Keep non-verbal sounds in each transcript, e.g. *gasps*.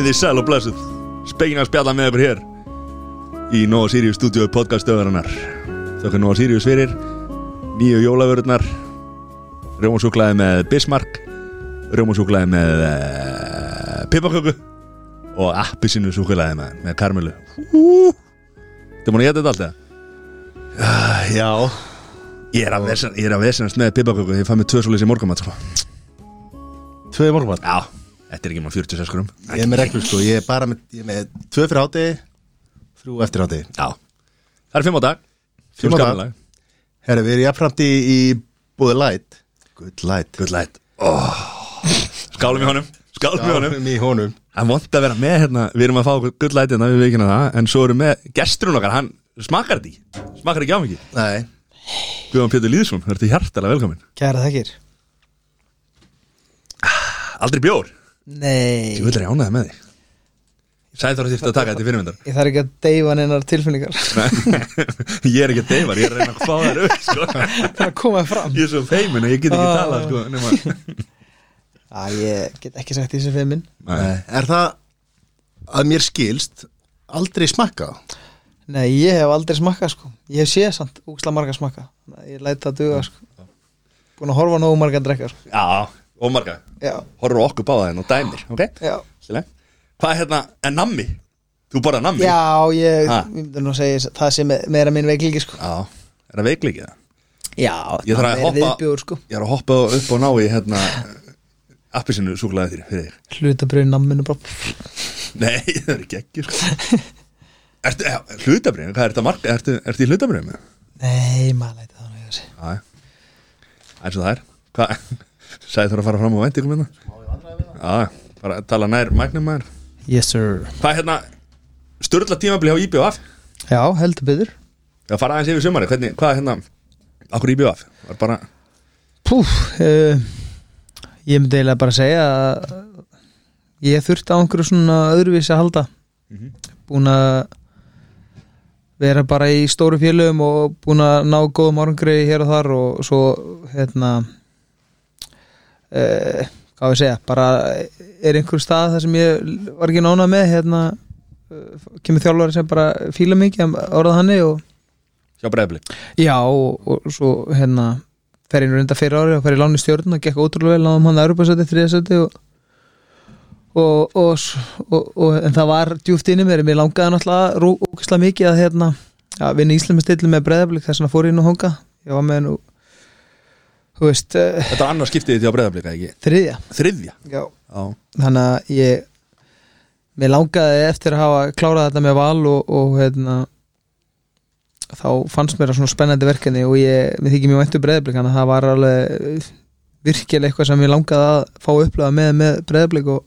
Komið þið sæl og blessuð. Spekin að spjalla með ykkur hér Í Nóa Sirius stúdíu podcastöðarinnar Þökkur Nóa Sirius fyrir. Nýju jólavörurnar. Rjómasúklaði með Bismarck. Rjómasúklaði með uh, Pipaköku Og appisinu súklaði með, með Karmelu Það múin að geta þetta allt eða? Já. Ég er að er vesenast með Pipaköku Ég fæ mig tvö svoleiðis í morgumat sko. Tvö morgumat Já, þetta er ekki maður 46 skrum Ég er með reglur sko. Ég er bara með, ég er með Tvö fyrir hátegi Þrjú eftir hátegi Já, það er fimm á dag. Fimm á dag. Herra, við erum jafnframt í, í Búið light. Good light. Good light. Oh. Skálum í honum. Skálum í honum. Skálum í honum. Það er vond að vera með hérna Við erum að fá okkur good light hérna Við veikina það En svo erum með gesturinn okkar Hann smakar þetta ekki. Smakar ekki á mikið. Nei. Guðan Pétur Lýðsson Það ertu hjartalega velkomin Kæra þekkir Aldrei bjór Nei. Ég vil er ég ánæða með því Sæði þú að þýrst að taka þetta í fyrirmyndar Ég þarf ekki að deyfa neinar tilfinningar. *laughs* Ég er ekki að deyfa Ég er að reyna að fá þær upp sko. *laughs* Það er að koma fram. Ég er svo feimin að ég get ekki Ah. talað sko, nema... *laughs* Æ, ég get ekki sagt því sem fyrir minn. Nei. Er það að mér skilst aldrei smakka? Nei, ég hef aldrei smakkað sko. Ég hef séð samt úksla marga smakka. Að Ég læt það duga sko. Búin að horfa nógu marga að drekka sko. Já, og marga Já, Horfur okkur báða þenn og dæmir Ok, já Sjölega. Hvað er hérna, er nammi? Þú borðað nammi? Já, ég, myndi nú að segja það sem er meira minn veiklíki sko er það veiklikið það? Já, það er hoppa- viðbjóður sko Ég er að hoppa upp og ná í hérna appisinu súklaði þér Hlutabröð namminu bara Nei, *laughs* það er ekki ekki sko. Ertu, ja, hlutabrið, hvað er þetta marka? Ertu, í hlutabrið með? Nei, maður læti það nú ég að segja Já, eins og það er Hvað, sagði þú að fara fram á væntingum hérna? Já, bara að tala nær mæknum maður. Yes sir. Hvað er hérna, störla tímabli á IBF? Já, heldur byggður Já, fara aðeins yfir sumari, hvernig, hvað er hérna Akkur IBF? Var bara, Púf, uh, ég myndi eiginlega bara segja að ég þurfti á einhverju svona öðruvísi að halda. Búin að vera bara í stóru félögum og búin að ná góðum árangri hér og þar og svo hérna uh, hvað við segja? Bara er einhver stað þar sem ég var ekki nánað með hérna uh, kemur þjálfari sem bara fíla mikið orðað hanni og breyðbli Já og, og svo hérna fer einu reynda fyrir ári og fer í láni stjórn og gekk ótrúlega vel náðum hann að Europasæti, þriðasæti og, og, og, en það var djúft inni mér mér langaði náttúrulega rúkislega mikið að hérna að vinna Íslami stillu með breðablik þess að fór ég inn og honga ég var með þú veist, uh, Þetta er annars skiptið þitt á breyðablika, ekki? þriðja. Þriðja? Já. Já, þannig að ég mér langaði eftir að hafa klárað þetta með val og, og hérna þá fannst mér það svona spennandi verkefni og ég, mér þykir mjög væntu breyðablik þannig að það var alveg virkilega eitthvað sem ég langaði að fá upplöða með með breyðablik og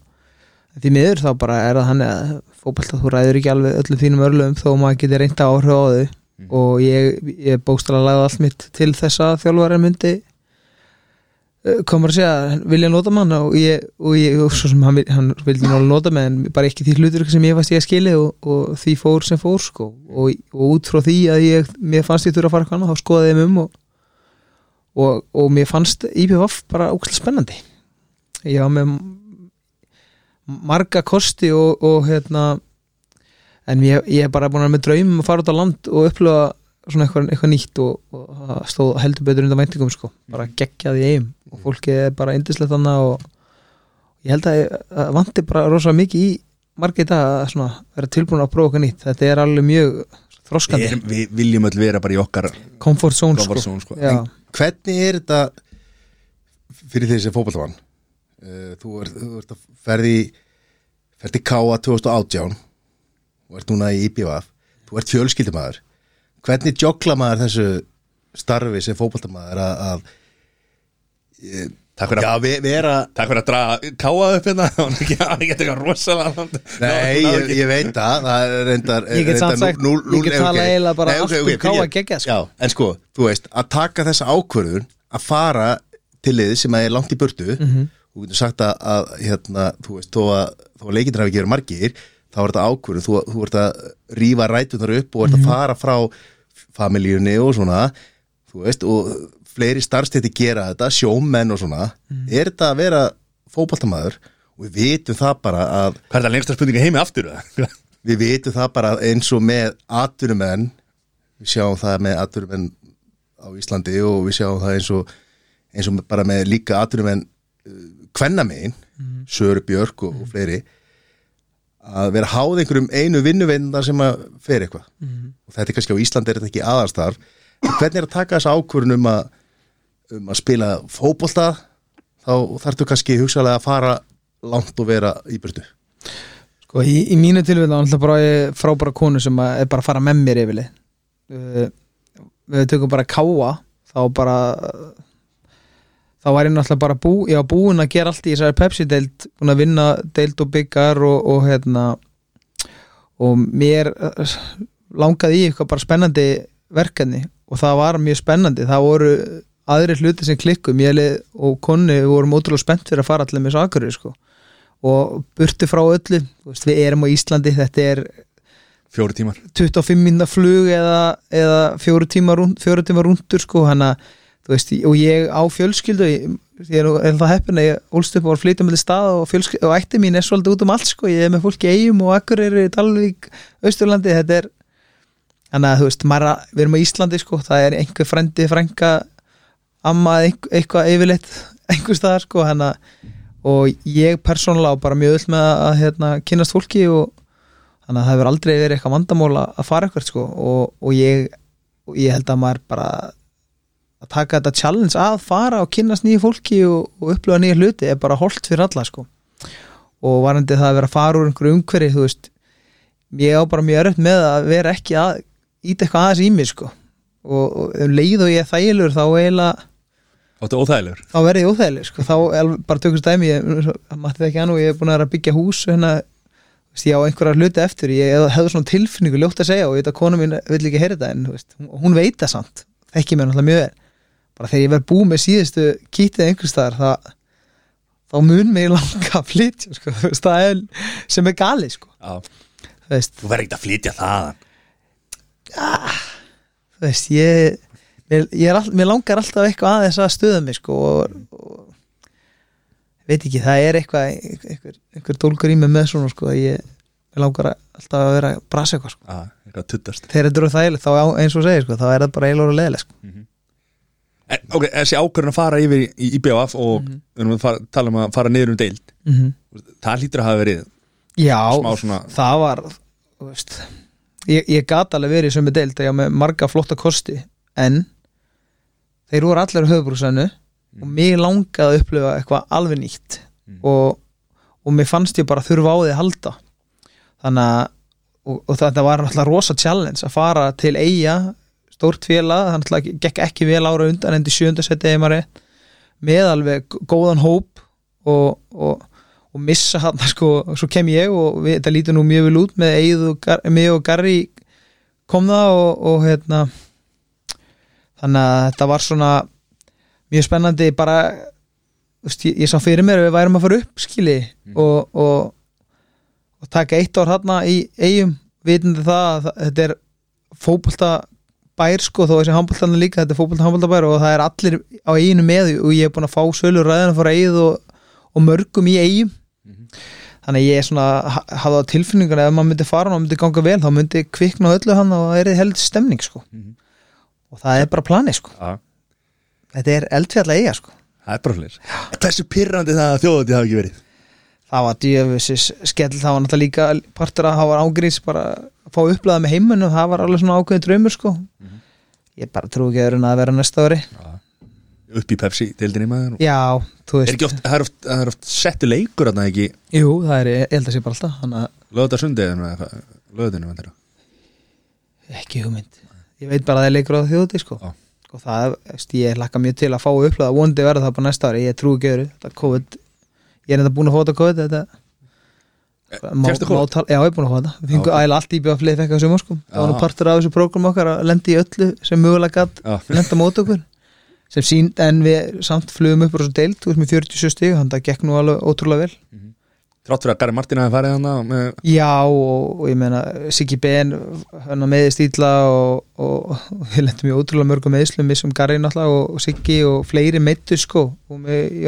því miður þá bara er það hann að fótbolta þú ræður ekki alveg öllum þínum örlöfum þó maður geti reynda áhrif á þau. Og ég, ég bókstala lagði allt mitt til þess að þjálfari myndi uh, komur að segja? Vilja nota mann og ég, og ég og svo sem hann, hann vildi náttúrulega nota mig en bara ekki því hlutur sem ég fannst ég að skili og, og því fór sem fór sko. Og, og út frá því að ég mér fannst ég þurfa að fara eitthvað annað, þá skoðaði ég um og, og, mér fannst IPVF bara ógæslega spennandi. Ég var með marga kosti og, hérna en ég, er bara búin að með draumum að fara út á land og upplöfa svona eitthvað, eitthvað nýtt og, og stóð heldur betur undan væntingum sko, bara geggjaði í eigum og fólkið er bara indislegt þannig og ég held að, að vanti bara rosa mikið í margir dag að svona vera tilbúin að prófa eitthvað nýtt þetta er alveg mjög þroskandi Við, við viljum öll vera bara í okkar comfort zone, comfort sko. zone, sko. Já. Hvernig er þetta fyrir þessi fótballtavann? Uh, þú ert, þú ert að ferði ferði K.A. 2018 og ert núna í IPVF þú ert fjölskyldumæður hvernig joggla maður þessu starfi sem fótballtamaður að, að eh, Takk fyrir já, að, ve vera takk fyrir að draga káa upp hérna *laughs* Það var ekki hann ekki eitthvað rosalega Nei, ég, ég veit það, það er reyndar Ég get samt sagt, ég get tala eiginlega bara allt um K.A. geggjað, sko. Já, en sko, þú veist, að taka þessa ákvörðun að fara til lið sem er langt í burtu Mhm. og getur sagt að, að hérna, þú veist, þó að, þó að ekki verið margir þá er þetta ákvörðun, þú, þú ert að rífa rætunar upp og ert Mhm. að fara frá familíunni og svona þú veist, og fleiri starfstætti gera þetta, sjómenn og svona Mhm. er þetta að vera fótboltamaður og við vitum það bara að Hvað er það lengsta spurninga heimi aftur? *laughs* við vitum það bara eins og með atvinnumenn við sjáum það með atvinnumenn á Íslandi og við sjáum það eins og, eins og bara með líka atvinnumenn kvennamegin, mm. Söru Björk og, og fleiri að vera háð einhverjum einu vinnuveindar sem að fer eitthvað. Og þetta er kannski á Íslandi er þetta ekki aðarstarf hvernig er að taka þessa ákvörun um að, um að spila fótbolta? Þá þarftu kannski hugsalega að fara langt og vera í burtu. Sko, í, í mínu tilvæg þá bara ég frábæra konu sem er bara að fara með mér yfirli uh, við tökum bara káa þá bara þá var ég náttúrulega bara bú, ég var búinn að gera allt í þessari Pepsi-deild búinn að vinna deild og byggar og, og hérna og mér eh, langaði í eitthvað bara spennandi verkefni. Og það var mjög spennandi. Það voru aðri hluti sem klikkum ég leið, og konni vorum ótrúlega spennt fyrir að fara allir með sakur sko. og burti frá öllu veist, við erum á Íslandi, þetta er Fjóri tímar. 25 minna flug eða, eða fjóru tíma, rúnd, fjóru tíma rúndur sko, hana, þú veist, og ég á fjölskyldu ég, er, það heppin að ég ólst upp og var að flytja með stað og, og ætti mín er svolítið út um allt sko, ég er með fólki eigum og Akureyri, Dalvík, Austurlandi þetta er þannig að þú veist, maður, við erum á Íslandi sko, það er einhver frendi, frænka amma, eitthvað yfirleitt *laughs* einhver staðar sko, hana og ég persónulega bara mjög öll með að hérna, kynast fólki og þannig að það hefur aldrei verið eitthvað vandamál að að fara eitthvað sko. Og, og, ég, ég held að maður bara að taka þetta challenge að fara og kynast nýju fólki og, og upplifa nýju hluti er bara holdt fyrir alla sko. Og varandi það að vera að fara úr einhverju umhverfi þú veist, ég á bara mjög örött með að vera ekki að íta eitthvað aðeins í mig sko. Og, og um leið og ég er þægilegur þá eiginlega þá verði ég óþægileg sko. þá er bara tökust dæmi ég matti það ekki og ég er búin að byggja hús hérna, ég á einhverja hluti eftir ég hefði svona tilfinningu ljótt að segja og ég veit að kona mín vill ekki heyra þetta en hún- veit það samt, þekki mér náttúrulega mjög vel bara þegar ég verð búið með síðustu kýtið einhvers staðar það, þá mun mig langa að flytja sko. það er sem er gali sko. Þú verður ekkert að flytja þaðan þú veist ég, ég er all, mér langar alltaf eitthvað aðeins að stuða mig sko, og, og veit ekki, það er eitthvað einhver, einhver dólgur í mig með svona sko, ég, mér langar alltaf að vera að brasa eitthvað sko. Já, eitthvað þegar þetta eru þægilegt, þá eins og segir sko, þá er það bara eiginlega leðileg sko. en, Ok, þessi ákvörðin að fara yfir í IBF og Mhm. við erum að fara, tala um að fara niður um deild. Það hlýtur að hafa verið já, smá svona það var veist, ég, ég gat alveg verið sem er deild að ég á með marga flotta kosti en þeir voru allir á höfubrúsanu og mig langaði að upplifa eitthvað alveg nýtt og, og mér fannst ég bara þurfa á því að halda. Þannig að og, og þetta var alltaf rosa challenge að fara til eiga stórt félag, þannig að gekk ekki vel ára undan endi sjöndasetti rétt, með alveg góðan hóp og, og, og missa hann *laughs* sko, svo kem ég og við, þetta lítur nú mjög vel út með Eið og, Gar, og Garri kom það og, og hérna þannig að þetta var svona mjög spennandi bara veist, ég, ég sá fyrir mér að við værum að fara upp skili og, og, og taka eitt ár þarna í eigum vitandi það að það- þetta er fótbolta bær sko þó þessi handboltan líka, þetta er fótbolta handbolta bær og það er allir á eiginu með og ég er búin að fá sölur ræðina fór eigið og, og mörgum í eigum þannig að ég er svona ha- hafði á tilfinningun að ef maður myndi fara og myndi ganga vel þá myndi kvikna öllu hann og það er held stemning sko. Og það er bara planið sko. Já, þetta er eldfjall eiga sko. Það er bara fleir Hversu pyrrandi það að þjóðandi hafa ekki verið? Það var djöfisins skell það var náttúrulega líka partur að það var ágrís bara að fá upplæða með heiminn og það var alveg svona ákveðin draumur sko. Ég bara trú ekki öðrun að vera næsta ári. Upp í Pepsi deildinni maður já, þú Er veist. ekki oft, það er oft, það er oft settu leikur að það ekki? Jú, það er, ég held að sé bara alltaf lögða sundið lögðinu ekki hugmynd. Ég veit bara að það er leikur á þjóði sko. Já. og það, ég lakka mjög til að fá upplæða vondi verða það bara næsta ári, ég trú ekki öðru. Þetta COVID, ég er enda búin að þetta COVID þetta Má tala- Já, ég er búin að fá þetta. Við fengum ægilega allt í bjöflið fekk á sumar sko. Það var nú partur af þessu prógram okkar að lendi í öllu sem mögulega gatt Já. *laughs* lenda mót okkur. Sem sínd en við samt flugum upp og svo deilt, þú veist með 47 stig þannig að það gekk nú alveg ótrúlega vel. Trátt fyrir að Gary Martin hafi farið hana með, Já og, og ég meina Siggi Ben hann meðist ítla og, og, og við lendum í ótrúlega mörgum meðslum missum Garri náttúrulega og, Siggi og fleiri meittu sko. Og með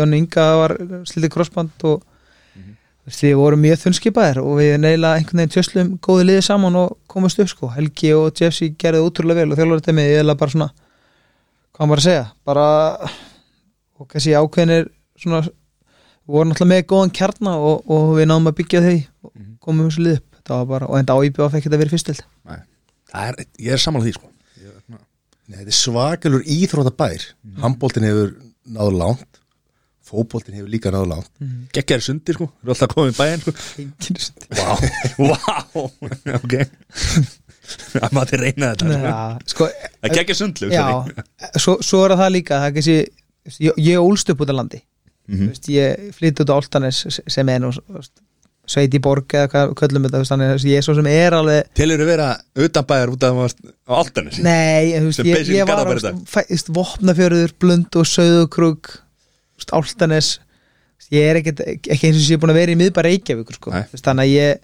Veist, við vorum mjög þunnskipaðir og við neila einhvern veginn tjöslum góði liði saman og komast upp sko. Helgi og Jesse gerði útrúlega vel og þjálfur þetta með eða bara svona hvað maður að segja, bara og kannski ákveðinir svona við vorum alltaf með góðan kjarna og, og við náðum að byggja þau og komum þessu lið upp. Þetta var bara, og enda á IBF ekki þetta verið fyrstild Nei. Það er, ég er samanlega því sko. Nei, þetta er svakalur íþróttabær. Mm. Handbóltin hefur náður langt Fótbóltin hefur líka náður langt. Gekkjar sundir sko, við erum alltaf komið í bæinn sko. Vá, vá, ok. Það mátti reyna þetta sko. ja, sko, Það gekkjar sundlu já, svo, svo er það líka það er kannski, ég, ég ólst upp út af landi. Mhm. Þú veist, ég flytti út á Áltanes sem er nú þú veist, sveit í borg eða hvað köllum þetta þú veist, þannig að ég er svo sem er alveg Telur þú vera utan bæjar út af að Altanis Nei, þú ég, ég var þú Vopnafjörður, Blund og Söðukrug þú Áltanes ég er ekkert, ekki eins og sé búin að vera í miðbæra Reykjavíkur sko. Veist, þannig að ég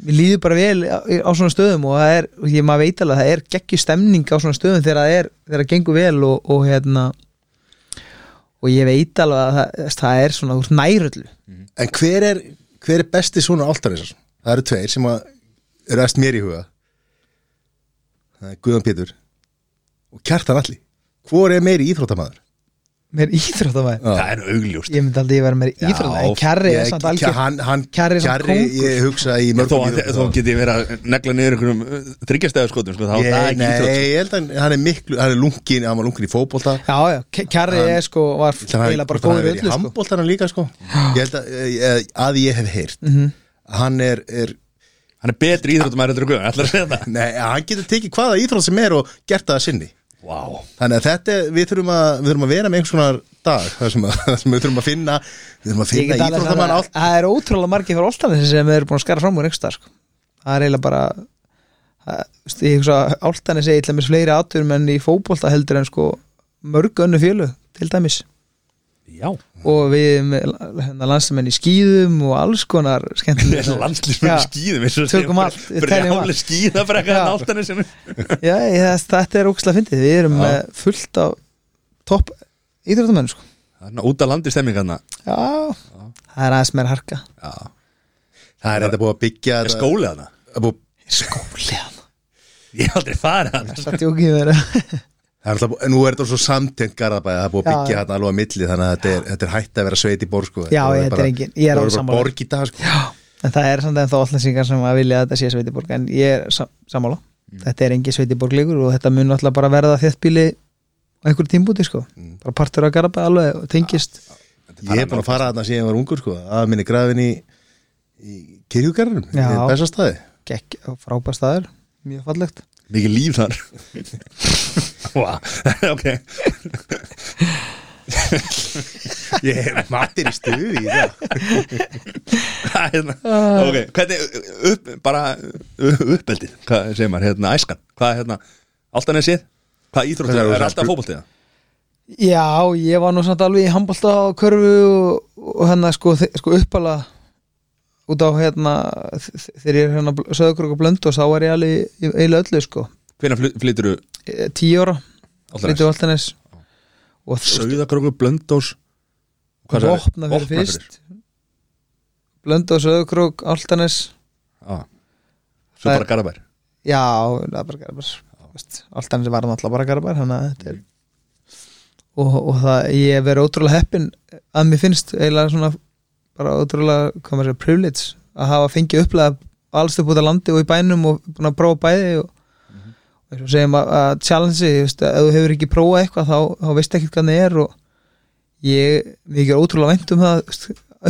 við líður bara vel á, á svona stöðum og það er, og ég maður veit alveg að það er geggjur stemning á svona stöðum þegar það er þegar það gengur vel og, og hérna og ég veit alveg að það, það er svona úr næröllu En hver er, hver er besti svona áltanisar? Það eru tveir sem að eru eftir mér í huga Það er Guðan Pétur og Kjartan Alli Hvor er meiri íþróttamaður? Mér íþróttamæður Já. Það er augljóst. Ég myndi aldrei að vera með íþróttamæður Kjarri er Ég- samt algjör hann, hann, Kjarri er samt kóngur. ég hugsa í Þó, mörgum þó geti ég verið að negla niður einhverjum þryggjastæðarskotum sko, er nei, íþrótt. ég held að hann er miklu, hann er lungin, hann var lungin í fótbolta. Já, já, K- Kjarri er sko var eiginlega bara hann verið í öllu sko. handboltanum líka sko. Ég held að, eh, að ég hef heyrt. Mhm. Hann er, er Hann er betri að segja það? Nei, hann getur tekið hvaða íþrótt sem er og gert það að sinni Vá. Þannig að þetta, við þurfum að, við þurfum að vera með einhvers konar dag þar sem, *laughs* sem við þurfum að finna við þurfum að finna íþróttamann allt. það er ótrúlega margir fyrir Áltanes sem eru búin að skara fram úr einhverstað sko. það er eiginlega bara ég hugsa að Áltanes er eitthvað með fleiri áturum en í fótbolta heldur en sko mörg önnu fjölu til dæmis Já og við hérna, landsmenn í skýðum og alls konar skemmtilega *laughs* Landslýsmenn Já. skýðum Tökum allt. Brjáli skýðabrekka Já. en áltanir sem Já, ég, þetta er ógslag fyndið við erum Já. með fullt af topp íþróttamenn sko. Er út af landi stemmingarna Já, það er aðeins meira harka Já Það er þetta búið að byggja Er þetta- skólið hana? að búið, Skóli hann Ég hef aldrei farið hana Það er djókið verið það er alltaf, Nú er þetta svo samtengt garðabæði Það er búið að Já, byggja já. hérna alveg að milli Þannig að þetta er, þetta er hætt að vera sveit í borg sko. Já, Þetta er bara- engin- ég er bara sammála. borg í dag sko. En það er samt en þá allansingar sem að vilja að þetta sé Sveitiborg en ég er sam sammála þetta er engin Sveitiborg líkur og þetta mun alltaf bara verða þéttbíli á einhverjum tímbúti sko bara partur af Garabæ alveg og tengist Ég er búin að fara þarna síðan ég var ungur sko. að minni grafin í, í kirkjugarðinum Mikið líf þar. *laughs* Ok. Ég hef mattir í stuði í það. Er hérna? Ok, hvernig upp, bara uppeldið, hvað segir maður, hérna æskan, hvað er hérna, alltaf hvað íþróttið, Hvað er það, er alltaf fótboltið? Já, ég var nú samt alveg í handbolta á körfu og, og hérna sko, sko uppala út á hérna þegar ég er hérna söðukrök og blönd og þá var ég alveg eiginlega öllu sko. Hvernig flyttur þú? Eh, tíu ára, alltaf flyttu alltanis og Sauðakrókur, Blöndós hvað sagði? vopna fyrir fyrst. Blöndu og söðukrok, alltanis Já, svo Það er- bara Garabær Já, er bara Garabær Alltanis var náttúrulega bara Garabær þannig að þetta er og, og það, ég hef verið ótrúlega heppin að mér finnst eiginlega svona bara ótrúlega, hvað maður segja, privilege að hafa fengið upplega alls upp út á landi og í bænum og búin að prófa bæði og og eins og segjum að, að challenge ég veist, að ef þú hefur ekki prófað eitthvað þá, þá veist ekki hvað það er og ég, ég er ótrúlega vænt um það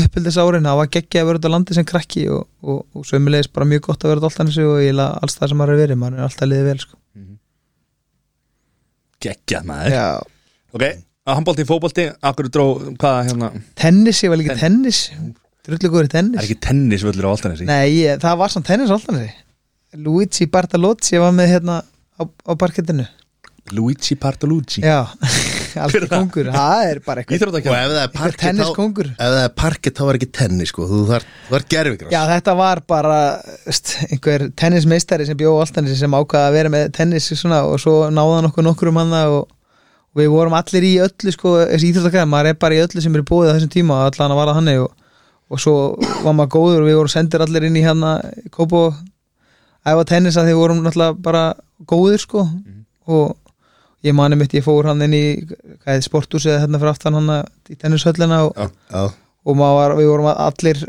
uppbyldis árin, það var geggja að vera út á landi sem krakki og, og, og sömulegis bara mjög gott að vera út alltaf og ég la alls það sem maður er verið, maður er alltaf liðið vel sko. Geggjað maður. Já, Ok, að handbólti, fótbolti, akkur dró, hvað hérna? Tennis, ég var líka tennis. Drullu góður í Það er tennis ekki tennisvöllur á Altanesi Nei, ég, það var samt tennis alltaf Luigi Bartalozzi var með hérna á, á parkettinu. Luigi Bartolucci Já, *laughs* alveg kongur. Það er bara eitthvað Og ef það er parkett þá, ef það er parkett þá var ekki tennis sko. þú þarf, gerfigras Já, þetta var bara veist, einhver tennismeistari sem bjóð alltaf sem ákvaða að vera með tennis svona, og svo náðan okkur nokkur um hann og við vorum allir í öllu sko, þessi íþjóttakæð, maður er bara í öllu sem er búið á þessum tíma og allan að vara þannig og, og svo var maður góður og við vorum sendir allir inn í hérna Kópo æfa tennis að því við vorum náttúrulega bara góðir sko. Og ég mani mitt, ég fór hann inn í hvað sporthús eða hérna fyrir aftan hann í tennishöllina og, Já, og maður var, við vorum allir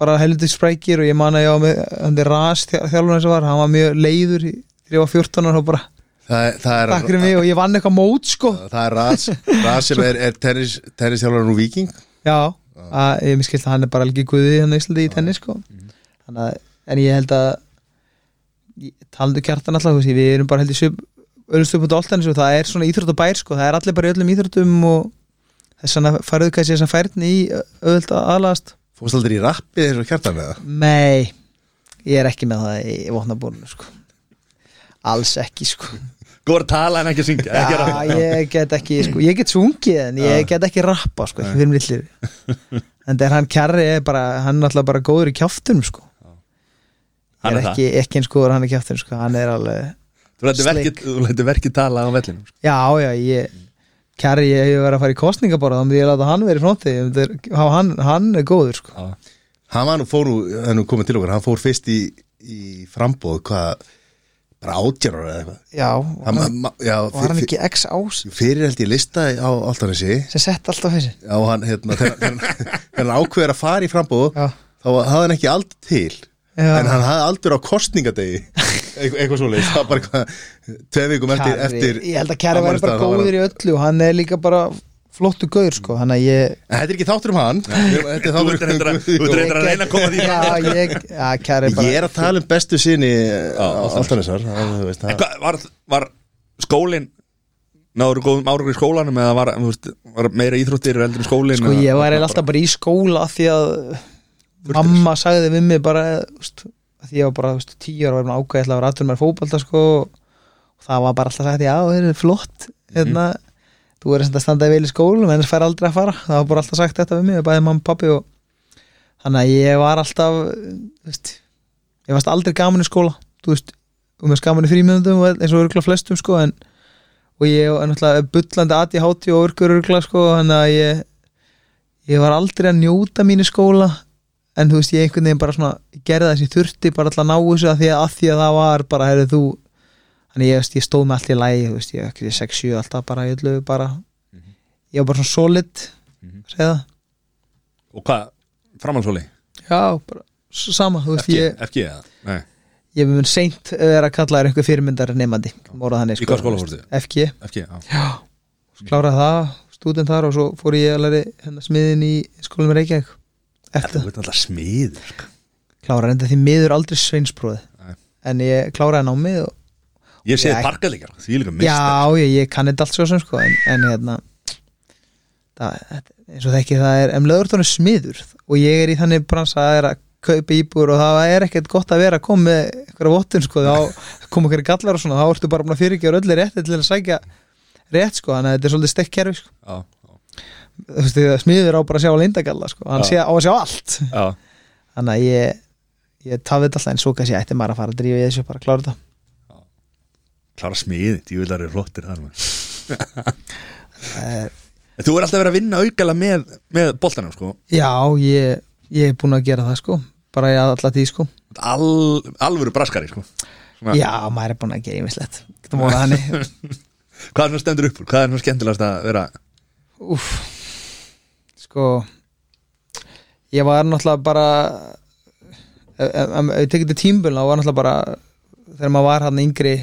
bara heldur sprækir og ég man að ég var með hann er ras þjálfur eins og var hann var mjög leiður þegar ég var 14 og bara það, það er takk fyrir mig og ég vann eitthvað mót sko. Það er Ras, Ras sem er, er tennis, tennistjálfarinn úr Viking já, að ég miskilt að hann er bara alveg guði hann í Íslandi í tennis sko. Þannig að, en ég held að talandu kjartan alltaf við erum bara held í Doltanis og það er svona íþróttabær sko. Það er allir bara í öllum íþróttum og þess vegna farðu kannski þess að færni í að aðlast Fórst aldrei í rappið eins og kjartan eða? Nei, ég er ekki með það í vopnabúrinu sko. Alls ekki sko Góður að tala en ekki að syngja ekki að Já, rappa. ég get ekki, sko, ég get sungið en ég get ekki rappa, sko, fyrir millir *laughs* en þegar hann kjarri er bara hann er alltaf bara góður í kjáttunum, sko Hann er ekki, ekki eins góður hann í kjáttunum, sko hann er alveg, Sleik. verkið, þú lætur verkið tala á vellinu sko. já, já, ég kjarri, ég hef verið að fara í kostningaborða þá myndi ég láta hann verið hafa hann, hann er góður, sko Já. Hann var nú fór nú, það er nú komið til okkar Hann fór fyrst í, í frambóð Hvað, bara átjárar eða eitthvað. Já, hann, hann, Já, var hann ekki x ás? fyrir held ég lista á Altanesi sem sett alltaf þessi Já, hann, hérna, *laughs* hann ákveður að fara í frambóð já, þá hafði hann ekki aldur til. Já. en hann hafði aldur á kostningadegi *laughs* Eitthvað, svoleiðis, það var bara tveið vikum eftir, ég held að Kjarri væri bara góður í öllu og hann er líka bara flottu gaur, sko hann að ég En þetta er ekki þáttur um hann. Þetta er þáttur ert reyndar að- þú ert reyndar að reyna að koma því Já, ég, já, Kjarri bara Ég er að tala um bestu sinni á Álftanes. Altanesar það- þú veist, En það- hvað, var, var skólinn náður góðum árangur í skólanum eða var, þú veist, var meira íþróttir eldur en skólinn Sko ég var alltaf bara í skóla af því að mamma sagði við mig bara úst, því ég var bara úst, tíu ára og var ákvæði að vera aðtur með fótbalta sko, og það var bara alltaf sagt já, það er flott hérna, þú er að standa vel í skólum en það fær aldrei að fara, það var bara alltaf sagt þetta við mig, bæði mamma og pappi og þannig að ég var alltaf veist, ég varst aldrei gaman í skóla. Veist, og mér skaman í frímiðundum eins og örgulega flestum sko en og ég er náttúrulega bullandi aði háti og örgur örgulega sko þannig að ég ég var aldrei að njóta mín í skóla. En þú veist ég einhvern veginn bara svona gerði ég þurfti bara alltaf að ná þessu að því að, að því að það var bara heyrðu þú þannig ég, ég stóð með allt í lægi veist ég ekki 6-7 alltaf bara ég, bara, ég var bara svona solid Mhm. segja það. Og hvað, framhaldsóli? já bara sama FG, ég, eða? Nei, ég mun seint vera að kalla þér einhver fyrirmyndar þannig Í hvað skóla fórstu? FG FG, já. Já kláraði það stúdent þar og svo fór ég að læri hérna smiðin í skólum í Reykjavík. Eftir það. veit alltaf smiður sko. kláraði enda því miður aldrei sveinspróði en ég kláraði námið og Ég sé Já. parka líka, því líka mist já, ég, ég kann þetta allt svo sem sko en, en hérna það, eins og þekki það er emleður tónu smiður og ég er í þannig bransa að það er að kaupa íbúr og það er ekkert gott að vera að koma með einhverja vottun sko, þá *laughs* koma einhverja gallar og svona, þá ertu bara fyrirgefa öllu rétti til að sækja rétt sko, þannig að þetta er svolítið stekk kerfi sko, Já, já, þú veist, smiður á bara að sjá lindagalla sko, hann sé, á að sjá allt. Já. Þannig að ég ég tafði þetta alltaf en svo kannski ætti maður að fara að drífa í þessu bara að klára þetta Klára smiði, ég vil að það eru flottir þar. Það er, En Þú er alltaf verið að vinna aukala með, með boltanum sko. Já, ég, ég er búin að gera það sko. Bara í alla tíð sko. Al, Alvöru braskari sko. Svona, Já, maður er búin að gera þannig. *laughs* Hvað er svona stendur upp? Hvað er svona skemmtilegast að vera Úf Sko Ég var náttúrulega bara ef ég tekið til tímbulna var náttúrulega bara þegar maður var hann yngri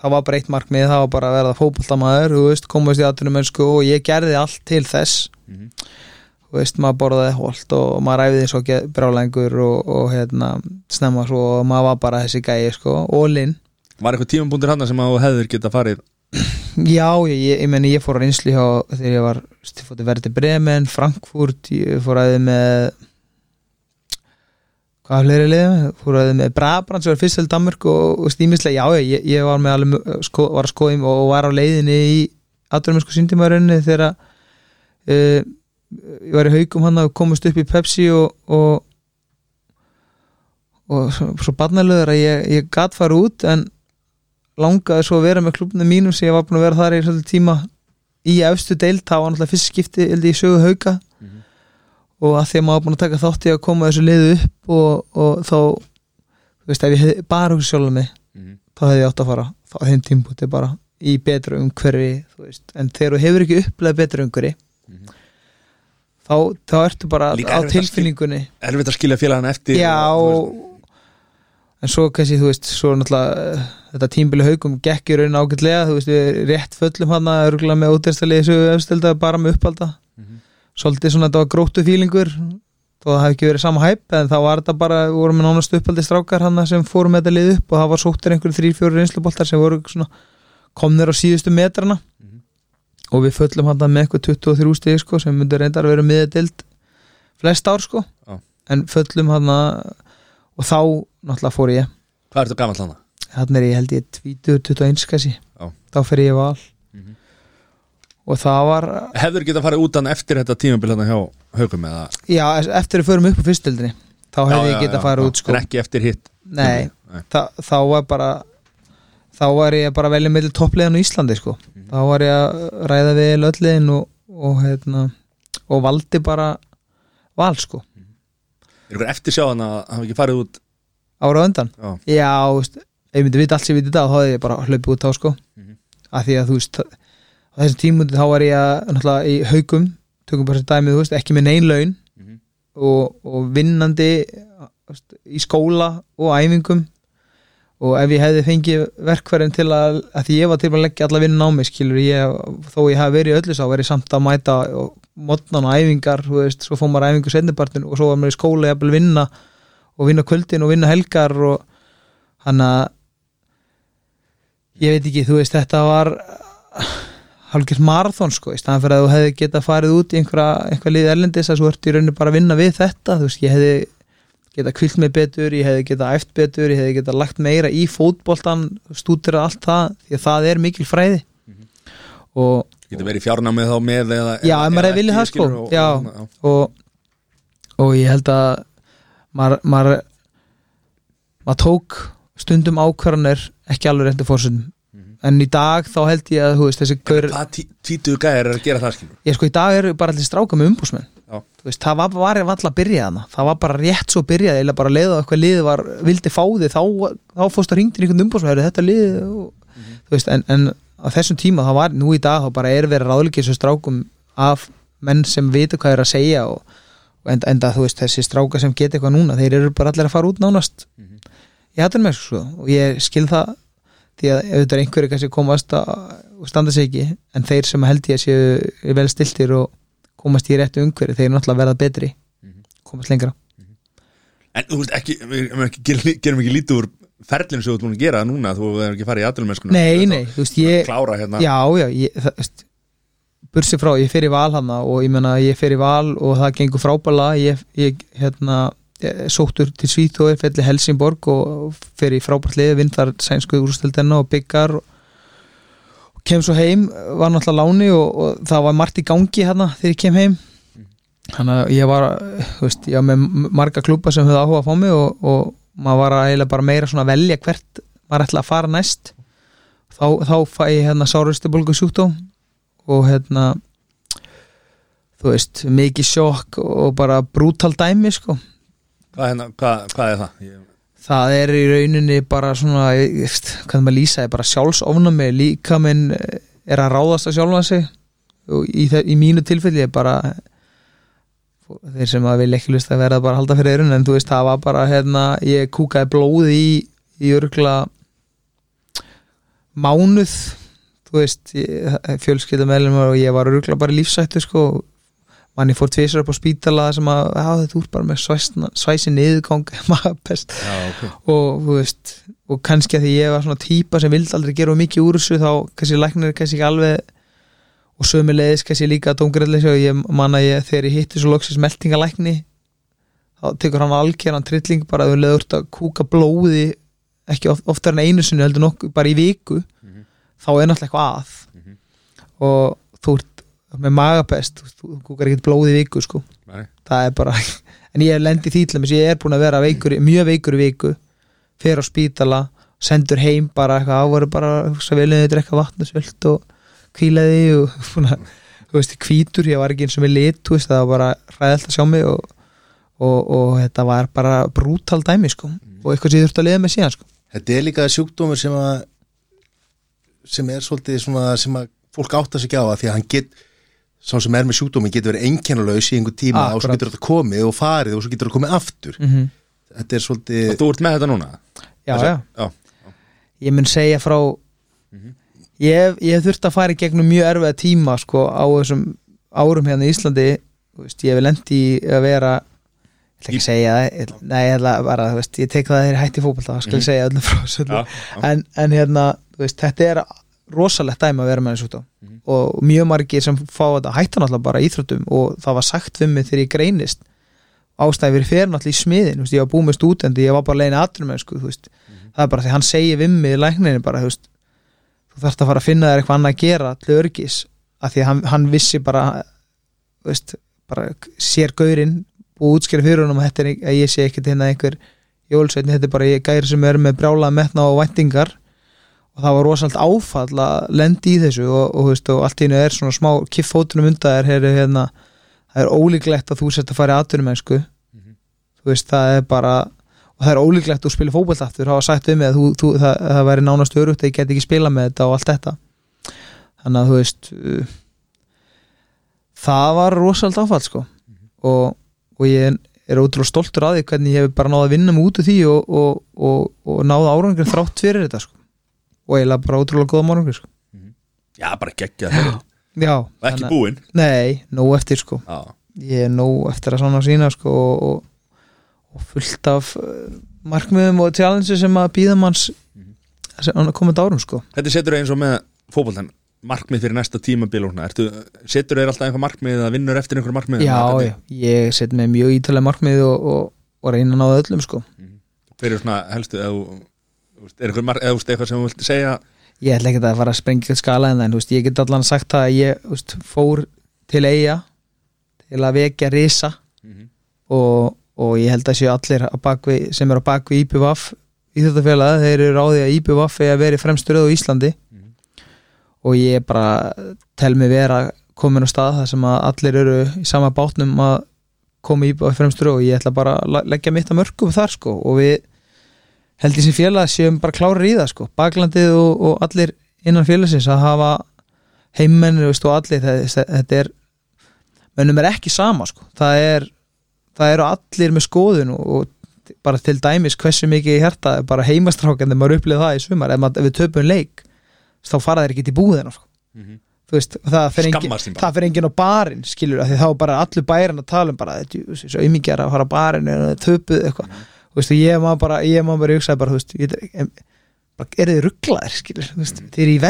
það var bara eitt markmið, það var bara að verða fótboltamaður, þú veist, komast í aðtunum mennsku og ég gerði allt til þess. Mhm. þú veist, maður borðaði holt og maður æfiði svo brálengur og, og hérna, snemma svo og maður var bara þessi gæi, sko, all-in Var eitthvað tímabúndir hann sem að þú hefðir geta farið? Já, ég, ég, ég meni ég fór á reynslu hjá þegar ég var ég fór til verði Bremen, Frankfurt ég fór aðeins með hvað fleiri liðum? Fór aðeins með Brabant sem var fyrst til Danmörk og, og stímislega, já, ég, ég var með alveg, mö- sko, var að skoðum og, var á leiðinni í aðduruminsku síndimæðurinni þegar uh, ég var í haugum hann að komast upp í Pepsi og og, og svo, svo barnalöður að ég, ég gat fara út en langaði svo að vera með klubnum mínum sem ég var búin að vera þar í svolítið tíma í efstu deild, það var náttúrulega fyrst skipti í sögu hauka og að því að maður búin að taka þátt í að koma þessu liðu upp og, og þá þú veist, ef ég hef bara hugsa sjálf mig Mhm. þá hefði ég átt að fara þá þeim tímpúti bara í betra umhverfi þú veist, en þegar þú hefur ekki upplega betra umhverfi Mhm. þá, þá ertu bara Líka á tilfinningunni Erfitt að skilja félagana eftir já og, en svo kannski þú veist svo náttúrulega eh, þetta tímbili haugum gekk í raun ágætlega þú veist við rétt föllum hann að örgulega með útærstalið bara með uppalda Mhm. Svolítið svona þetta var gróttu fílingur þó það hefði ekki verið sama hæpp en þá var þetta bara, við vorum með nánast uppaldi strákar hann sem fórum með þetta lið upp og það var sóttir einhverju þrý, fjóru reynsluboltar sem voru svona komnir á síðustu metrana Mhm. og við föllum hann með eitthvað 23 stig sko, sem myndi reyndar að vera miðadild flest ár sko Já. en föllum hann og þá náttúrulega fór ég Hvað ertu gamall hana? hann er ég held ég 20, 21 kassi Já. þá fer ég val Mhm. Og það var Hefur getað farið út hann eftir þetta tímabil hérna hjá haugum eða? Já, eftir að förum upp á fyrstildinni þá hefði ég getað farið út sko. En ekki eftir hitt nei, Nei. Þa, þá var bara þá var ég bara velja með toppliðan á Íslandi sko. Mhm. þá var ég að ræða við ölliðin og, og, hérna, og valdi bara val sko. Er ykkur eftir sjá hann að hafa ekki farið út? Ára undan? Já, já, veist, ég myndi vita allt sem ég viti það þá hefði ég bara hlaupið út á sko. Mhm. af því að þú veist á þessum tímundi þá var ég að náttúrulega í haugum tökum bara sem dæmið, veist, ekki með neyn laun Mhm. og, og vinnandi í skóla og æfingum og ef ég hefði fengið verkverðin til að, að því ég var til að leggja alla vinna á mig skilur ég, þó ég hafi verið öllu sá verið samt að mæta og modnan og æfingar, þú veist, svo fór maður æfingu sendipartin og svo var maður í skóla jafnvel vinna og vinna kvöldin og vinna helgar og hann að ég veit ekki, þú veist, þetta var hálfgjörð marathon sko, í staðan fyrir að þú hefði getað farið út í einhverja, liði erlendis að þú ert í rauninu bara að vinna við þetta þú veist, ég hefði getað kvilt mig betur ég hefði getað æft betur, ég hefði getað lagt meira í fótboltan, stútir allt það, því að það er mikil fræði og, getur verið fjárnámið þá með eða, Já, ef maður hefði viljað það, sko. og, Já. og, og, og ég held að maður maður, maður tók stundum ákvarðanir ekki alveg reyndu fórsöndum. En í dag þá held ég að veist, þessi gaur, Hvað tí- tvítugu gæðir er að gera það skilur? Ég sko í dag eru bara allir stráka með umbúsmenn veist, það var, var alltaf að byrja þarna. Það var bara rétt svo byrjaði eða bara leiða eitthvað liði var, vildi fá þig þá, þá fórst að ringti einhvern umbúsmenn þetta liði og, þú veist, en, en á þessum tíma þá var, nú í dag þá bara er verið ráðleikið svo strákum af menn sem vita hvað er að segja og, og enda, enda þú veist, þessi stráka sem geta eitthvað núna, þeir eru bara allir að fara út nánast. Mhm. ég hættur með sko og ég skil það því að er einhverju kannski komast að og standa sig ekki, en þeir sem held ég að séu vel stiltir og komast í réttu umhverju, þeir náttúrulega verða betri Mhm. komast lengra. En þú veist ekki, ekki, gerum, ekki lítið úr ferlinu sem þú ert búin að gera núna þú hefur ekki farið í aðlumennskuna Nei, nei, þú veist, ég Klára hérna. Já, já, ég, það, veist, bursi frá, ég fer í val hana og ég menna ég fer í val og það gengur frábæla ég, ég hérna sóttur til Svíþói, felli Helsingborg og fer í frábært liði, vinn þar sænsku úrstöldina og byggar og, kem svo heim, var náttúrulega láni og, og það var margt í gangi hérna þegar ég kem heim. Þannig að ég var, þú veist, ég var með marga klúpa sem höfðu áhuga að fá mig og, og maður var eiginlega bara meira svona að velja hvert maður ætla að fara næst. Þá, þá fæ ég hérna sárustubólgu sjúkdóm og hérna þú veist, mikið sjokk og bara brútal dæmi sko Hvað, hérna, hvað, hvað er það? Ég, það er í rauninni bara svona hvað maður lýsa, er bara sjálfsofnami líka minn er að ráðast að sjálfa sig. Og í, í mínu tilfelli er bara þeir sem að vilja ekki lust að verða bara að halda fyrir eirun en þú veist, það var bara hérna, ég kúkaði blóði í, í örgla mánuð. Þú veist, fjölskylda meðlum og ég var örgla bara lífsættu sko manni fór tvisar upp á spítala sem að, já þetta út bara með svæsna, svæsi niðurgang *laughs* magapest já, ok og þú veist og kannski að því ég var svona típa sem vildi aldrei gera mikið úr þessu þá kannski læknir kannski ekki alveg og sömulegis kannski líka dómgræðlega og ég man að ég þegar ég hitti svo loksins meltingalækni þá tekur hann algjöran trilling bara að þú leður að kúka blóði ekki of, oftar en einu sinni heldur nokkuð bara í viku Mhm. þá er náttúrulega eitthvað að Mhm. og þú ert með magapest þú, kúkar ekkert blóði viku sko. Nei. það er bara *laughs* en ég lendi því til þess ég er búin að vera veikur, mjög veikur viku fer á spítala, sendur heim bara eitthvað ávaru bara hugsa vel um þetta drekka vatn og kvílaði og *laughs* að þú veist, hvítur, ég var ekki eins og með lit þú veist, það var bara hræðalt að sjá mig og, og, og þetta var bara brútal dæmi, sko, og eitthvað sem ég þurfti að liða með síðan, sko. Þetta er líka sjúkdómur sem að sem er svolítið svona sem að fólk átta sig ekki á að því að hann get sá sem er með sjúkdómi getur verið einkennalaus í einhver tíma og svo getur þetta komið og farið og svo getur þetta komið aftur. Mm Þetta er svolítið Og þú ert með þetta núna? Já, Þessi- já, já. ég mun segja frá ég, hef- ég hef þurft að fara í gegnum mjög erfiða tíma sko á þessum árum hérna í Íslandi. Þú veist, ég hef lendi í að vera ég ætla ekki að segja það ég, nei, ég ætla bara, þú veist, ég tek það þegar ég hætti fótbolta það skal ég segja öllum frá en, en hérna, þú veist, þetta er rosalegt dæmi að vera með þessu út og mjög margir sem fá þetta hætta náttúrulega bara íþróttum og það var sagt við mig þegar ég greinist. Ástæði fyrir fyrir náttúrulega í smiðin veist, ég var búið með stúdendi, ég var bara leiðin aðrum þú veist, það er bara því hann segir við mig í lækninni bara, veist þú þarfst að fara að finna þér eitthvað annað að gera til örgis, af því að hann, hann vissi bara veist, bara sér gaurinn og útskýra fyrir honum að, þetta er, að ég sé ekkert hérna einhver jólsveitni, þetta er bara ég gæri sem er með brjála metna og væntingar og það var rosalt áfall að lendi í þessu og, og, veist, og allt í hennu er svona smá kiffótunum undan þér er, hérna, það er ólíklegt að þú sett að fara í atvinnumennsku. Þú veist, það er bara og það er ólíklegt að þú spilir fótbolt aftur það var sagt um mig að þú, þú, það, það væri nánast örugt að ég get ekki spila með þetta og allt þetta. Þannig að þú veist uh, það var rosalt áfall sko. Og, og ég er ótrúlega stoltur að því hvernig ég hef bara náða að vinna úr því og, og, og, og náða árangur þrátt fyrir þetta sko og eiginlega bara ótrúlega góða árangur sko. Já, bara geggja það já, ekki búinn. Nei, nóg eftir sko. Já, ég er nóg eftir að sanna sína sko og, og, og fullt af uh, markmiðum og challenge sem að býða manns mm komandi árum sko. Þetta setur eins og með fótboltan markmið fyrir næsta tímabil og svona Ertu, setur þeir alltaf einhver markmið að vinnur eftir einhver markmið? Já, já, ég set með mjög ítalega markmið og, og, og reyna að náða öllum sko. Fyrir svona helstu eða er eitthvað sem þú vilt segja? Ég ætla ekki að fara að sprengja skala en það ég get allan sagt það að ég veist, fór til eiga til að vekja risa og, og ég held að séu allir bakvi, sem eru á bakvi IPVAF í þetta félag, þeir eru ráði að IPVAF er að vera í fremsturöð á Íslandi. Og ég bara tel mig vera komin á stað þar sem að allir eru í sama bátnum að koma í IPVAF fremsturöð og ég ætla bara að leggja mitt að mörgum þar sko og við held ég sem félag séum bara klárir í það sko. Baklandið og, og allir innan félagsins að hafa heimmennir veist, og allir þetta, er mönnum er ekki sama sko. Það er það eru allir með skoðun og, og bara til dæmis hversu mikið í hjarta bara heimastrákandi, maður upplið það í sumar. Ef, maður, ef við töpum leik þá fara þeir ekki í búðina sko. þú veist, það fer engin, Skammast þín bara. það fer engin á barinn skilur, þá er bara allur bærin að tala um bara, þetta er svo ymingjar að fara á barinn eða töpuð eitthvað. Þú veist, og ég maður bara, ég maður bara hugsaði bara, þú veist, ég, bara, eru þið rugglaðir, skilur, þú veist, þið eru í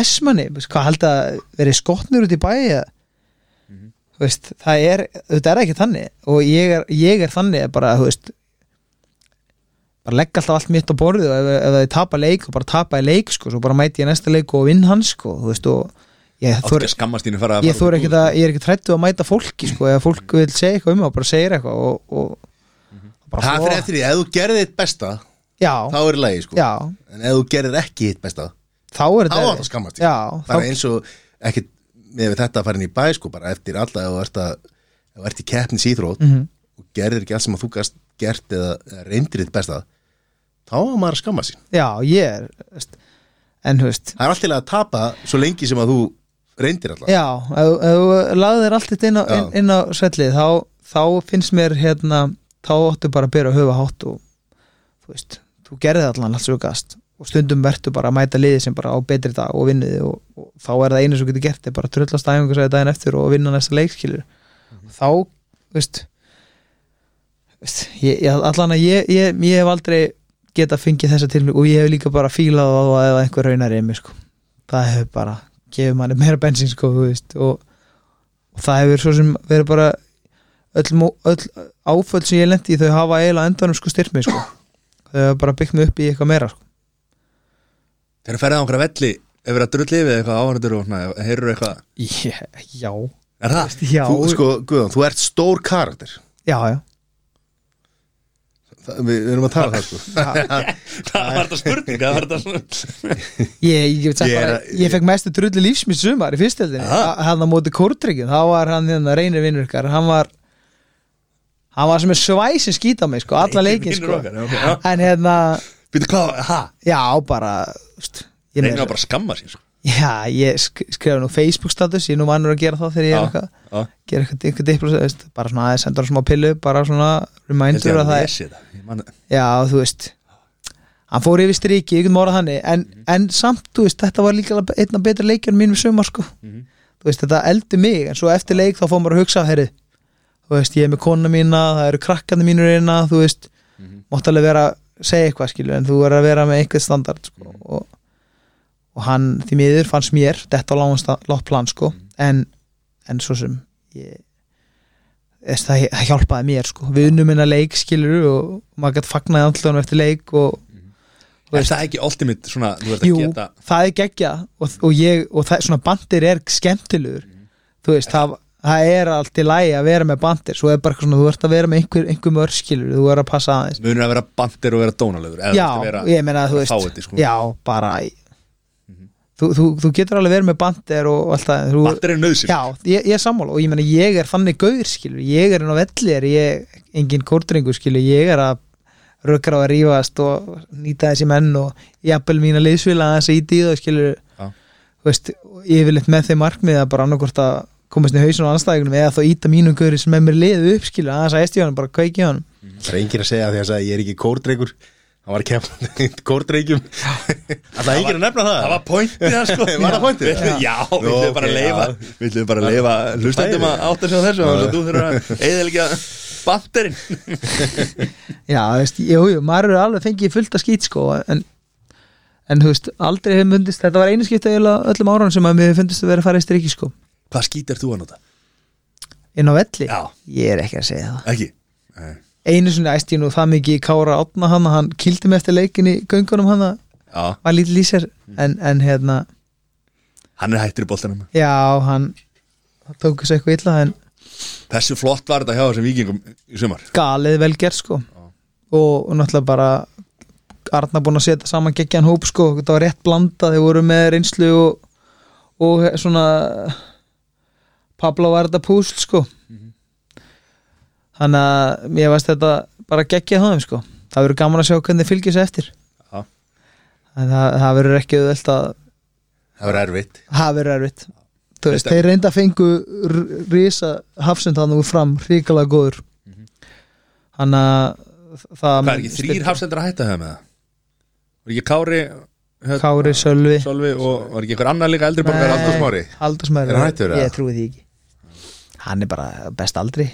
veist, hvað haldið að verið skotnur út í bæi eða? Þú veist, það er, þetta er ekki þannig og ég er, ég er þannig bara, þú veist bara leggja alltaf allt mitt á borðið og ef, ef þið tapa leik og bara tapa í leik sko, svo bara mæti ég næsta leik og vinn hans sko, þú veist, og ég þor, ekki að ég er ekki trættu að mæta fólki sko, ef fólk vil segja eitthvað um það, bara segir eitthvað og, og, og Það fyrir eftir því, ef þú gerðir þitt besta já, þá er lagi sko já, En ef þú gerðir ekki þitt besta þá er þá þetta átt að skammast þín. já, bara þá, eins og ekki með þetta að fara inn í bæ sko bara eftir alla ef þú ert, að, ef þú ert í keppnis íþrótt Mhm. og gerðir ekki allt sem að þú gast gert eða, eða reyndir þitt besta þá á maður að skamma sín já, ég er veist, en þú veist það er allt til að tapa svo lengi sem að þú reyndir alltaf Já, ef, ef þú lagðir allt þetta inn á, Já. inn, inn á svellið þá, þá finnst mér hérna þá áttu bara að byrja að höfa hátt og þú veist, þú gerði allan allt svo gast. Og stundum verður bara að mæta liði sem bara á betri dag og vinniði og, og þá er það einu sem getur gert er bara að trullast æfingu sæði daginn eftir og vinna næsta leikskilur þá, veist, veist ég, allan að ég, ég, ég hef aldrei geta fengið þessa til og ég hef líka bara fílað á það ef einhver raunar í mig sko. það hefur bara gefið manni meira bensin sko, og, og það hefur svo sem verið bara öll, öll áföll sem ég lendi í þau hafa eiginlega endanum sko styrt mig sko. þau hafa bara byggt mig upp í eitthvað meira sko. Þegar ferðið á einhverja velli ef verið að drulli við eitthvað áhörður og heyrur eitthvað? Yeah, já, Er það? *laughs* já, þú, sko, Guðan, þú ert stór karakter. Já, já. Þa, það, við, við erum að tala um það sko. *laughs* *laughs* Það var þetta spurning Það var þetta svona. Ég, ég, ég, Ég ég, er bara, ég fekk mestu drullu lífsmið sumar í fyrstöldinni hann á móti kórtryggjum, þá var hann hérna, reynir vinnur ykkar, hann var hann var sem er svæsin skýt á mig sko, alla Vinnur sko en hérna, Býtu hvað, ha? já bara úst, ég, Reynir að bara skamma sér sko. já, ég sk skrifa nú Facebook status, ég er nú mannur að gera það þegar ég er Já, eitthvað já. gera eitthvað, eitthvað diplós, veist, bara svona aðeins sendur hann smá pillu, bara svona Held reminder ég að að það er lesi þetta Ég man- Já, þú veist Hann fór yfir striki, ég get morað þannig en, en samt, þú veist, þetta var líka einn af betra leikjum mínum í sumar, sko Mhm. Þú veist, þetta eldi mig, en svo eftir leik þá fór maður að hugsa, herri Þú veist, ég er með kona mína, það eru krakkandi mínur einna, þú veist Mhm. Mátt alveg vera að segja eitthvað, skilju En þú er að vera með eitthvað standard, sko Mhm. og, og hann, því miður, fannst mér Þetta á lágt lágt plan, sko Mhm. en, en svo sem ég Þess, það, það hjálpaði mér sko við unnum minna leik skilur og maður gæti fagnaði andlunum eftir leik og Þú Er veist- það ekki ultimate svona Þú ert jú, að geta það er geggja og, og, ég, og það, svona bandir er skemmtilegur þú veist, það, það er allt í lægi að vera með bandir. Svo er bara eitthvað svona, þú ert að vera með einhver, einhver mörg skilur, þú er að passa aðeins. Munur að vera bandir og vera dónalegur eða já, ert að vera ég meina, þú veist fáiði, sko. já, bara þú, þú, þú getur alveg verið með bandir og allt það Bandir er nöðsinn Já, ég, ég er sammála og ég meina ég er þannig gauður skilur, ég er inn á velli er ég engin kórdrengur skilur, ég er að rökkra á að rífast og nýta þessi menn og jafnvel mína liðsvila að þessi í díða skilur. Já. þú veist, yfirleitt með þeim markmið að bara annarkvort að komast í hausin á anstæðingunum eða þá íta mínum gauður sem er mér liðu upp skilur, aðeins að esti honum, bara kveiki honum. Það er enginn að segja því að ég er ekki kórdreikur hann var kemnandi *laughs* kórdreikjum Það er enginn að nefna það? Það var pointið *laughs* það sko. Var það pointið? Já, við ætlum bara að leifa. Við ætlum bara að leifa hlustendum að átta sig á þessu og þú þurfur að eðalega bandirinn *laughs* Já, þú veist, jú, jú, maður er alveg fengið fullt að skýt sko en, en þú veist, aldrei hefur myndist þetta var einu skipta öllum áran sem að mér fundist að vera að fara í striki sko Hvað skít er þú að nota? inn á velli, Já. ég er ekki að segja það. Ekki? Nei. einu svona æst ég nú það mikið í Kára átna hann hann kildi mig eftir leikin í göngunum hann Já, var lítið lýsir en, en hérna, hann er hættur í boltanum. Já, hann það tók þessu eitthvað illa en Þessu flott var þetta hjá þessum vikingum í sumar? Galið vel gert sko. Og, og náttúrulega bara Arna búin að setja saman geggjan hóp sko. Þetta var rétt blanda, þeir voru með reynslu og, og svona Pablo var þetta púsl sko. Þannig að mér veist þetta bara geggja það sko. Það verður gaman að sjá hvernig þeir fylgja sér eftir. En það, það verður ekki auðvelt að Það var erfitt. Það verður erfitt. Veist, þeir reynda að fengu r- risa hafsend þannig úr fram ríkala góður. Hann að það Hvað er ekki þrýr hafsendur að hætta það með það? Var ekki Kári hérna, Kári, Sölvi. Sölvi og var ekki einhver annar líka eldri borgar Nei. Halldór Smári? Halldór Smári. Hann hættur, eða? Ég trúi því ekki Hann er bara best aldri.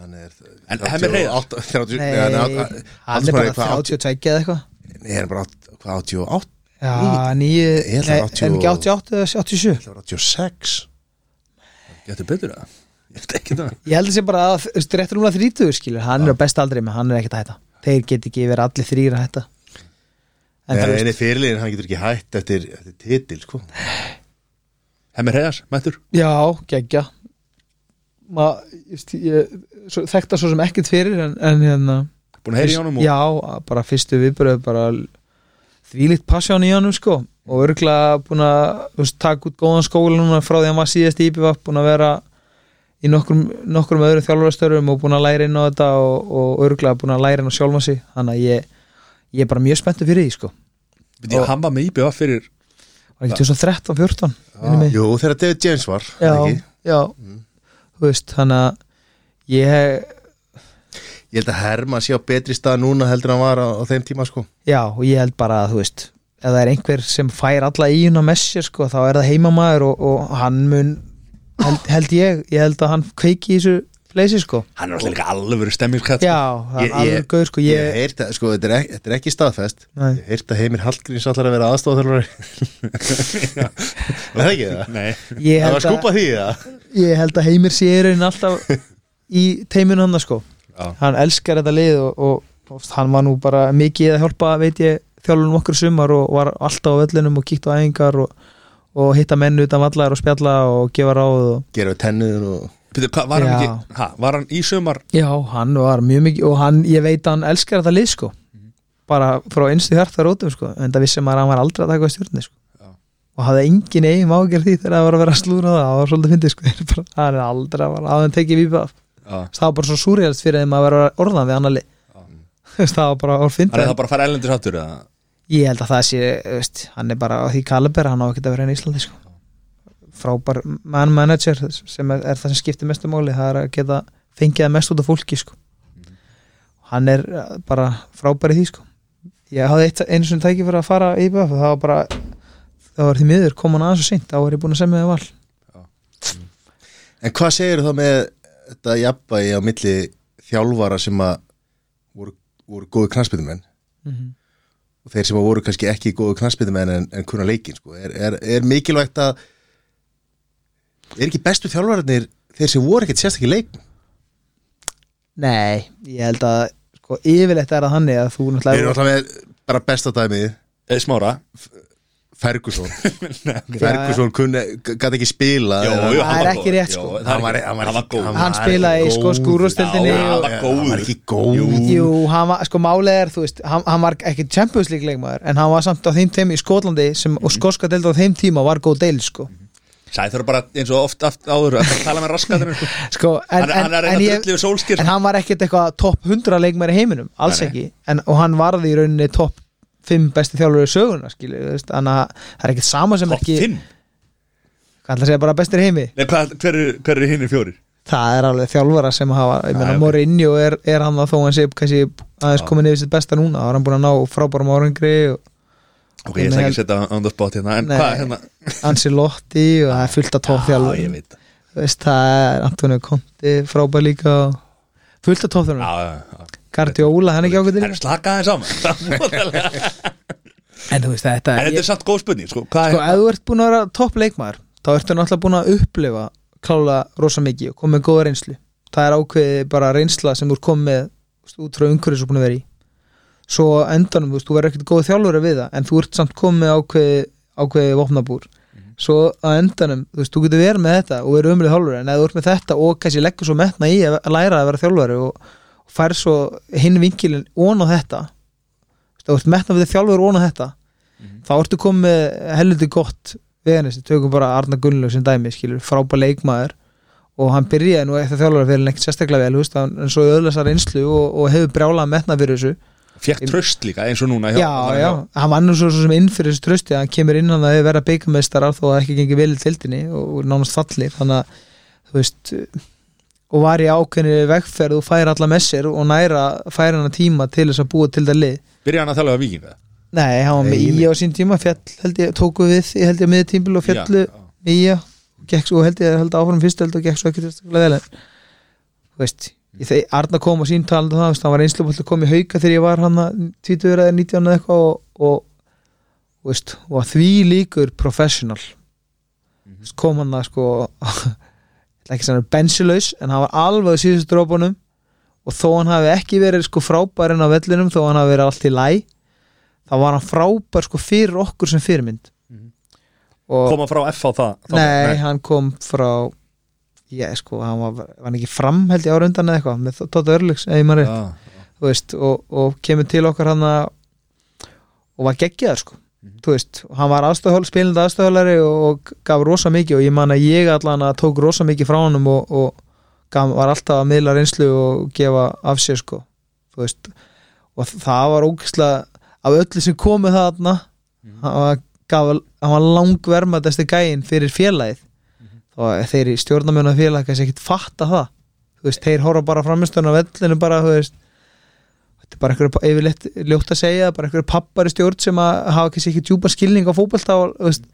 Hann er En Hemmi Hreiðar? 38 Nei, Nei, hann er bara 32 eða eitthvað. Nei, hann er bara átt- hvað, 88 Já, nýju Ég ætla Nei, 80 en ekki 88 eða 87 Það var 86 Getur betur það? Ég held að sé bara að þú veist, réttur núna 30 skilur. Hann er á best aldri með hann er ekkert að hætta. Þeir get ekki verið allir þrýr að hætta. En það eini fyrirliðin, hann getur ekki hætt eftir, eftir titil, sko. Hemmi Hreiðars, mættur. Já, geggja Ma, just, ég, svo, sem ekkert fyrir En, en hérna. Búin að heyra í honum og Já, bara fyrstu viðbröð bara þvílíkt passjón í honum sko. Og örgulega búin að taka út góðan skóla núna frá því að hann var síðast í IPVAP búin að vera í nokkrum, nokkrum öðrum þjálfarastörum og búin að læra inn á þetta og, og örgulega búin að læra inn á sjálfa sig. Þannig að ég, ég er bara mjög spenntu fyrir því sko. Veit ég, hann var með IBF fyrir var ekki 2013-14 minnir mig. Jú, þegar David James var já, ekki? já. Þú veist, þannig að ég Ég held að Herma sé á betri stað núna heldur en hann var á, á þeim tíma, sko. Já, og ég held bara að þú veist ef það er einhver sem fær alla íuna með sér sko, þá er það heimamaður og, og hann mun held, held ég, ég held að hann kveiki í þessu leysi sko. Hann er alltaf líka alveg stemmingskatt Já, það er alveg gauð sko. Ég ég, heyrt að, sko, þetta er, ekki, þetta er ekki staðfest. Nei. Ég heyrt að Heimir Hallgríms allar að vera aðstofþjálfari *laughs* Var það ekki það? Nei. Ég, Það var held skúpa að, því það ég held að heimir sé í raun alltaf í teiminu hann sko. Já. hann elskar þetta lið og, og, og hann var nú bara mikið að hjálpa veit ég þjálfunum okkur sumar og var alltaf á völlinum og kíkt á æfingar og, og hitta menn utan vallar og spjalla og gefa ráð og Gera við tennuðin og Pítur, var, hann ekki, ha, var hann í sumar? Já, hann var mjög mikið og hann, ég veit að hann elskar þetta lið sko. Bara frá einstu hjarta rótum sko. En það vissi maður að hann var aldrei að taka á stjórni sko. Og hafði engin eigin ágjör því þegar það var að vera að slúra það. Það var svolítið fyndið sko. *laughs* Hann er aldrei að vera að hann tekið Já. það var bara svo súrjálst fyrir þeim að vera orðan við annar lið. *laughs* Það var bara er fyndið. Það bara að fara ælendis áttur ég held að það sé, veist, hann er bara á því kaliber, hann á ekki að vera í Íslandi sko. Frábær man manager sem er, er það sem skiptir mestu máli það er að geta fengið mest út af fólki sko. hann er uh, bara frábær í því sko. ég hafði eitt, einu sinni tæki fyrir að fara í BF það var bara það var því miður, kom hann aðeins og seint þá var ég búin að semja það val En hvað segir þá með þetta jafnvægi á milli þjálfara sem að voru, voru góðu knastbytumenn mm -hmm. og þeir sem að voru kannski ekki góðu knastbytumenn en, en kunna leikin sko. er, er, er mikilvægt að er ekki bestu þjálfararnir þeir sem voru ekkert sérstaklega leik nei, ég held að sko, yfirleitt er það þannig að þú Við erum náttúrulega alltaf með bara besta dæmið e, Smára Ferguson *laughs* Ferguson kunni, gæti ekki spila Jó, eða- jú, Það hann er var ekki góður. rétt, Jó, sko. það er Hann var- hann var hann var ekki- góð hann hann var spilaði í góður. skosku úrvarsdeildinni Já, og- hann var góður. Hann var ekki góð Jú. Hann var, sko málið er, þú veist hann, hann var ekki Champions League leikmaður en hann var samt á þeim tíma í Skotlandi sem, og skoska deild á þeim tíma var góð deil sko, Sæði þurfa bara eins og oft aft áður að tala með raskatunum sko. *laughs* sko en, Hann, hann er en, ég, drullið sólskir en hann var ekkert eitthvað topp 100 leikmaður í heiminum, alls Nei, ekki en, og hann varði í rauninni topp 5 besti þjálfur í söguna, þannig að það er ekkert sama sem Top ekki 5 hvað ætla að segja bara bestir heimi Nei, hvað, hver, er, hver er hinn í fjórir? það er alveg þjálfara sem hafa ég meina Já, ok. Mourinho er, er hann það þó hann sé aðeins komin yfir sitt besta núna þá er hann búin að ná frábærum árangri og Ok, ég ætla ekki að setja on the spot hérna En Nei. hvað hérna? Ancelotti og það er fullt af Já, tófþjálfur ég veit það. veist, það er Antonio Conti frábær líka og fullt af tófþjálfur Já, já, já. Guardiola, hann er ekki ákveðið Það er líka slakaði saman *laughs* en þú veist þetta En þetta er samt góð spurning sko, Hvað sko, er ef þú ert búin að vera topp leikmaður þá ertu náttúrulega búin að upplifa klála rosa mikið og koma með góða reynslu. Það er ákveðið bara reynsla sem þú ert komið þú út frá umhverju sem búin að vera í svo endanum, þú veist, þú verður ekkert góð þjálfur við það, en þú ert samt komið með ákveðið ákveðið vopnabúr. Svo á endanum, þú veist, þú getur verið með þetta og verið umrið þjálfur, en ef þú ert með þetta og kannski leggur svo metna í að að læra að vera þjálfari og, fær svo hinn vinkilin ón á þetta þú þú ert metna við þjálfur ón á þetta þá ertu komið helviti gott veganis, tökum bara Arna Gunnlaug sem dæmi, skilur, frábær leikmaður og hann byrjaði nú eftir þjálfara fyrir ekkert sérstaklega vel, þú veist, hann svo öðlasar einslu og, og hefur brjálað metna fyrir þessu Fjekk tröst líka eins og núna já, já, hann var nú svo, sem inn fyrir þessu trösti hann kemur inn hann að þau vera beikameistarar þó að ekki gengi vel í tildinni og og nánast fallir þannig að, þú veist og var í ákveðni vegferð og færa alla með sér og næra færa hann tíma til þess að búa til það lið. Byrja hann að tala um vikinga Nei, hann var með í á sín tíma fjall, held ég, tóku við ég held ég með tímbil og fjallu í og gekk svo, held ég, held áfram fyrst held og gekk svo ekki þegar Arna kom og sín talandi um það, hann var einslu kom í hauka þegar ég var hann að 20 eða 19 eða eitthvað og, og, veist, og að því líkur professional. Þú veist, kom hann að sko *laughs* ekki að segja bensilaus en hann var alveg á síðustu drópunum og þó hann hafi ekki verið sko frábærin á vellinum þó hann hafi verið allt í læ þá var hann frábær sko fyrir okkur sem fyrirmynd Mhm. og Koma frá F á það þá- nei, hann kom frá ég sko, hann var, var hann ekki fram held ég ára undan eða eitthvað með Tóta Örlíks, eða ég maður rétt. Þú veist, og, og kemur til okkar hann og var geggjaður sko. Þú veist, hann var aðstöðhól, spilandi aðstöðhólari og gaf rosa mikið og ég man að ég allan að tók rosa mikið frá honum og, og gaf, var alltaf að miðla reynslu og gefa af sér sko. Þú veist, og það var ógislega af öllu sem komið þarna hann var, gaf, hann var langvermaðasti gæinn fyrir félagið og þeir í stjórnamjöna félag kannski ekkit fatta það. Veist, þeir horfa bara framistöðun á vellinu bara, veist. Þetta er bara einhverju yfirleitt ljótt að segja bara einhverju pappar í stjórn sem hafa kannski ekki djúpa skilning á fótbolta og, veist,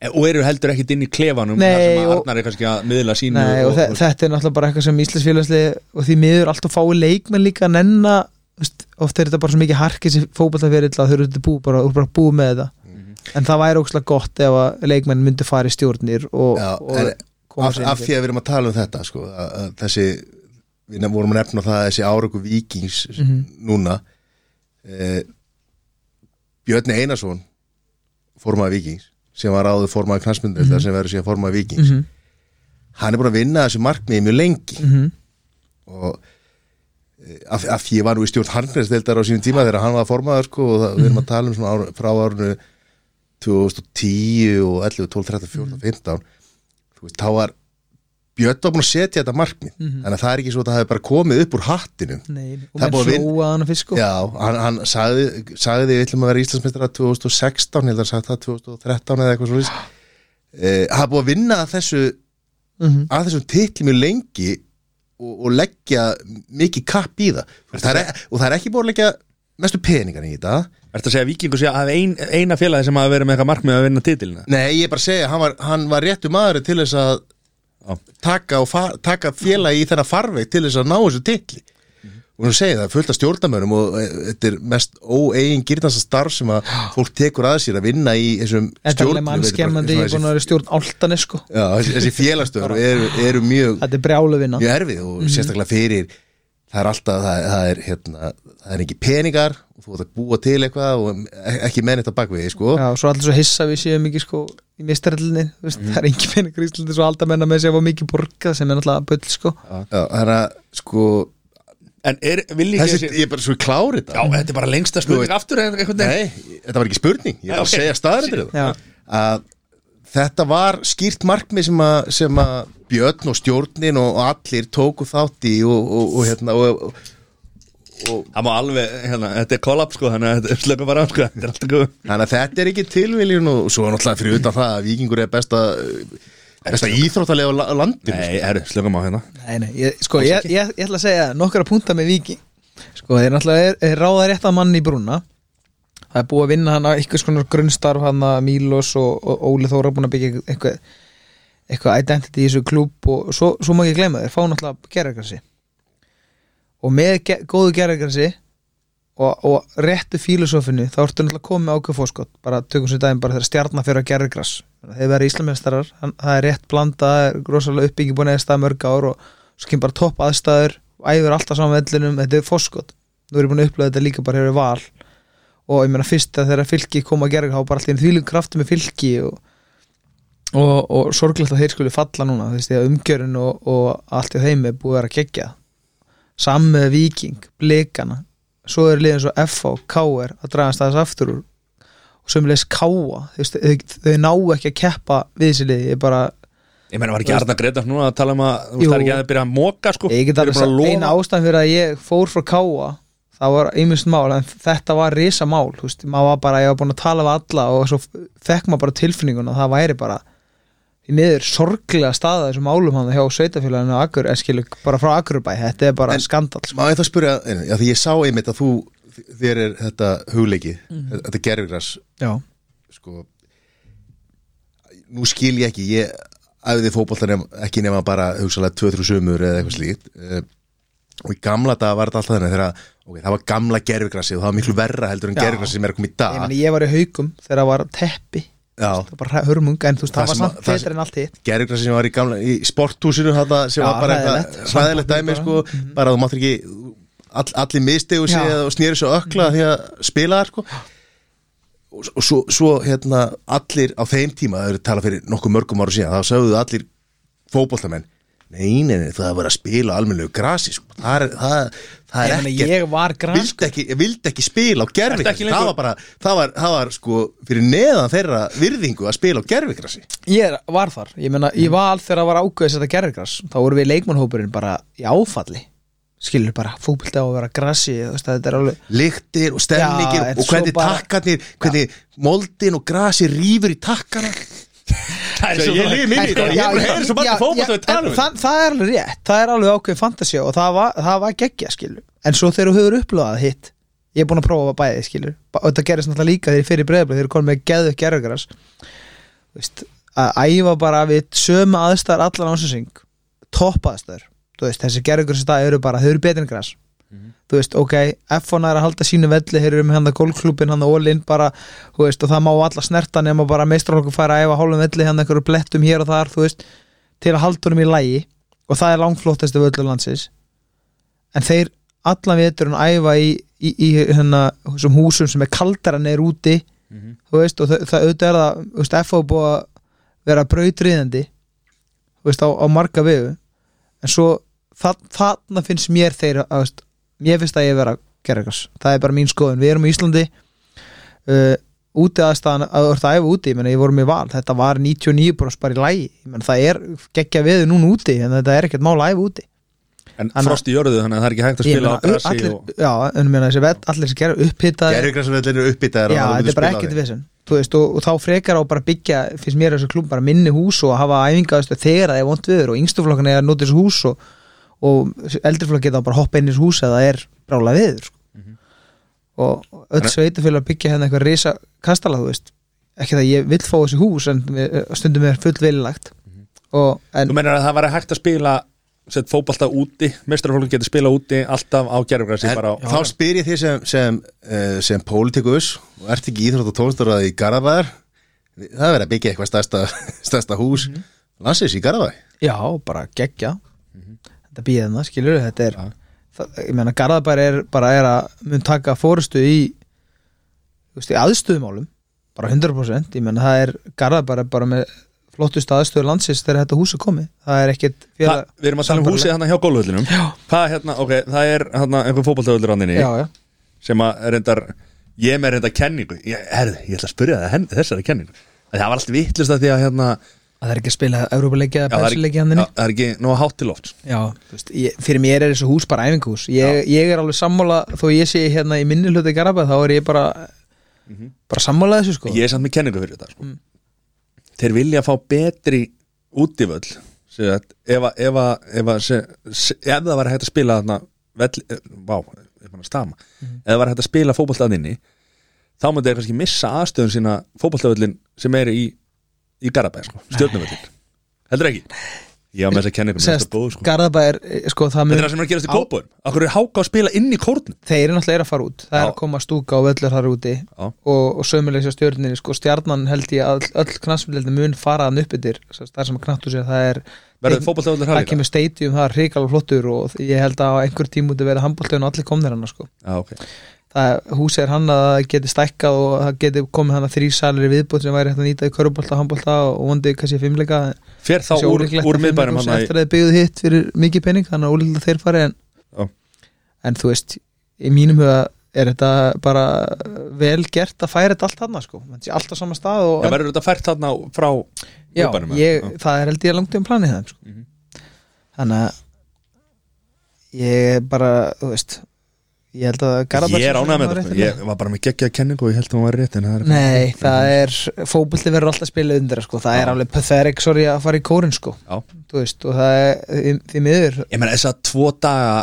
En- Og eru heldur ekkit inn í klefanum þar sem að og- Arnar er kannski að miðla sínu nei, og, og þetta er náttúrulega bara eitthvað sem Íslandsfélagsli og því miður alltaf fái leikmenn líka að nenna þú veist, oft er þetta bara svo mikið harkið sem fótbolta fyrir að þau eru þetta bú, bara, bara búið með þetta. En það væri ókslega gott ef að leikmenn myndi fara í stjórnir og, Já, og en af, af því að við erum að tala um þetta sko, að, að þessi, við vorum að nefna það að þessi áraugu vikings Mhm. núna eh, Björni Einarsson formaði vikings sem var áður formaði knansmyndir Mhm. sem verður síðan formaði vikings Mhm. hann er búin að vinna þessu markmiði mjög lengi mm og eh, af, af því ég var nú í stjórn harnveðsdeildar á sínum tíma þegar hann var formaður sko, og það, við erum að tala um ár, frá árunu 2010 og 11, 12, 13, 14, 15 þú veist, þá var Björn var búin að setja þetta markmið. Þannig að það er ekki svo að það hefði bara komið upp úr hattinum. Nei, og Það menn sjóa hann að fisk. Já, hann, hann sagði, sagði því við ætlum að vera 2016, held að hann sagt það 2013 eða eitthvað svo eh, hann er búið að vinna að þessu Mhm. að þessum titli mjög lengi og, og leggja mikið kapp í það, það er, og það er ekki búið að leggja mestu peningar í þetta. Ertu að segja að Víkingur sé að ein, eina félagi sem hafa verið með eitthvað markmið að vinna titilina? Nei, ég er bara að segja, hann var, hann var réttu maður til þess að taka, taka félagi í þennan farveg til þess að ná þessu titli. Og hún segir það er fullt af stjórnamönnum og e, þetta er mest óeigin gyrnasta starf sem að fólk tekur að sér að vinna í þessum Þetta er alveg stjórnum mannskemmandi Ég er búin að vera stjórn áltanis sko. Já, þessi, félagstöður eru, eru mjög, Þetta er brjálu vinna. mjög erfið og sérstaklega fyrir það er alltaf, það, það er hérna, það er ekki peningar og þú ert að búa til eitthvað og ekki menn þetta bakvið, sko. Já, svo allir svo hissa við séum ekki sko í mistarallinni, það er engin peningur í Íslandi svo alltaf menna með sig að var mikið borgað sem er náttúrulega bull sko. Já, þannig að, sko En er, vil ekki þessi, ég er bara svo klárið Já, þetta er bara lengsta spurning aftur Nei, þetta var ekki spurning, ég er að segja staðarindir Já. að þetta var skýrt markmið sem að, sem að Björn og stjórnin og, og allir tóku þátt í og, og, og hérna og, og, Það má alveg, hérna, þetta er kollab sko Þannig að þetta er slöku bara sko Þetta er alltaf góð þannig að þetta er ekki tilviljun og svo er náttúrulega fyrir utan það að Víkingur er besta besta íþróttalega á la- landinu Nei, herru, slökum á hérna. Nei, nei, ég, sko, ég, ég, ég ætla að segja nokkra punta með Viki Sko, þeir náttúrulega er, er ráða rétt að manni í brúna. Það er búið að vinna hann að eitthvað skonar grunnstarf hann að Mílos og, og Óli Þóra búin að byggja eitthvað eitthvað identity í þessu klúb og svo, svo má ekki gleyma þeir fá náttúrulega gerðargrassi og með ge góðu gerðargrassi og, og réttu fílosófinu þá ertu náttúrulega komið ákveð fórskott bara tökum sér daginn bara þegar stjarnar fyrir að gerðargrass þeir vera íslamestarar, það er rétt blanda það er rosalega uppbyggi búin eða stað mörg ár og svo kemur bara topp aðstæður og æfur alltaf saman vellinum, þetta er fórskott nú er ég búin að upplega þetta líka bara hefur val. Og ég meina fyrst að þegar fylki kom að gera þá bara alltaf þvílum kraftu með fylki og, og, og sorglegt að þeir skuli falla núna því að umgjörun og, og allt í þeim er búið að vera gegja saman með Viking, Blikana svo er liðin svo F og KR að dragast aðeins aftur úr. Og sömulegis veist, þau, þau ná ekki að keppa við þessi liði, ég bara Ég meina, var ekki Arna Gretar núna að tala um að Þú veist, það er ekki að byrja að móka sko? Ég get alveg að eina ástæðan fyrir að ég fór frá Káa það var ymist mál, en þetta var risa mál, þú veist, maður var bara ég var búin að tala við alla og svo fekk maður bara tilfinningun að það væri bara í niður sorglega staða þessum málum hann hjá sveitafélaginu Akur, eskilu, bara frá Akurbæ þetta er bara En- skandal sko. Má ég þá spyrja, einu, já, því ég sá einmitt að þú þér er þetta hugleiki þetta gerfigras sko nú skil ég ekki, ég æfði fótbolta nefn, ekki nema bara hugsalega 2-3 sumur eða eitthvað slíkt. Uh, og í gamla dag var þetta alltaf þannig þegar okay, það var gamla gerfigrassi og það var miklu verra heldur en gerfigrassi sem er að koma í ég, dag meni, ég var í haugum þegar það var teppi það var bara hörmung, en þú veist, Það var samt betur en allt hitt. Gerfigrassi sem var í gamla í sporthúsinu þarna, sem Já, var bara eitthvað hræðilegt. dæmi sko, bara þú máttir ekki all, allir mistegu sig og snýri svo ökla því að spila sko. Og, og svo, svo hérna allir á þeim tíma, það eru talað fyrir nokkuð mörgum ára síðan, þá sögðu allir fótboltamenn Nei, nei, nei, það er að spila á almennilegu grasi sko. það það, það er ekkert. ég var grann vildi ekki, vildi ekki spila á lengur- það var bara, það var, það var sko fyrir neðan þeirra virðingu að spila á gerfigrassi Ég var þar, ég meina, ég var þegar það var ákveðis þetta gerðgras, þá voru við leikmannhópurinn bara í áfalli. Skilur bara fókbildi á að vera grassi alveg, lyktir og stemningir Já, og hvernig takkarnir hvernig moldin og grasi rýfur í takkana Það er ég líf minni í þetta, ég er bara að heyra svo margir fótbolta við tala um það, það er alveg rétt, það er alveg ákveðin fantasía og það var, það var geggja skilur. En svo þegar þú hefur upplöðað hitt ég er búin að prófa bæði skilur. Og þetta gerist náttúrulega líka þegar ég fyrir breyðabli þegar ég kom með geðu gerðugras veist, að æfa bara við sömu aðstæðar allan ásinsing topp aðstæður. Þú veist, þessi gerðugras það eru bara, þau eru betri en gras þú veist, ok, F1 er að halda sínu velli þeir eru með hann að golfklubin, hann að All-in bara, þú veist, og það má alla snerta nema bara meistralokku færa að æfa hálfum velli hann einhverju blettum hér og þar, þú veist til að halda honum í lægi og það er langflóttastu völlu landsins. En þeir allan veturinn æfa í, í, í hérna, húsum sem er kaldara neður úti þú veist, og það, auðvitað er það þú veist, F.O. búið að vera brautriðandi þú veist, á, á marga viðu en svo þa þarna finnst mér að, mér finnst að ég vera gerðargras, það er bara mín skoðun. Við erum í Íslandi uh, úti aðstæðan að þú ert að æfa úti ég, meina, ég vorum í val, þetta var 99 bara í lægi, ég meina, það er geggja við núna úti, en þetta er ekkert mál að æfa úti. En Þannig að- frost í jörðu þannig að það er ekki hægt að Ég spila á meina, grassi allir, og... já, en ég meina, þessi vett, allir sem gerur upphitaði Gerðugrassvellir eru uppbyttaðir Já, þetta er bara ekkert veist, og, og þá frekar á bara byggja finnst mér þessu klúm bara minni hús og hafa æfinga veist, þegar það er vond viður og yngstuflokkan er að nota þessu hús og, og eldriflokk geta bara hoppa inn í hús eða það er brála viður sko. og öll sveitafélag byggja hérna eitthvað risa kastala þú veist. Ekki það ég vill fá þessi hús en stundum er fullt viljulagt og en Þú meinar að það væri hægt að spila sett fótbolta úti, mestrarfólk getur spila úti alltaf á á þá spyr ég því sem, sem, uh, sem pólitíkus og ert ekki íþrótt og tónstóraði í Garabæðar það er verið að byggja eitthvað stærsta, *laughs* stærsta hús mm landsins í Garabæ já, bara geggja þetta býðið það, skilur þetta er, það, ég meina Garðabær er bara er að mun taka fórustu í í aðstöðumálum bara 100% ég meina það er Garðabær er bara með flottustu aðstöður landsins þegar þetta hús er komið. Það er ekkit Það, við erum að tala um húsið hérna hjá gólvöllinum Hvað er hérna, ok, það er hérna einhver já, já, sem að reyndar, ég er með reyndar kenningu. Ég, herði, ég ætla að spyrja það henni, þessari kenningu. Það var allt vittlust að því að hérna að það er ekki að spila Európa-leiki já, eða já, hann það er ekki nóg hátt til loft Já, þú veist, ég, fyrir mér er þessu hús bara æfinguhús ég, ég er alveg sammála, þó ég sé hérna í minni hluti Garabæð, þá er ég bara bara sammála þessu sko. Ég er samt með kenningu fyrir þetta sko. Mm. þeir vilja fá betri að ef, að- ef, að- ef, að- ef það var hægt að spila þarna vell, eh, vá, að stama. Mhm. ef það var hægt að spila fótboltaðinni þá myndi þeir kannski missa aðstöðun sína fótboltavöllin sem er í í Garabæ, sko, stjórnuvöllin heldur ekki? ég á með þess að kenningu Sest, þetta er góð, sko. Garabæð er, sko, það þetta er það sem er að gerast í kópun okkur er háka að spila inn í kórnum þeir eru náttúrulega er að fara út það er að koma stúka og völlur þar úti Já. og, og sömulegs á stjórninni sko, stjarnan held ég að öll, knassmildi mun fara hann upp yfir það sem að knattu sér það er verður fótboltavöllur það kemur stadium, það er hrikalega flottur og ég held að á einhver tíma út að vera handbóltöðun og allir komnir hann sko. Já, ok. Það húsi er hann að það geti stækkað og það geti komið hann að þrý salir viðbútt sem væri hægt að nýta í körubólta, handbólta og vondi kannski fimmleika fer þá úr, úr fimmleika hann eftir að þið byggðu hitt fyrir mikið pening þannig að að þeir fari en, en þú veist í mínum huga er þetta bara vel gert að færa þetta allt hann sko. Þetta sé allt á sama stað og, Já, verður þetta fært þarna frá já, ég, það er held ég langt um planið það sko. Mhm. þannig að ég bara þú veist ég held að Garðabær Ég er sé ánægð með þetta, ég var bara með geggja kenningu og ég held að hún var rétt það Nei, það er, fótbolti verður alltaf spilað undir sko. það Já. er alveg pathetic sorry að fara í kórin sko. Veist, og það er því, miður Ég meina þess að tvo daga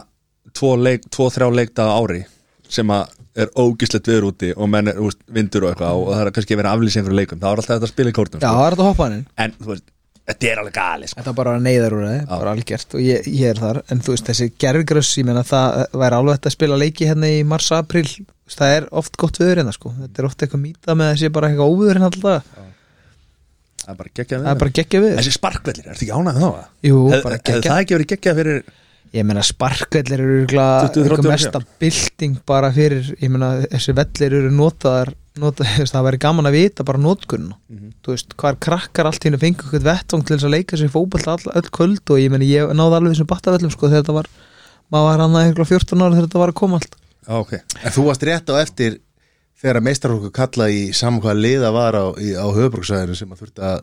tvo, leik, tvo þrjá leikdaga ári sem að er ógislegt viður úti og menn er úst, vindur og eitthvað og það er kannski að aflýsa einhverju leikum þá er alltaf að spila í kórnum Já, sko. það er þetta að hoppa hann inn en þú veist, þetta er alveg gali sko. Þetta var bara neyðar úr það, bara algjört. Og ég, ég er þar, en þú veist, þessi gerfigröss ég menna það væri alveg hægt að spila leiki hérna í mars-april, það er oft gott viður hérna sko, þetta er oft eitthvað mýta með þessi bara eitthvað óviður hérna alltaf. Það er bara geggjað það er bara geggja viður Þessi sparkvellir, ertu ekki ánægð þá? Jú, Hef, bara geggja það ekki verið geggjað fyrir Ég meina sparkvellir eru örugglega 20-30 eitthvað mesta bylting bara fyrir, ég meina þessi vellir eru notaðar, *laughs* veist, það væri gaman að vita bara notkunna Mhm. þú veist, hvað krakkar allt hennu fengu eitthvað vettvang til þess að leika sér fótbolt all, öll kvöld og ég meina ég náði alveg þessum battavellum sko þegar þetta var, maður var hann að eitthvað 14 ára þegar þetta var að koma allt ok En þú varst rétt á eftir þegar meistarhóku kalla í saman hvað liða var á, á höfbruksæðinu sem að þurfti að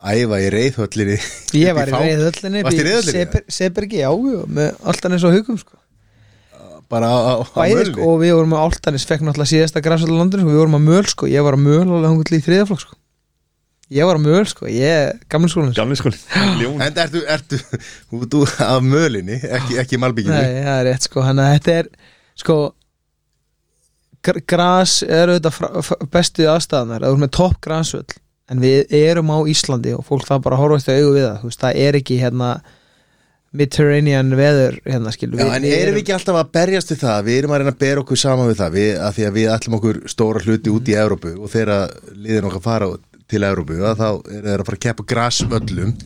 æfa í reyðhöllinni Ég var í reyðhöllinni? Sebergi, já, já, með Altanis og Haugum sko. Bara á, á, á Bæði, sko, og við vorum með Altanis fekk náttúrulega síðasta græsvöldu landinu, sko, við vorum að möl sko. ég var að möl alveg hungull í þriðaflokk sko. ég var að möl, sko, ég gamli skólinn sko. Gamli skóli *gasps* Ljón. En ertu, ertu, þú, af mölinni, ekki, ekki malbygginu Nei, það er rétt, sko, hann að þetta er sko gr- gras er auðvitað fra- f- bestu aðstæðanar, það er með topp grasvöll en við erum á Íslandi og fólk það bara horfast í augu við það, þú veist, það er ekki hérna Mediterranean veður hérna skilur Já, en erum við ekki alltaf að berjast við það? Við erum að reyna að bera okkur saman við það við, að því að við ætlum okkur stóra hluti út í Evrópu og þegar liðin okkar fara til Evrópu að þá er það að fara að keppa grasvöllum.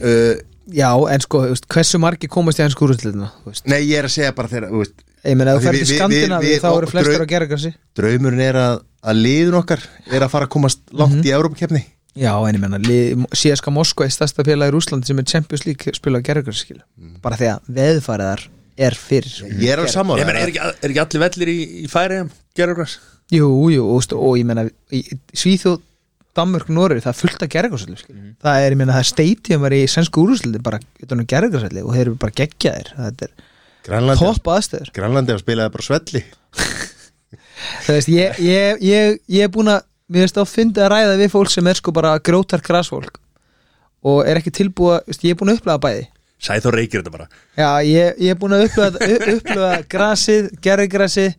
Uh, Já, en sko, veist, hversu margi komast í hans veist? Nei, ég er að segja bara þegar ég Af þú við- Skandinavi þá eru flestur drau- að gera grassi draumurinn er að, að liðin okkar er að fara að komast langt Mhm. í Evrópukeppni Já, en ég menna, CSKA Moskva er stærsta félag í Rúslandi sem er Champions League spila á gerðugarskil bara því að veðfæriðar er fyrir. Ég er alveg Ég sammála. Meina, er ekki, er ekki allir vellir í, í færi gerur græs? Jú, jú, og, og ég menna Svíþjóð, Danmörk, Norri það er fullt af gerðugarskil það er, ég menna, það er stadium er í sensku úrúslandi bara um gerðugarskil og þeir eru bara geggjaðir. Þetta er topp aðstöður Grænlandi *laughs* að bara svelli Það ég, ég, ég, ég að mér fyndi að ræða við fólk sem er sko bara grótar grasfólk og er ekki tilbúið, veist, ég er búin að upplega bæði. Sæþór reykir þetta bara. Já, ég, ég er búin að upplega, *laughs* upplega grasið, gerðigrasið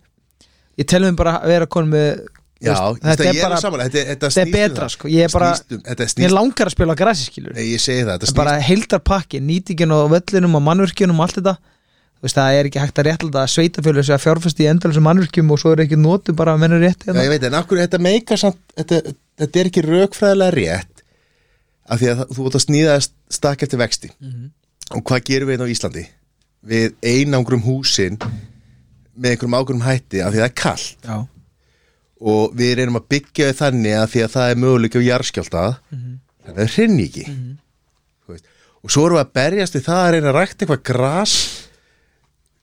ég tel mér bara að vera konum með Já, þetta ég er bara Þetta, þetta, þetta er um betra það. sko, ég er bara um- mér snýst langar að spila á grasi skilur Nei, ég segi það, en bara snýst heildar pakki, nýtingin og völlinum og mannvirkjunum og allt þetta veist, það er ekki hægt að réttalda að sveitafjölu sig að fjárfæst í endalsum mannvirkjum og svo er ekki notu bara að menna rétt Já, hérna. ég veit, en akkur þetta meika samt þetta, þetta er ekki rökfræðilega rétt af því að þú ert að snýða stakk eftir vexti Mhm. og hvað gerum við hérna á Íslandi? Við einangrum húsin með einhverjum ákveðum hætti af því að það er kallt Já, og við reynum að byggja þau þannig að því að það er möguleika á jarðskjálta Mhm. þannig að það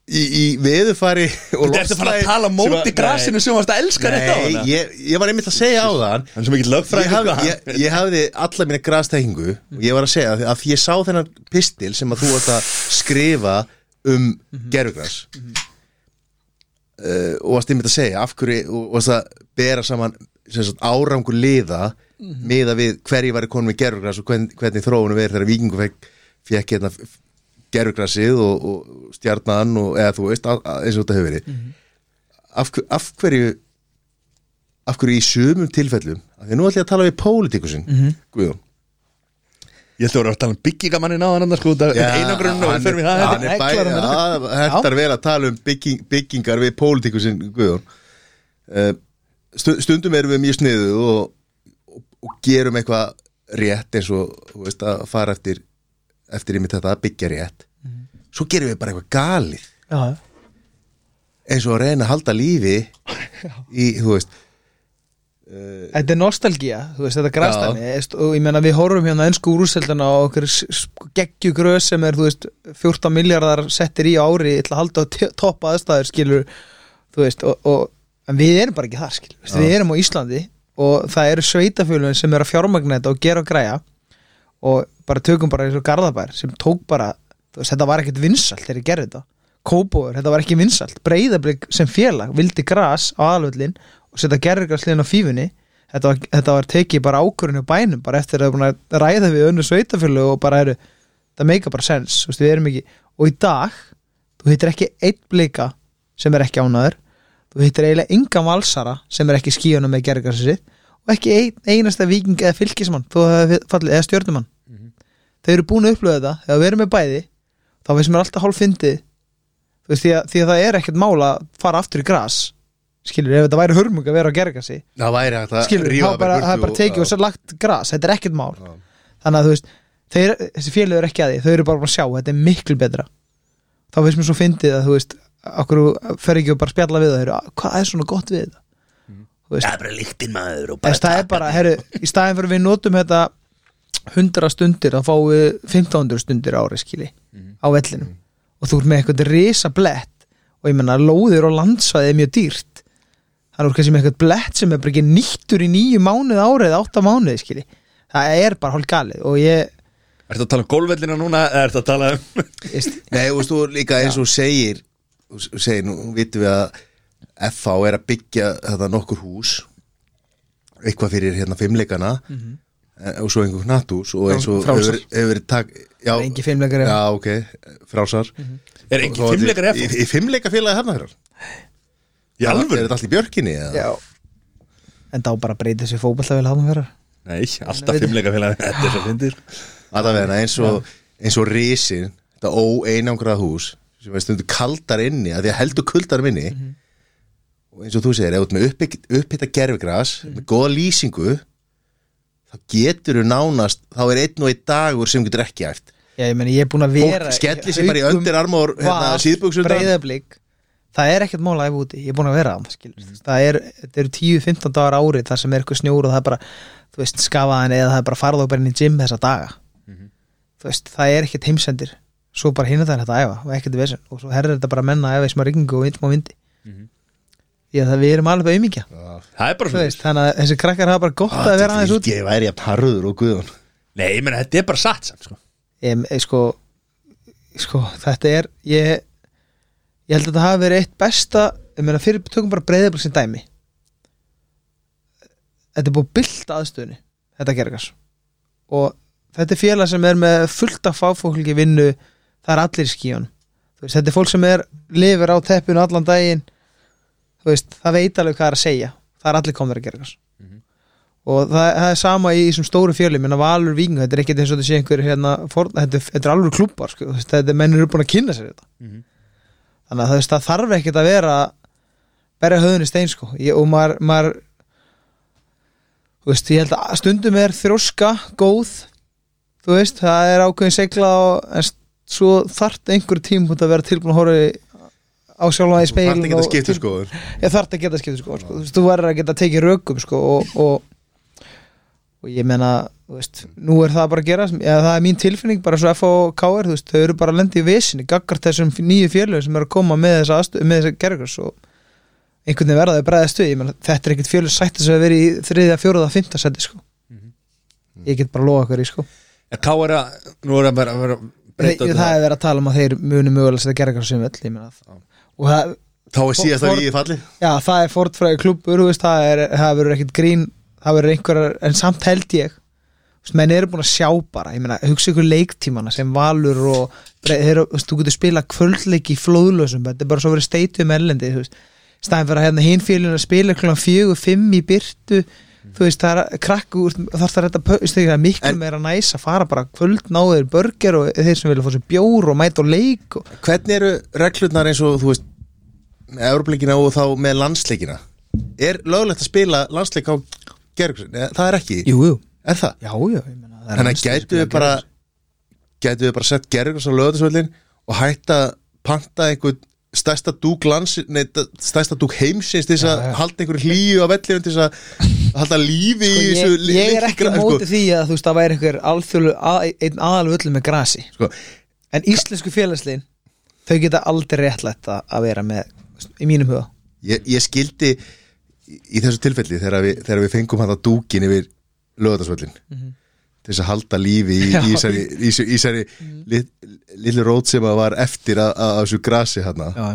í, í veðufari og Þetta ertu að fara að tala móti grasinu sem varst að elska þetta á Nei, hana? ég, ég var einmitt að segja á þann Hann sem ekki ég lögfræðingur hafði, ég, ég hafði alla mína grastækingu og ég var að segja að, að ég sá þennan pistil sem að þú varst að skrifa um mm gerfugras uh, og varst einmitt að segja af hverju og varst að bera saman sem sagt, árangur liða miða við hverju var konum með gerfugras og hvern, hvernig þróunum verið þegar vikingu fekk, fekk hérna gerfugrasið og, og stjarnan og eða þú veist, eins og þetta hefur verið. Af, hver- af hverju af hverju í sumum tilfellum af því að nú ætlum ég að tala við pólitíkusinn mm -hmm. Guðjón. Ég ætti að vera að tala um byggingamannin á hann sko, einangrunn og við fyrir við það hann er hann að hættar vel að tala um bygging, byggingar við pólitíkusinn Guðjón. Uh, stu, stundum erum við mjög sniðu og, og, og gerum eitthvað rétt eins og þú veist, að fara eftir eftir yfir þetta að byggja rétt svo gerum við bara eitthvað galið. Já, eins og að reyna að halda lífi *laughs* í, þú veist Þetta er nostalgía, þú veist, þetta grastæmi veist, og ég meina við horfum hérna ennsku úrúseldana og okkur geggjugröð sem er, þú veist, 14 miljardar settir í ári til að halda á te- topp aðstæður, skilur þú veist, og, og en við erum bara ekki þar, skilur, veist, við erum á Íslandi og það eru sveitafjölun sem eru að fjármagna þetta og gera og græja og bara tökum bara eins og Garðabær sem tók bara, veist, þetta var ekkert vinsalt þegar ég gerði þetta, Kópóður, þetta var ekki vinsalt, Breiðablík sem félag vildi gras á aðalvöllin og setja gerðurgrasliðin á fífunni. Þetta var, þetta var tekið bara ákvörðinu bænum bara eftir að það er búin að ræða við önnu sveitafjölu og bara eru, það meika bara sens þú veist, við erum ekki, og í dag þú hittir ekki einn blika sem er ekki ánæður, þú hittir eiginlega engan valsara sem er ekki skíunum með gerðurgrasið og ekki ein, einasta viking eða fylgismann, eða stjörnumann þau eru búin að upplöða þetta þegar við erum með bæði, þá finnst mér alltaf hálf fyndið. Því því að það er ekkert mál að fara aftur í gras skilur, ef þetta væri hörmung að vera að gerga sig það væri að skilur, rífa það er bara, það er bara og- tekið og sér lagt gras, þetta er ekkert mál. Já. þannig að þú veist, þeir, þessi félög er ekki að því þau eru bara að sjá, þetta er miklu betra. Þá finnst mér svo fyndið að þú veist okkur fer ekki og bara spjalla við það þeir, hvað er svona gott við þetta? Veist, Það er bara líktinn maður það er bara, herru, í staðin fyrir við notum þetta 100 stundir þá fáum við 1500 stundir ári skili á vellinum. Og þú ert með eitthvað risa blett og ég menna lóðir og landsvæði er mjög dýrt. Þannig er kannski með eitthvað blett sem er bara ekki nýttur í nýju mánuð árið, átta mánuði skili það er bara hálf galið. Og ég Ertu að tala um gólvellina núna eða ertu að tala um Nei, og þú líka eins og segir þú segir, nú vitum við að FH er að byggja þetta nokkur hús eitthvað fyrir hérna fimmleikana. Mhm. eh, og svo einhver knattús og eins og Frásar. hefur, hefur tak, já, engi fimmleikar já, ok, frásar. Er ekki Og svo fimmleikar í, eftir? í fimmleika félagi hérna fyrir Í alvöru? Er þetta allt í björkinni? eða? já. En þá bara breytið sér hafum vera Nei, alltaf fimmleikar félag Þetta er svo fyndir Allavega eins og, eins og risin þetta óeinangrað hús sem er stundu kaldar inni að því að heldur kuldar inni. Og eins og þú segir, ef þú ert með upphitta gerfigras með góða lýsingu þá getur þú nánast þá er einn og einn dagur sem getur ekki æft. Já, ég meni, ég er búin að vera Fólk skellir sig bara í öndir armór hérna, síðbuksundan breyðablík það er ekkert mál að æfa úti, ég er búin að vera það, skilur. það er, eru 10-15 dagar árið þar sem er eitthvað snjór og það er bara þú veist, skafaðan eða það er bara farið og bara inn í gym þessa daga. Mhm. þú veist, það er ekkert heimsendir. Svo bara hinn það er þetta að æfa og ekkert vesen. Og svo herrir þetta bara menna að æfa í smá rigningu og vindum á vindi því að það við erum alveg auðmíkja Það er bara þú svona veist, þannig að þessi krakkar hafa bara gott að vera aðeins út Ég væri að parruður og guðun Nei, ég meina, þetta er bara satt samt, sko. Em, e, sko, sko, þetta er ég, ég held að þetta hafi verið eitt besta ég meina fyrir tökum bara breyðablik sem dæmi. Þetta er búið byllt aðstöðunni þetta gergas og þetta er félag sem er með fullt af fáfólki vinnu það er allir í skíun veist, þetta er fólk sem er lifir á teppinu allan daginn veist, það veit alveg hvað er að segja. Það er allir komður að gergas Mhm. og það, það er sama í þessum stóru fjöli minna Valur Víking, þetta er ekkert eins og þetta sé einhver hérna, for, þetta, þetta er alveg klubbar sko, þetta er mennir eru búin að kynna sér þetta. Mhm. þannig að veist, það þarf ekkert að vera berja höfðunni stein sko. Ég, og maður, maður þú veist, ég held að stundum er þróska góð þú veist, það er ákveðin segla og, en svo þarft einhver tímpúnt að vera tilbúin að horfa í- á sjálfa í Þú speil þarft ekki að skipta skoður ég þarf að geta skipt sko, sko. Þú, verður að geta tekið rökum sko, og, og, og ég meina þú veist, nú er það bara að gera eða það er mín tilfinning, bara svo F og KR þú veist, þau eru bara að lenda í vesinni, gaggart þessum nýju félögum sem eru að koma með þessa, þessa gergurs og einhvern veginn verða þau bregðast við, ég meina þetta er ekkert félög sætt þess að vera í þriðja, fjóruða, fymta seti sko. ég get bara að lofa hverju sko. En Ká er að, nú er að vera, vera breyta það, er verið að tala um að þeir muni mögulega að setja gergur sem völl, ég meina það og það, Þá er síðast að við falli. Já, það er fortfræði klubur veist, það, er, það verður ekkert grín það verður einhverjar, en samt held ég menn eru búin að sjá bara meina, hugsa ykkur leiktímana sem valur og þeir, veist, þú getur spila kvöldleiki í flóðlösum, þetta er bara svo verið steitum erlendi, staðin fyrir að hérna hinn félun að spila fjögur, fimm í byrtu þú veist, það er krakku þarf það að miklu En- meira næs að fara bara kvöld náður börger og þeir sem vilja fá sér bjór og mæta og leik og, Hvernig eru reglurnar eins og þú veist með Európleikina og þá með landsleikina Er löglegt að spila landsleik á gergur? Það er ekki, jú, jú, er það? já, já ég er Þannig að gætu við bara gætu við bara sett gergur á lögðarsvöllin og hætta panta einhvern stærsta dúk lands, nei, stærsta dúk heimsins til þess að halda einhverju hlýju á vellinu til þess að halda lífi sko, í ég, þessu li- ég er ekki á gra- móti því að þú veist það væri einhver alþjólu, einn aðalvöllu með grasi. Sko, en íslensku félagsliðin þau geta aldrei réttlætt að vera með í mínum huga. Ég, ég skildi í, þessu tilfelli þegar við, þegar við fengum hann að dúkin yfir lögðarsvöllin til þess að halda lífi í, Já. í þessari, í, þessu- í þessari lit, litlu rót sem að var eftir að, þessu grasi hann já,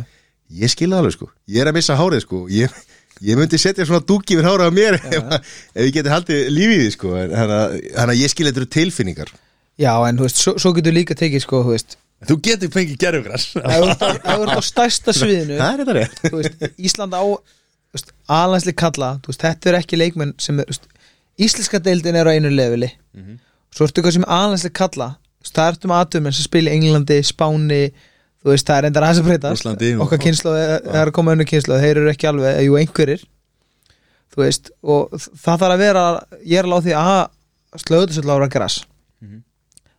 ég skil það alveg sko, ég er að missa hárið sko. Ég, ég myndi setja svona dúki yfir hárið á mér ef, ef ég geti haldið lífið í því sko. Þannig að, ég skil þetta eru tilfinningar. Já en þú veist, svo, svo getur líka tekið sko, þú veist, Þú getur fengið gerfugras ef þú ert á- stærsta sviðinu það er þetta rétt. þú veist, Ísland á þú veist, alansli kalla, þú veist, þetta er ekki leikmenn sem er, þú veist, íslenska deildin er á einu leveli. Svo ertu eitthvað sem alansli kalla. Veist, það ertu með aðtöfum sem spila í Englandi, Spáni þú veist, það er endar aðeins að breyta okkar kynslu, það er að koma önnu kynslu þeir eru ekki alveg, jú einhverjir. Þú veist, og það þarf að vera ég er alveg á því að slöðu þessu lára græs Mhm.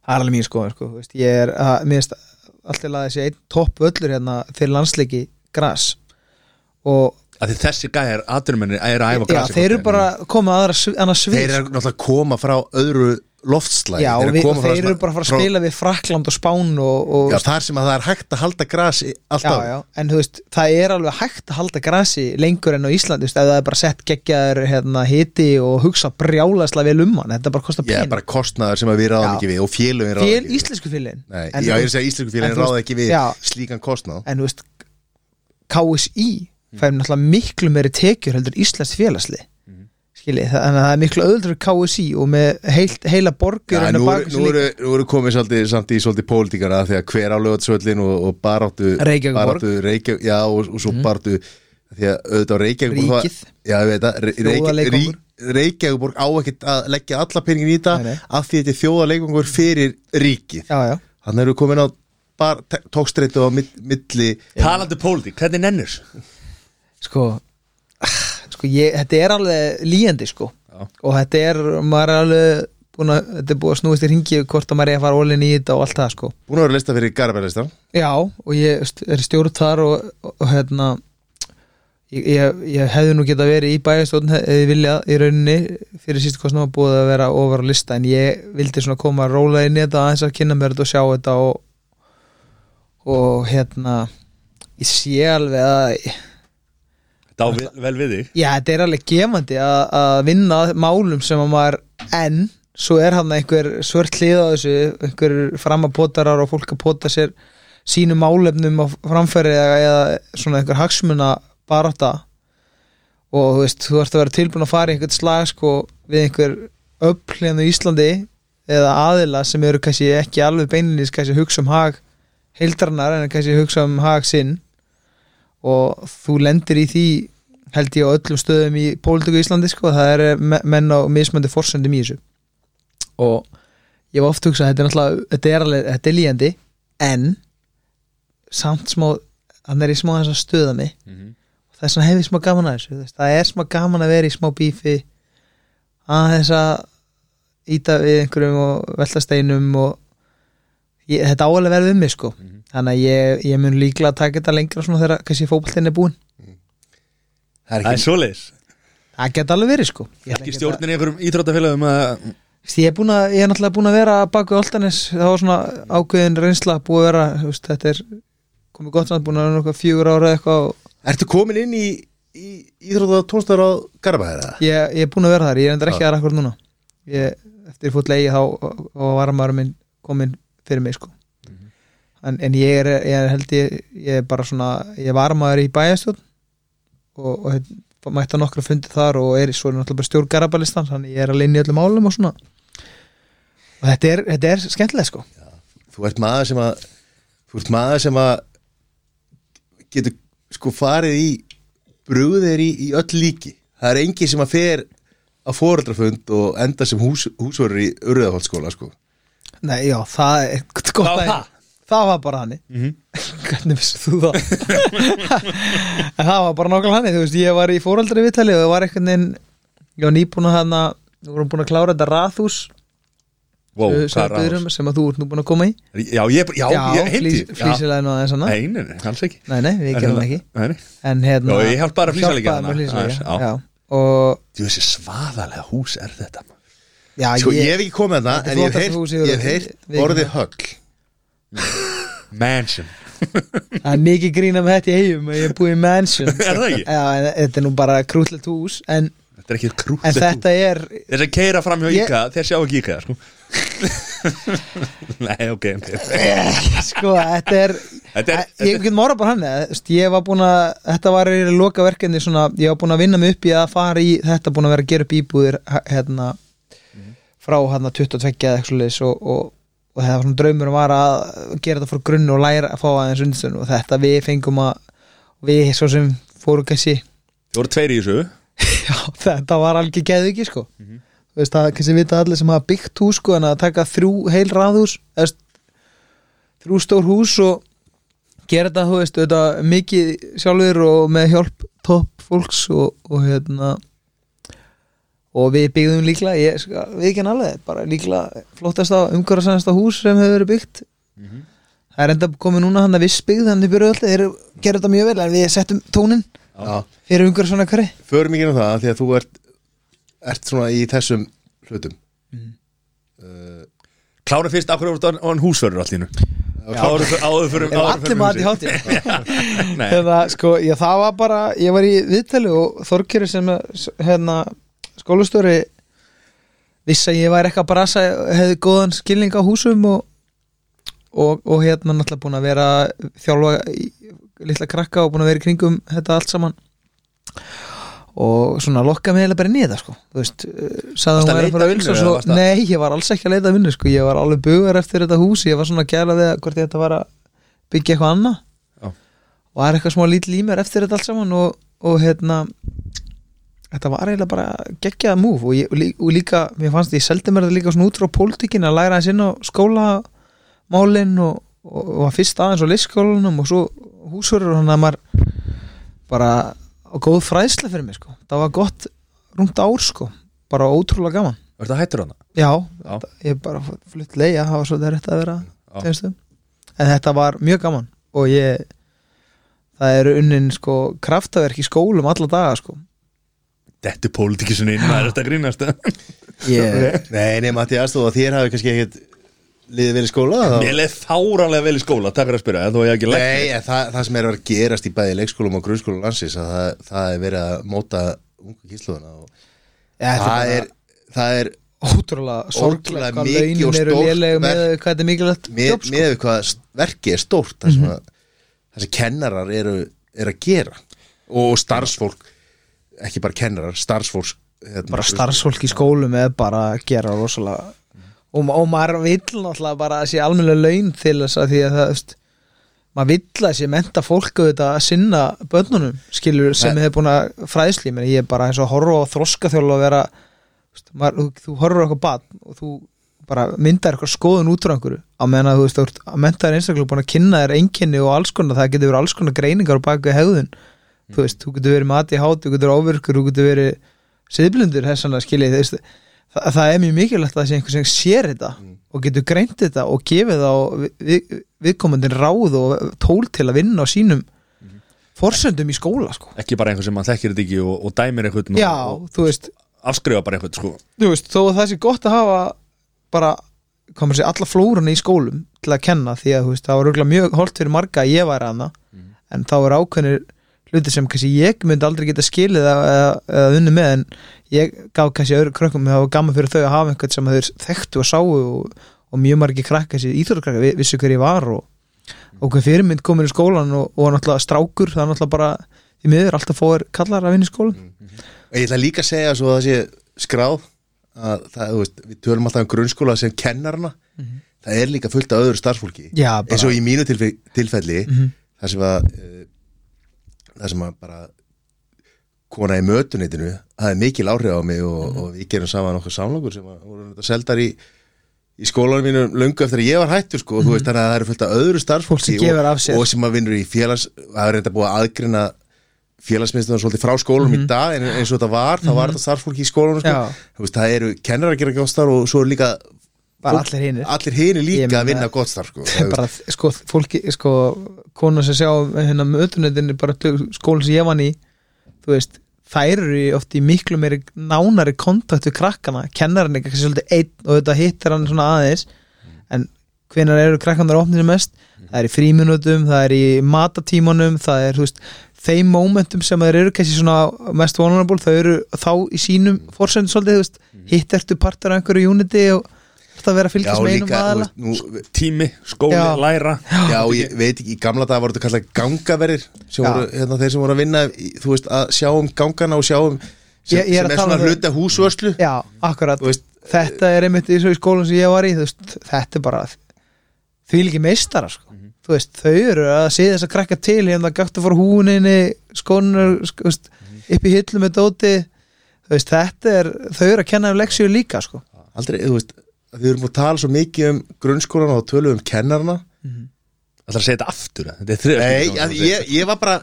það er alveg mín sko, þú veist, ég er að, mér finnst alltaf að þessi einn topp völlur hérna fyrir landsleiki græs og að þessi gæjar aðdurumennir er að æfa grasi þeir eru bara komið aðra sv- annað svið. Þeir eru náttúrulega að koma frá öðru loftslæg já, Þeir koma og þeir eru bara að fara að spila við Frakland og Spán og, og já, þar sem að það er hægt að halda grasi alltaf já, en þú veist, það er alveg hægt að halda grasi lengur enn á Íslandi, það er bara sett geggjaður hérna, hiti og hugsa brjálaslega vel um hann, þetta bara kostar pening. bara kostnaður sem að við ráðum ekki við og félögin ráðum Fél, ekki við. íslensku En já, ég er að segja íslensku veist- ráða ekki við slíkan kostnað. En þú veist KSI fær náttúrulega miklu meiri tekjur heldur íslensk félagsli skiljið, þannig að það er miklu öðuldur KSI og með heilt, heila borgur en nú, að er, nú, eru, nú eru komið svolítið, samt í svolítið pólitíkara þegar hver á lögatsvöllin og, og baráttu Reykjavík, já og, og svo baráttu því að auðvitað Reykjavík Ríkið. Reykjavík, á ekkert að leggja alla peningin í þetta af því þetta er þjóðarleikungur fyrir ríkið. Já, já, þannig eru komin á bar, tókstreitu á mitt, milli Talandi pólitík, hvernig nennir? Sko sko ég, þetta er alveg líjandi sko. Já. og þetta er, maður er alveg búin að, þetta er búið að snúist í ringi hvort að maður er að fara ólinn í þetta og allt það sko. Búin að vera lista fyrir Garabælistan já, og ég er stjórn þar og, og, og hérna ég, ég, ég hefði nú geta verið í bæjastofn eða ég vilja í rauninni fyrir sístu kostnum að búið að vera ofar á lista en ég vildi svona koma að róla inn í þetta aðeins að kynna mér þetta og sjá þetta og, og hérna ég sé alveg að á vel, vel við þig. Já, þetta er alveg gefandi að, vinna málum sem að maður en svo er hann einhver svört hlið á þessu, einhver framapotarar og fólk að pota sér sínu málefnum á framfæri eða, svona einhver hagsmuna barátta og þú veist, þú ert að vera tilbúin að fara í einhvern slag sko við einhver upplíðan í Íslandi eða aðila sem eru kannski ekki alveg beinlinis kannski hugsa um hag heildrarnar en kannski hugsa um hag sinn og þú lendir í því held ég á öllum stöðum í pólitíku í Íslandi sko, það er me- menn á mismöndi forsöndum í þessu. Og ég var oft hugsað að þetta er náttúrulega þetta er, alveg, þetta er líjandi en samt smá hann er í smá þess að stöða mig. Það er svona hefði smá gaman að þessu það er smá gaman að vera í smá bífi að þess að íta við einhverjum og velta steinum og ég, þetta áalega verður um mig sko þannig að ég, ég mun líklega að taka þetta lengra svona þegar kannski fótboltinn er búinn. Það er Það er ekki, svoleiðis. Það geta alveg verið sko. Ég ætla Ekki að- stjórnin í einhverjum íþróttafélagum að Ég er, búin að, ég er náttúrulega búin að vera baku Oltanes, það var svona ákveðin reynsla búið að vera, þú veist, þetta er komið gott samt, búin að vera nokkað fjögur ára eitthvað og ertu komin inn í, í Íþrótta tónstar á Garabæða? ég, ég er búin að vera þar, ég er endur ekki aðra akkur núna. Ég, eftir leigi þá og, og var maður minn komin fyrir mig sko en, en ég er, ég er held ég, ég er bara svona, ég var maður í bæjastjórn og, og mætti að nokkra fundi þar og er svo er náttúrulega bara stjórn garabalistan, þannig ég er alveg inn í öllum málum og svona. Og þetta er, þetta er skemmtilega sko. Þú ert maður sem að Þú ert maður sem að getur sko farið í brugðir í, í öll líki. Það er engi sem að fer á foreldrafund og enda sem hús, húsverður í Urðaholtskóla sko. Nei, já, það er gott Það var dæmi. Það? Var bara hann *laughs* Hvernig vissir þú það? en *laughs* það var bara nokkuð hann Þú veist, ég var í fóraldri viðtali og það var einhvern veginn Ég var nýbúin að hann Við vorum búin að klára þetta rathús Wow, er sem, að þú ert nú búin að koma í. Já, ég, já, ég heimti flýsilegin og hana Nei, nei, nei, alls ekki. Nei, nei, við gerum ekki. Nei, nei. En hérna Já, ég hjálp bara að Aðeins, já. já. Og Þú veist, svaðalega hús er þetta já, Sko ég hef ekki komið að það en ég hef ég Við- orðið högl Mansion. Það er mikið grína með þetta í eigum Ég er búið í mansion. *laughs* Er það ekki? Já, en þetta er nú bara krútlegt hús En, Þetta er ekki krútt en þetta er Þess að keira fram hjá Ég- Íka, þeir sjá ekki Íka sko. Nei, ok, ok. *laughs* Sko, þetta er Þetta er, Ég get mára bara hann eða, þú veist, Ég var búin að, þetta var í loka verkefni svona, Ég var búin að vinna mig upp í að fara í Þetta búin að vera að gera upp íbúðir Hérna Frá hérna 22 eða eitthvað svoleiðis og, og, og þetta var svona draumur var að gera þetta frá grunn og læra að fá aðeins undstöðun og þetta við fengum að við svo sem fóru kannski Þú voru tveir í þessu? *laughs* Já, þetta var alveg geðu ekki sko Þú veist, það kannski vita allir sem hafa byggt hús sko, en að taka þrjú heil ráðhús þrjú stór hús og gera þetta, þú veist, þetta mikið sjálfur og með hjálp topp fólks og, og hérna og við byggðum líklega ég, sko, við ekki alveg, bara líklega flottasta umhverfasænasta hús sem hefur verið byggt. Það er enda komið núna hann að viss byggð, þannig byrjuð alltaf þeir gera þetta mjög vel, en við settum tónin Já, fyrir umhverfasæna hverri. Förum ekki um það því að þú ert, ert svona í þessum hlutum. Klára fyrst, akkur voru þetta hann húsverður allir Áður fyrir er allir maður í *laughs* Nei, hérna, sko, já, það var bara ég var í viðtali og Þorkjöri sem er, hérna, skólastóri vissi að ég var eitthvað bara hefði góðan skilning á húsum og, og, og hérna náttúrulega búin að vera þjálfa í litla krakka og búin að vera í kringum þetta allt saman. Og svona lokka mig eiginlega bara þetta sko. Þú veist, uh, sagði hún að væri leita að að eða svo, að- nei, ég var alls ekki að leita að vinnu sko, ég var alveg bugar eftir þetta hús. Ég var svona að gæla við að hvort ég þetta var að byggja eitthvað annað. Og það er eitthvað smá lítil í mér eftir þetta allt saman og, og hérna þetta var eiginlega bara geggjað múf og, og, og líka, mér fannst ég seldi mér þetta líka svona út frá pólitíkin að læra þess inn á skólamálin og, og, og var fyrst aðeins á leikskólanum og svo húsverður og hann að maður bara á góð fræðsla fyrir mig sko. Það var gott rúmt ár sko. Bara ótrúlega gaman. Var þetta hættur hana? já, Já. ég bara flutt leia það var svo þetta rétt að vera en þetta var mjög gaman og ég það eru unnin sko kraftaverk í skólum alla daga sko Þetta er pólitíkisun inn, það er þetta að grínast *laughs* yeah. Nei, nei, Mattias, þú og þér hafi kannski ekkert liðið vel í skóla þá... Mér leið fáranlega vel í skóla, takk fyrir að spyrja, Nei, en það, það sem er að vera að gerast í bæði leikskólum og grunnskólum landsins að það, það er verið að móta ungu kísluðuna og ja, það er, það er ótrúlega sorglega mikið og stórt með hvað þetta er mikilvægt með, sko. með hvað verkið er stórt það sem, að, það sem kennarar eru, eru að gera. Og starfsfólk ekki bara kennarar, starfsfólk hérna, bara starfsfólk í skólum er bara að gera rosalega og, og maður vill náttúrulega bara að sé almennilega laun til þess að því að það veist, maður vill að sé menta fólk að sinna börnunum skilur sem hefur búin að fræðsli menn ég er bara eins og að horfa á þroskaþjóla og vera veist, maður, þú, þú horfur eitthvað barn og þú bara myndar eitthvað skoðun út frá einhverju. Á meðan að þú veist, að menta þér einstaklega búin að kynna þér einkenni og alls konar, það getur verið alls konar greiningar á baki hegðun, þú veist, þú getur verið mati hát, þú getur ofurkur, þú getur verið siðblindur þessana skiljið veist, það, það er mjög mikilvægt að það sé einhver sem sér þetta og getur greint þetta og gefið á við, við, viðkomandi ráð og tól til að vinna á sínum forsöndum í skóla sko. Ekki bara einhver sem mann þekkir þetta ekki og, og dæmir einhvern Já, og, og afskrifa bara einhvern sko. þú veist, þó að það sé gott að hafa bara, komur sér alla flórunni í skólum til að kenna því að veist, það var mjög holt fyrir marga að ég væri hana en þá er ákveðnir hluti sem kannski ég myndi aldrei geta skilið eða, unni með en ég gaf kannski öðru krökkum það var gaman fyrir þau að hafa einhvern sem þau þekktu og sáu og, og mjög margi krakka þessi íþróttakrakka, vi- vissu hver ég var og, og hver fyrirmynd komin í skólan og, og náttúrulega strákur, það er náttúrulega bara því miður alltaf fóður kallar að vinna í skólan og ég ætla líka að segja svo að það sé skráð að það, veist, við tölum alltaf um grunnskóla sem kennarna það er líka fullt af öðru starfsfólki. Já, eins og í mínu tilfe tilfelli Mhm. það sem að uh, það sem að bara kona í mötunitinu það er mikil áhrif á mig og, og við gerum saman okkur samlokur sem voru seldar í í skólanum mínu löngu eftir að ég var hættur sko, og þú veist þannig að það eru fullt af öðru starfsfólki og, og sem að vinnur í félags það er reynda búið að aðgrina félagsmiðstöðan svolítið frá skólanum í dag en eins og þetta var, þá var þetta starfsfólki í skólanum sko. Veist, það eru kennar að gera gott starf og svo er líka bara allir hinir. allir hinir Ég líka að vinna gott starf sko. *laughs* Bara, sko, fólki, sko konar sem sjá hérna mötunetinni bara skólinn sem ég vann í þú veist, þær eru oft í miklu meiri nánari kontakt við krakkana. Kennarinn er kannski svolítið einn og þetta hittir hann svona aðeins. En hvenær eru krakkanar opnir mest? Það er í fríminutum, það er í matatímanum það er, þú veist, þeim momentum sem þeir eru kannski svona mest vulnerable þau eru þá í sínum fórsöndu svolítið, þú veist, hitt ertu partur af einhverju unity og að vera að fylgjast með einum aðala Tími, skóli, Já. læra. Já, ég veit ekki, í gamla dag voru þetta kallað gangaverðir sem Já. voru, hérna, þeir sem voru að vinna þú veist, að sjá um gangana og sjá um sem, Ég- ég er sem að er tala svona um hluti af húsvörslu. Já, akkurat. Veist, Þetta er einmitt í skólan sem ég var í veist, Þetta er bara því líki meistara sko. Þú veist, þau eru að sé þess að krakka til hérna gætt að fara húninni skónur sko, veist, upp í hillu með dóti. Þú veist, þetta er þau eru að kenna um leksíu líka sko. aldrei, þú veist við erum búin að tala svo mikið um grunnskólan og tölum um kennarna Það er að segja þetta aftur? Þetta er þriða Nei, að, ég, ég var bara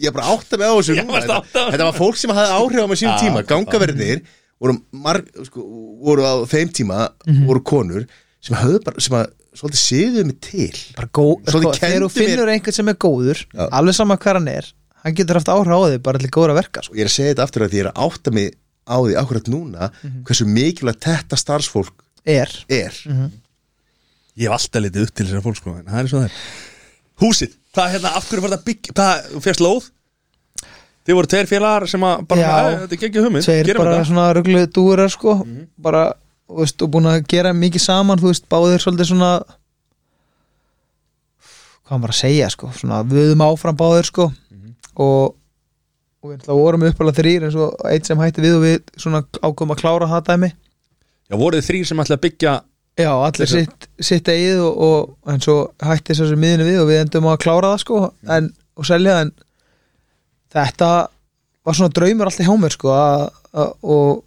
ég var bara átt að með á þessu þetta, þetta var fólk sem hafði áhrif á mig sín Já, tíma já. gangaverðinir voru, marg, sko, voru á þeim tíma Mhm. voru konur sem höfðu bara sem að svolítið siðuðu mig til bara góð, sko, þegar þú finnur einhvern sem er góður Já. alveg sama hver hann er hann getur haft áhrif á þig bara til góður að verka sko. og ég er að segja þetta aftur að því ég er að átta mig á því akkurat núna Mhm. hversu mikilvægt þetta starfsfólk er. Er. Ég hef alltaf litið upp til þessara fólk sko það er svo það er. Húsið, hvað hérna, af hverju var það bygg þú férst lóð? Þið voru tveir félagar sem að bara, Já. "Æ, þetta er ekki hugmynd, tveir bara þetta. svona rugglu dúrar sko bara, þú veist, og búin að gera mikið saman, þú veist, báðir svolítið svona hvað maður að segja sko, svona viðum áfram báðir sko. Og, og við vorum uppalega þrýr eins og eitt sem hætti við og við svona ákomum að klára það dæmi Já, voruð þrýr sem ætla að byggja já, allir sitt, sitt eigið og, og en svo hætti þessu miðinu við og við endum að klára það sko en, og selja en þetta var svona draumur alltaf hjá mér sko að, að, og,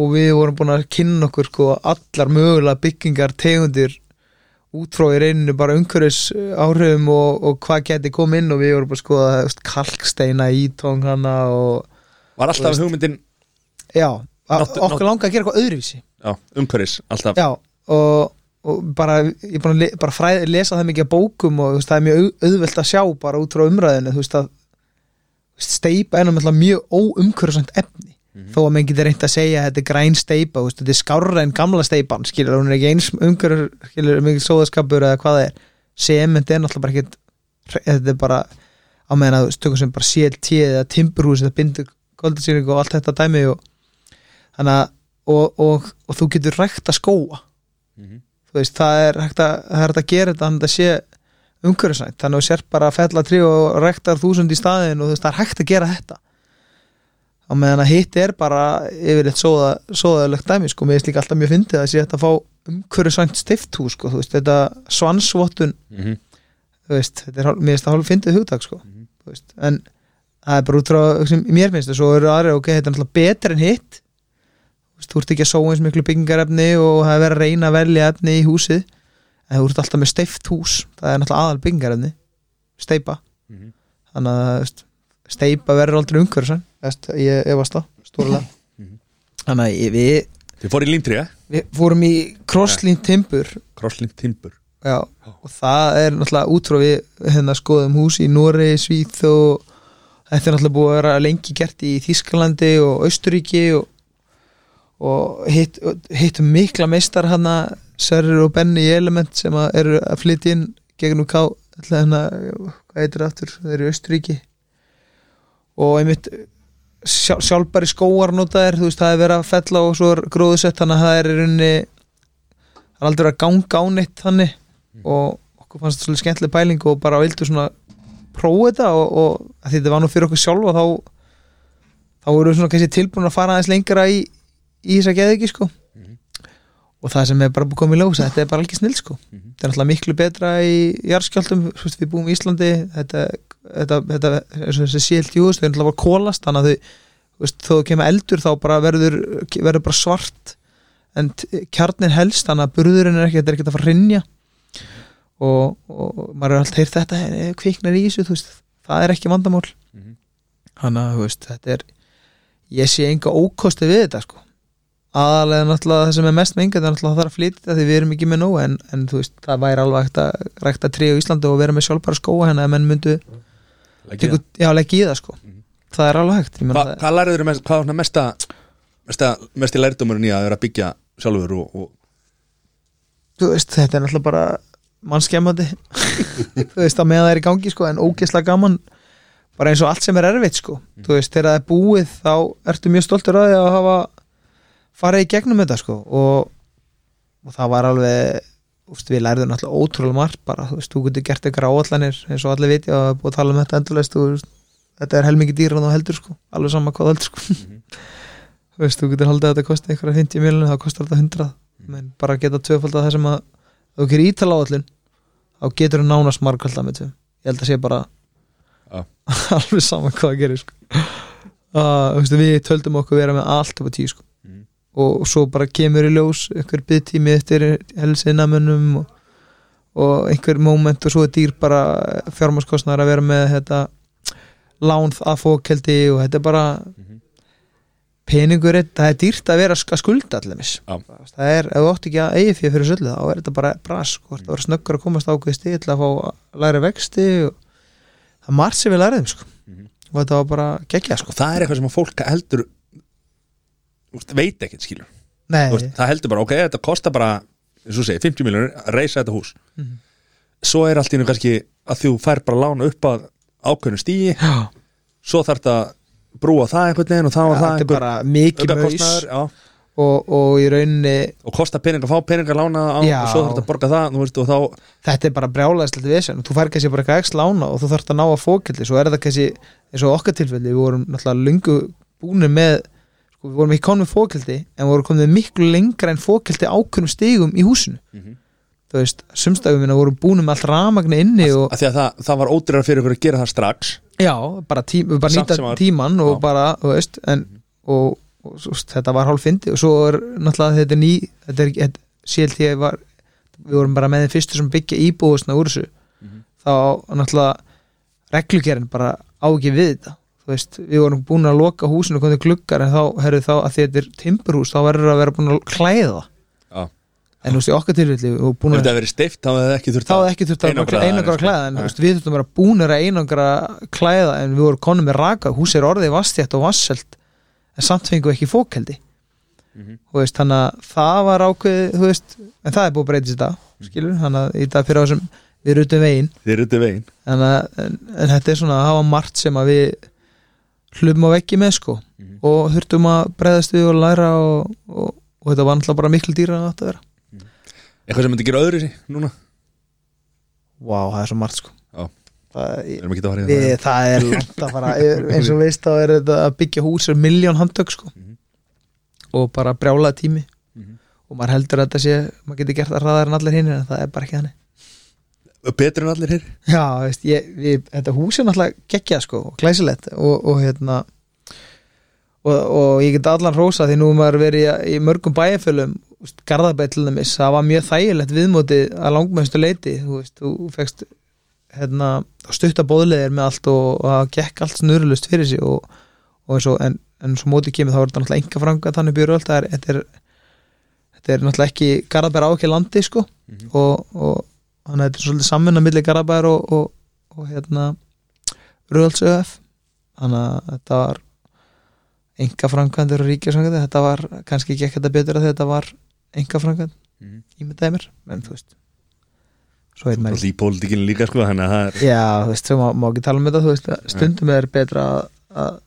og við vorum búin að kynna okkur sko allar mögulega byggingar tegundir út frá í reyninu bara umhverfis áhrifum og, og hvað geti komið inn og við vorum bara sko að kalksteina ítóng hana og Var alltaf hugmyndin, já, Náttu- okkur langar að gera eitthvað öðruvísi umhverfis Alltaf, Já, og, og bara ég er búin að le, bara fræði, lesa það mikið bókum og veist, það er mjög au- auðvelt að sjá bara út frá umræðinu þú veist að steipa er náttúrulega mjög óumhverfisant efni. Þó að menn getur reynt að segja að þetta er græn steipa veist, þetta er skárra en gamla steipan skilur, hún er ekki eins umhverf skilur, mikil sóðaskapur eða hvað það er. Sement er náttúrulega bara ekkert þetta er bara á meðan að stökum sem bara CLT eða timburhús þetta bindur koldasýring og allt þetta dæmi og þannig að og, og, og þú getur rækt að skóa. Mhm. þú veist, það er hægt að, það er hægt að gera þetta þannig að sé umhverfisænt þannig að þú sér bara að fella trí og ræktar þúsund í staðin og þú veist, það er hægt að gera þetta. Á meðan að hitt er bara yfirleitt sóða, sóðalegt dæmi sko, mér finnst líka alltaf mjög fyndið að sé þetta að fá umhverfisænt stifthús sko, þú veist, þetta svansvottun Mhm. þú veist, þetta er, mér finnst það hálf fyndið hugtak sko, þú veist, en það er bara út frá, sem mér finnst það, svo eru aðri ok, þetta er náttúrulega betur en hitt þú veist, þú ert ekki að sóa eins miklu byggingarefni og það er verið að reyna að velja efni í húsið. En þú ert alltaf með steift hús það er náttúrulega aðal byggingarefni steipa, Mhm. þannig að steipa verður aldrei umhverfis ég efast það, stórlega. Mhm. þannig að ég- við, Þið fór í límtrið, við fórum í crosslín timbur. Crosslink timbur. Já, og það er náttúrulega útrá við hérna skoðum hús í Nóri, Svíð og þetta er náttúrulega búið að vera lengi gert í Þískalandi og Austuríki og, og hitt, hittum mikla meistar hana Sörur og Benni í Element sem að eru að flytja inn gegnum ætla hérna, hvað heitir aftur, þeir eru í Austuríki og einmitt sjálf, sjálfbæri skóar notaðir, þú veist, það er verið að fella og svo er gróðusett, þannig að það er í rauninni það er aldrei að ganga á neitt þannig. Og okkur fannst þetta svolítið skemmtileg pæling og bara vildu svona prófa þetta og, og að þetta var nú fyrir okkur sjálf og þá þá voru við svona kannski tilbúin að fara aðeins lengra í, í þess að geða ekki sko Mhm. og það sem er bara búið komið í ljós þetta er bara alveg snill sko Mhm. þetta er náttúrulega miklu betra í veist, við búum í Íslandi þetta, þetta, þetta eins og þessi CLT þau er náttúrulega bara kólast þannig að þau þú kemur eldur þá bara verður verður bara svart en kjarnin helst þannig að burðurinn er ekki, þetta er ekki að fara að rinja og, og maður er alltaf heyrt þetta eh, kviknar í þessu, það er ekki vandamál Mhm. þannig að þetta er ég sé enga ókosti við þetta sko aðalega náttúrulega það sem er mest mengið það er náttúrulega að það að flytja því við erum ekki með nóg en, en þú veist, það væri alveg hægt að rækta trí á Íslandi og vera með sjálfbara skóa henni að menn myndu teku, já, leggja í það sko. Mhm. það er alveg hægt, Hva, það Hvað lærður mest, hvað svona mesta mesta, mesti lærdómurinn í að vera að byggja sjálfur og, og þú veist, þetta er náttúrulega bara mannskemmandi. *laughs* Þú veist, að með það er í gangi sko en ógeðslega gaman. Bara eins og allt sem er erfitt sko. Þú veist, þegar það er búið þá ertu mjög stoltur að því að hafa farið í gegnum þetta sko og, og það var alveg úst, við lærðum náttúrulega ótrúlega margt bara, þú veist, þú getur gert eitthvað áallanir eins og allir viti og það búið að tala um þetta og veist, þetta er helmingi dýra en þú heldur sko, alveg sama hvað heldur sko *laughs* þú veist, þú getur haldið að þetta kosti eitthvað 50 miljonir, þá kostar þetta 100 menn bara geta tvöfald það sem að þú gerir ítala áallin þá getur þú nánast margkvölda með tvö ég held að sé bara Já. *laughs* alveg saman hvað það gerir sko. uh, veistu, við töldum okkur vera með allt upp á tíu sko. Og svo bara kemur í ljós einhver byggtími eftir helsinamönnum og, og einhver moment og svo er dýr bara fjármáskostnar að vera með þetta lán að fókeldi og þetta er bara Mhm. peningur, er- það er dýrt að vera að skulda allir Já. það er, ef þú átt ekki að eigi fyrir fyrir söllu þá er þetta bara bras, sko, það verður snöggur að komast ákveð stíð til að fá að læra vexti og það sem við læriðum sko. Mhm. og þetta var bara geggja sko. það er eitthvað sem að fólk heldur veit ekkert skilur. Veist, það heldur bara, ok, þetta kostar bara eins og segir, 50 miljonur að reysa þetta hús. Mhm. svo er allt í nú kannski að þú fær bara lána upp að ákveðnu stíi já, svo þarf þetta að brúa það einhvern veginn og þá er það þetta er bara mikið maus og, og í rauninni og kostar pening að fá pening að lána á, og svo þarf þetta að borga það veist, þá, þetta er bara brjálæðislega vesen. Þú fær kannski bara eitthvað ekki lána og þú þarft að ná að fókeldi svo er þetta kannski, eins og okkar tilfelli við vorum náttúrulega lungu búinir með sko, við vorum ekki komin með fókeldi en við vorum komin með miklu lengra en fókeldi ákveðnum stigum í húsinu Mhm. þú veist, sumstæðum minna vorum búinir með allt ramagni inni og að því að það, það var ódýrar fyrir ykkur að gera það strax já, bara, tí, bara nýta var- tíman og Já. bara, þú veist en, og, og svo, þetta var hálf fyndi og svo er náttúrulega þetta ný þetta er ekki, þetta, CLT var við vorum bara með þeim fyrstu sem byggja íbúðusna úr þessu Mhm. þá náttúrulega reglugerinn bara á ekki við þetta veist, við vorum búin að loka húsinu og komið gluggar en þá, herru þá að þetta er timburhús þá verður að vera búin að klæða það Já. en þú veist, í okkar tilfelli búin Ef að þetta verið steift þá hefði ekki þurft þá hefði ekki þurft að Einangra það, einangra sko. klæða en þú veist, við þurftum að vera búnir að einangra klæða en við vorum konum með raka hús er orðið vastjætt og vasselt en samt fengum við ekki fókeldi Mhm. þú veist, þannig að það var veist, en það er búið að breytist í dag skilur, hlum á veggi með sko. Mhm. og þurftum að breyðast við og læra og, og, og þetta var náttúrulega bara miklu dýra að þetta vera Eitthvað sem myndi gera öðru sí núna? Vá, það er svo margt sko. Já. það, að í við, það. það er langt að fara. Eins og veist þá er þetta að byggja hús er miljón handtök sko. Mhm. og bara brjálaði tími. Mhm. og maður heldur að þetta sé maður getur gert það hraðar en allir hinn en það er bara ekki þannig Betur en allir hér Já, veist, ég, við, þetta hús er náttúrulega geggjað sko glæsilegt og, og hérna og, og ég get allan rósa því nú maður verið í, mörgum bæjarfölum Garðabætlunumis, það var mjög þægilegt viðmótið að langmæstu leiti þú veist, þú fegst hérna, stutta bóðleðir með allt og, og það gekk allt snurlust fyrir sig og, og eins og, en, en svo mótið kemur þá er þetta náttúrulega enga franga þannig er, þetta er þetta er náttúrulega ekki Garðabær á ekki landi sko Mhm. og, og þannig að þetta er svolítið samvinna milli Garabær og, og, og hérna Röðalsöf þannig að þetta var enga framkvæmdur og ríkjaframkvæmdur þetta var kannski ekki ekkert að betur að þetta var enga framkvæmd Mhm. ímyndaði mér, en þú veist svo heit maður í pólitíkinu líka sko Þannig að það er já, þú veist, þú má, má ekki tala um þetta þú veist, stundum er betra að, að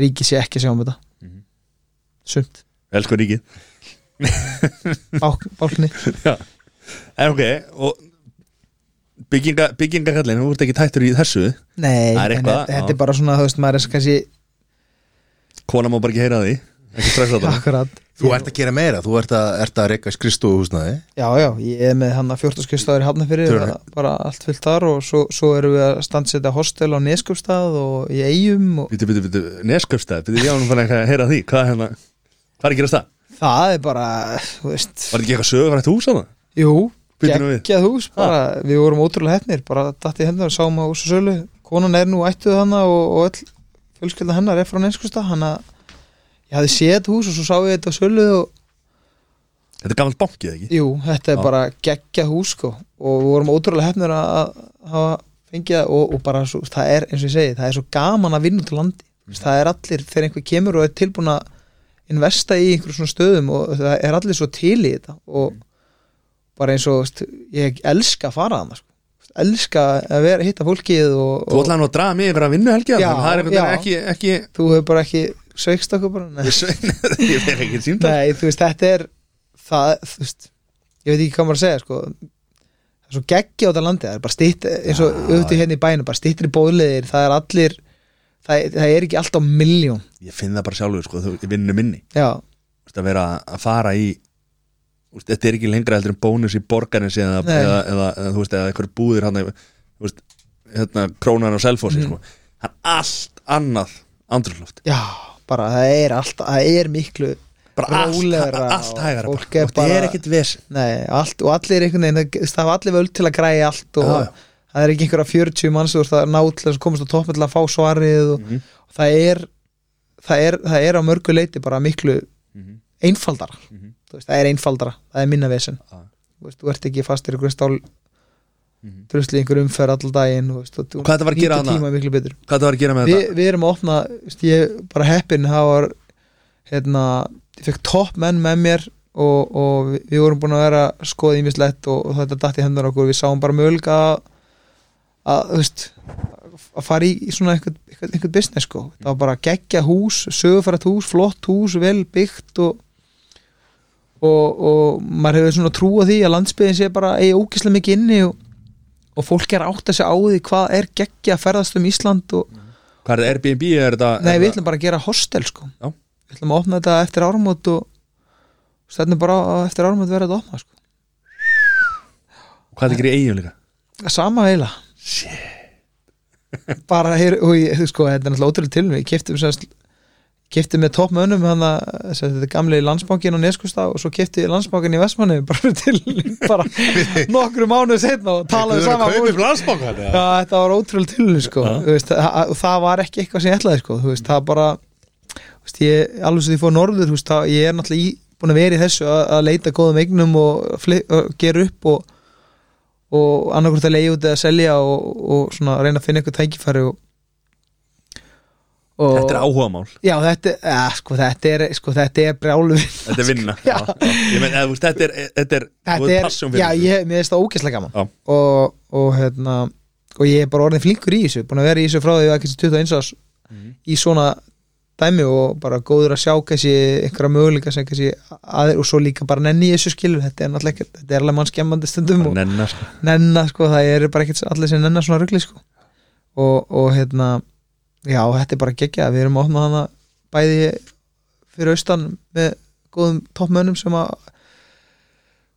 ríki sé ekki sjá um þetta. Mhm. sumt, Elsku ríkið. Bák, bálkni En ok Og bygginga, byggingakallin Þú ert ekki tættur í þessu. Nei, Það er en eitthvað, þetta er bara svona, þú veist, maður er kannski Kona má bara ekki heyra því Ekki stressa þetta. Akkurat. Þú ert að gera meira, þú ert að, ert að reyka skristofuhúsnaði Já, já, ég er með hann að 14 skrifstæður í Hafnafyrir, Þau- bara allt fyllt þar og svo, svo erum við að standsetja hostel á Neskjöfstað og í Eyjum og Býtu, býtu, býtu Nesköfstæð Býtu, ég ánum bara eitthvað að heyra því. Hvað er hérna Hvað er að gerast það? það er bara, þú veist Var þetta ekki eitthvað sögufrætt hús á það? Jú, geggjað hús bara, við vorum ótrúlega hefnir, bara datt í hennar og sáum á hús og sölu, konan er nú ættuð hana og, og öll fjölskylda hennar er frá Neskjöfstað, hann að ég hafði séð hús og svo sá ég þetta á sölu og Þetta er gamalt bankið ekki? Jú, þetta er Já. bara geggjað hús sko og við vorum ótrúlega hefnir að að hafa fengið og, og bara svo, það er eins og ég segi, það er svo gaman að vinna út á landi mm. það er allir, þegar einhver kemur og er tilbúin að investa í einhverjum svona stöðum og það er allir svo til í þetta og bara eins og veist, ég elska að fara þannig sko. elska að vera hitta fólkið og, Þú og ætlaði nú að draga mig yfir að vinna helgi Já, Það er já. ekki, ekki þú hefur bara ekki sveikst okkur bara. Ég svein *laughs* Ég fekk ekki símtal Nei, þú veist, þetta er það, þú veist, ég veit ekki hvað maður að segja sko, það er svo geggi á þetta landi það er bara stýtt, eins og auðvitað hérna í bænum bara stýttir í bóðleðir, það er allir það, það er ekki alltaf miljón Ég finn það bara sjálfur sko Þú ég vinnu minni já, Þú veist, Að vera að fara í veist, Þetta er ekki lengra heldur en bónus í borgarins eða, eða, eða, eða, þú veist, eða eitthvað búðir hann Þú veist, hérna, krónan og selfossi Mhm. sko. Er allt annað andrúrloft já, bara það er alltaf, það er miklu Bara allt, Rólegra allt og hægara fólk bara. er Og Það er ekkit ves nei, allt, og allir einhvern veginn, það hafa allir völd til að græja allt og já. það er ekki einhverja 40 manns veist, það er ná til að komast á toppin til að fá svarið og, Mhm. og það er það er, það er á mörgu leiti bara miklu Mhm. einfaldara Mhm. Þú veist, það er einfaldara, það er minna vesen Já. þú, veist, þú ert ekki fastir ykkur stál Mhm. drusli í einhver umferð allan daginn og hvað þetta var að gera Hvað það var að gera með Vi, þetta? við erum að opna, veist, ég bara heppin það var hérna, ég fekk topp menn með mér og, og við, við vorum búin að vera skoða ímislegt og, og þetta datt í hendur okkur við sáum bara mögulega að, veist að fara í, í svona einhvern, business sko, það var bara geggja hús sögufærat hús, flott hús, vel byggt og og, og maður hefur svona trú á því að landsbyðin sé bara eigi ógislega mikið inni og, og fólk er átt að segja á því hvað er geggja að ferðast um Ísland og Hvað er Airbnb? Er þetta, Nei, er við ætlum bara að gera hostel sko Já. Við ætlum að opna þetta eftir áramót og stefnum bara að eftir áramót verða þetta opna sko Hvað er þetta í eigin líka? Sama heila Bara hér, og ég, þú sko, þetta er náttúrulega ótrúlega til Ég kefti semst kefti með topp mönnum hann að þetta er gamli landsbankin á Neskusta og svo kefti landsbankin í Vestmanni *laughs* bara til bara *laughs* nokkru mánuð setna og talaði saman þetta var ótrúlega til sko. Og það var ekki eitthvað sem ég ætlaði sko. Veist, það bara veist, ég, alveg sem því fór norður veist, það, ég er náttúrulega í búin að vera í þessu að, að leita góðum eignum og, og gera upp og, og annarkvort að leiða út eða selja og, og svona reyna að finna eitthvað tækifæri og, og Þetta er áhugamál Já, þetta, ja, sko, þetta er sko, þetta er brjálu Þetta er vinna Já. já. Já. Ég meina, eða, Þetta er, þetta er, Þetta er, já, ég, mér finnst það ógeðslega gaman Já. og, og hérna og ég er bara orðin flinkur í þessu búin að vera í þessu frá því að kannski 21 árs Mhm. í svona dæmi og bara góður að sjá kannski einhverja möguleika sem kannski aðeir og svo líka bara nenni í þessu skilur þetta er náttúrulega ekki, þetta er alveg mann skemmandi stundum og Bara nenna, sko. nenna sko, það er bara ekkert allir sem nenna svona rugli sko og, og hérna já, þetta er bara geggja, við erum að opna hana bæði fyrir austan með góðum toppmönnum sem að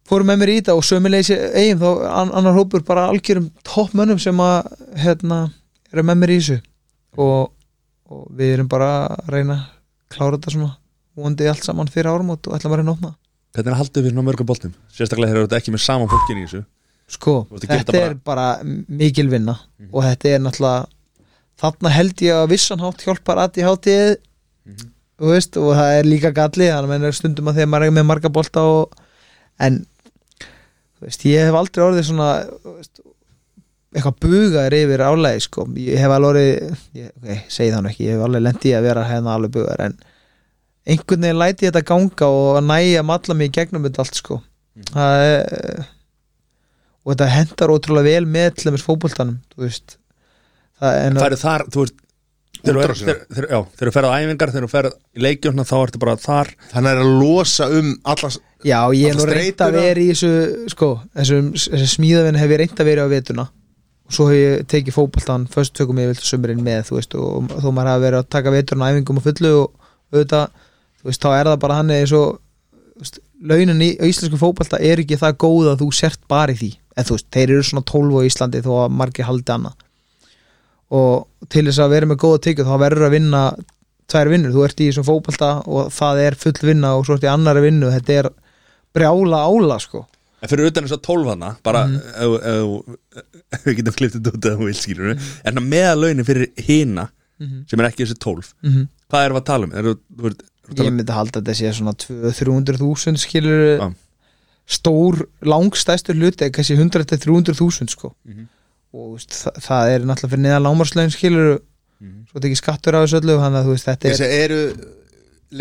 fórum með mér í þetta og sömulegis eigin þá an- annar hópur bara algjörum toppmönnum sem að hérna, eru með mér í þessu. Og, og við erum bara að reyna að klára þetta svona vonandi allt saman fyrir áramót og ætlum að reyna að opna. Hvernig er haldið við svona mörgum boltum? Sérstaklega þegar ert ekki með saman fólkin í þessu. Sko, þetta þetta er bara mikil vinna og þetta er náttúrulega þarna held ég að vissan hátt hjálpar að í hátíð Mhm. þú veist, og það er líka galli þannig að stundum að þegar maður er með marga bolta og, en veist, ég hef aldrei orðið svona veist, eitthvað bugaður yfir álægi sko, ég hef alveg orðið ég, ok, segi það nú ekki, ég hef alveg lent í að vera hérna alveg bugaður en einhvern veginn læti ég þetta ganga og næja malla mig í gegnum þetta allt sko. Það er og þetta hendar ótrúlega vel með til þess fótboltanum þú veist það er Það eru þar, þú veist Þegar þú er- ferð á æfingar þegar þú ferð í leikjum þá ertu bara þar. Þannig er að losa um allas já, ég er Alla nú reynd að vera í þessu sko, þessum, þessu smíðavinn hef ég reynd að vera á vetuna og svo hef ég tekið fótboltan fyrst tökum ég vilt sömurinn með þú veist, og þó maður hafa verið að taka veturinn á æfingum og fullu og auðvitað þú veist, þá er það bara hann eins og þú veist, launin í íslensku fótbolta er ekki það góð að þú sért bara í því. En þú veist, þeir eru svona 12 á Íslandi þó að margir haldi annað og til þess að vera með góða tekið þá verður að vinna tvær vinnur, þú ert í þessum fótbolta og það er full vinna og svo ert í annari vinnu þetta er brjála ála sko En fyrir utan þess að tólfana bara Mhm. ef við getum klipptið út eða þú vil skilur en að meða launin fyrir hina Mhm. sem er ekki þessi tólf mm hvað erum við að tala um? Er, þú, þú, þú, ég myndi halda að þetta sé svona 200-300.000 skilur Já. stór, langstæstur hluti er kannski 100-300.000 sko Mhm. Og veist, það, það er náttúrulega fyrir neðan lámarslaun skilur Mhm. svo þetta ekki skattur á þessu öllu þannig að þú veist þetta er, Þessi eru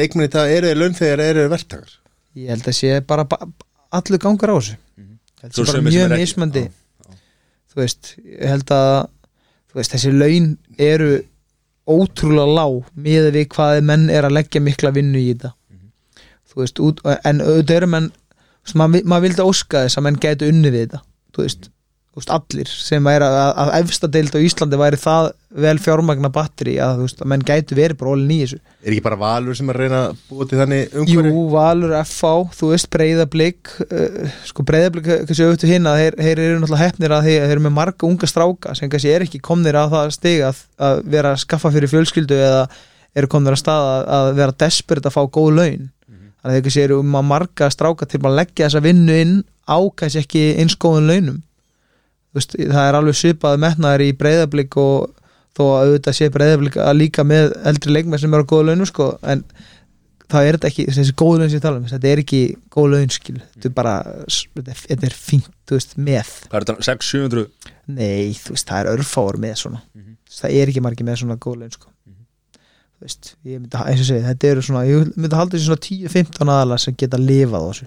leikmenni það eru launþegar eru verktakar? Ég held að sé bara ba allur gangar á þessu. Mhm. þetta Svo er bara mjög mismandi þú veist, ég held að veist, þessi laun eru ótrúlega lág með við hvað menn er að leggja mikla vinnu í þetta. Þú veist, út, en auðvitað eru menn maður, vildi óska þess að menn gætu unni við þetta þú veist, veist allir sem er að, að efsta deild á Íslandi væri það vel fjármagna batteri að veist, að menn gætu verið bara ólinn í þessu. Er ekki bara valur sem er að reyna að búa til þannig umhverfi? Jú, Valur, FH, þú veist breyðablík uh, sko breyðablík kannski auðvitað hinn að þeir, þeir eru náttúrulega hefnir að þeir, þeir eru með marga unga stráka sem kannski er ekki komnir að það stiga að, að vera að skaffa fyrir fjölskyldu eða eru komnir að staða að vera desperate að fá góð laun. Þannig að þeir kannski eru um að marga stráka til að leggja þessa vinnu inn á kannski ekki eins góðun launum veist, það er alveg svipað metnaður í breyðablík og þó að auðvitað sé breyðablík að líka með eldri leikmenn sem eru á góða launum sko, en það er þetta ekki, þessi góð laun sem ég tala um þetta er ekki góð laun skil þetta er bara, þetta er, fínt þú veist, með, Hvað er þetta? 600-700 nei, þú veist, það er örfáur með svona. Þú veist, það er ekki margir með svona góð laun sko þú veist, ég myndi, eins og segi, þetta eru svona ég myndi halda þessi svona 10-15 aðalega sem geta lifað á þessu.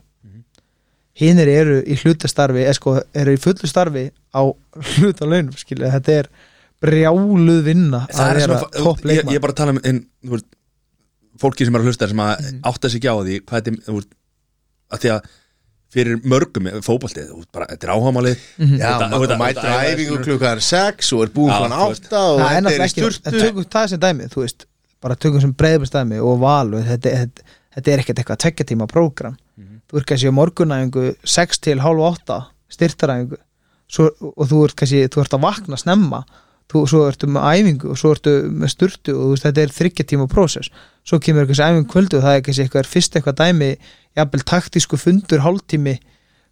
Hinnir eru í hlutastarfi eða sko, eru í fullu starfi á *laughs* hlutalaunum, skilja, þetta er brjáluð vinna Það að er vera svona, topp ég, ég leikmann er bara að tala um en, þú veist, fólki sem er að hlusta sem að Mhm. átta sig ekki á því hvað þetta er, að því að fyrir mörgum bara, þetta er áhamalið Mhm. Já, Þetta- maður mætir æfingu klukkan 6 og er búin Já, veist. 8 og þetta er í ekki en sturtu tökum það sem dæmi, þú veist bara tökum sem breyðbæst dæmi og val og þetta, þetta, þetta er ekkert eitthvað tekja tíma prógram. Þú ert kannski á morgunæfingu 6 til halv 8 styrtaræfingu. Svo, og þú ert kannski, þú ert að vakna snemma. Þú, svo ertu með æfingu og svo ertu með sturtu og veist, þetta er þryggja tíma prósess. Svo kemur kannski æfingu kvöldu og það er kannski eitthvað fyrst eitthvað dæmi jafnvel taktísku fundur hálftími.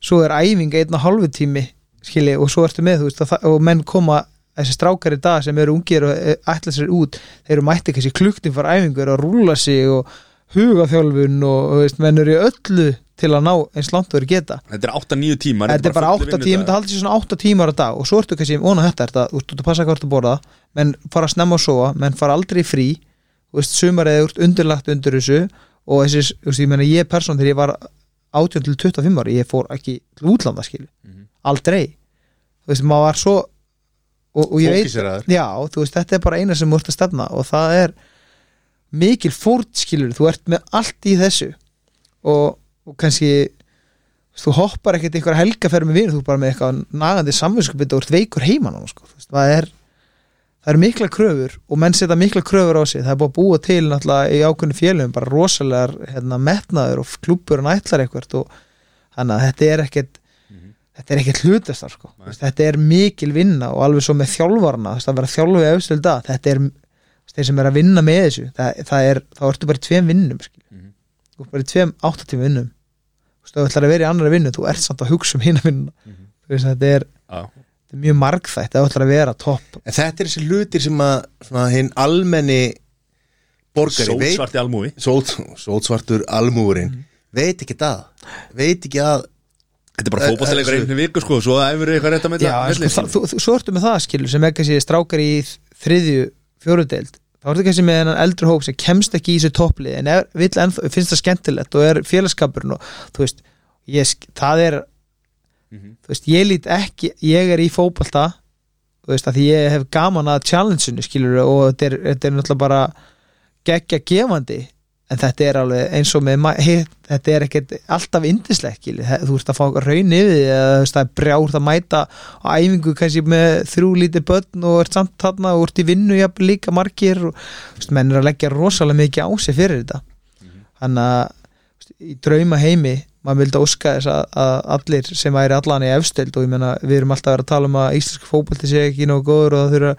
Svo er æfing einn og hálfu tími skilji, og svo ertu með veist, og, og menn koma þessi strákar í dag sem eru ungir og eh, ætla sér út þeir eru mætti kannski klukktum fyrir æfingu eru að rúla sig og hugaþjálfun og veist, menn eru í öllu til að ná eins langt og eru geta. Þetta er 8-9 tímar þetta er bara 8 tíma, þetta haldur sér svona 8 tímar á dag. Og svo ertu kannski, óna þetta er þetta þú þú ert passa hvað þú ert borða menn fara að snemma að sofa, menn fara aldrei frí þú veist, sumar eða út undirlagt undir þessu og þessi, þú veist, ég meina ég persón þegar ég var 18 til 25 ári ég fór ekki útlanda skilu Mhm. aldrei, þú veist, maður var svo og, og ég veit já, þú veist, þetta er bara eina sem þú ert að stefna og það er mikil fórt skilur, þú ert með allt í þessu. Og, og kannski þú hoppar ekkert einhver helgaferð með vinur, þú er bara með eitthvað nagandi samvinskupið og ert veikur heiman á sko. Það er það eru mikla kröfur og menn setja mikla kröfur á sig. Það er búið að búa til náttúrulega í ákveðinu félögum bara rosalegar hérna, metnaður og klúpur en ætlar eitthvað og þannig að þetta er ekkert þetta er ekkert hlutastar sko. Þetta er mikil vinna og alveg svo með þjálfarna þú veist, að vera þjálfið auðvitað þetta er þeir sem er að vinna með þessu það, það er, þá ertu bara í tveim vinnum mm ert bara í tveim áttatíma vinnum þú ætlar að vera í annari vinnu þú ert samt að hugsa um hina vinnuna Mhm. þú veist, þetta er, þetta er mjög margþætt það ætlar að vera topp En þetta er þessi hlutir sem að svona, hinn almenni borgari veit Sólsvarti almúi sót, sótsvartur almúurinn veit ekki það veit ekki að Þetta er bara Eh, eh, einu viku sko Svo æfur eitthvað rétt að sko, það, svo ertu með það skilur sem ekki sé strákar í þriðju fjórudeild þá ertu kannski með hennan eldri hóp sem kemst ekki í þessu topplið en er, vill ennþá, finnst það skemmtilegt og er félagskapurinn og þú veist ég, það er Mhm. þú veist, ég lít ekki, ég er í fótbolta þú veist, að ég hef gaman að challenge-unu skilur og þetta er, þetta er náttúrulega bara geggja gefandi en þetta er alveg eins og með hitt, þetta er ekkert alltaf indislegt þú ert að fá raun yfir því það er brjárt að mæta á æfingu kannski með þrjú lítið börn og ert samt þarna og ert í vinnu jafn líka margir og veist, menn er að leggja rosalega mikið á sig fyrir þetta. Þannig að veist, í drauma heimi maður vildi óska þess að, að allir sem væri allan í efstild og ég meina við erum alltaf að vera að tala um að íslensk fótbolti sé ekki nógu góður og það þurfa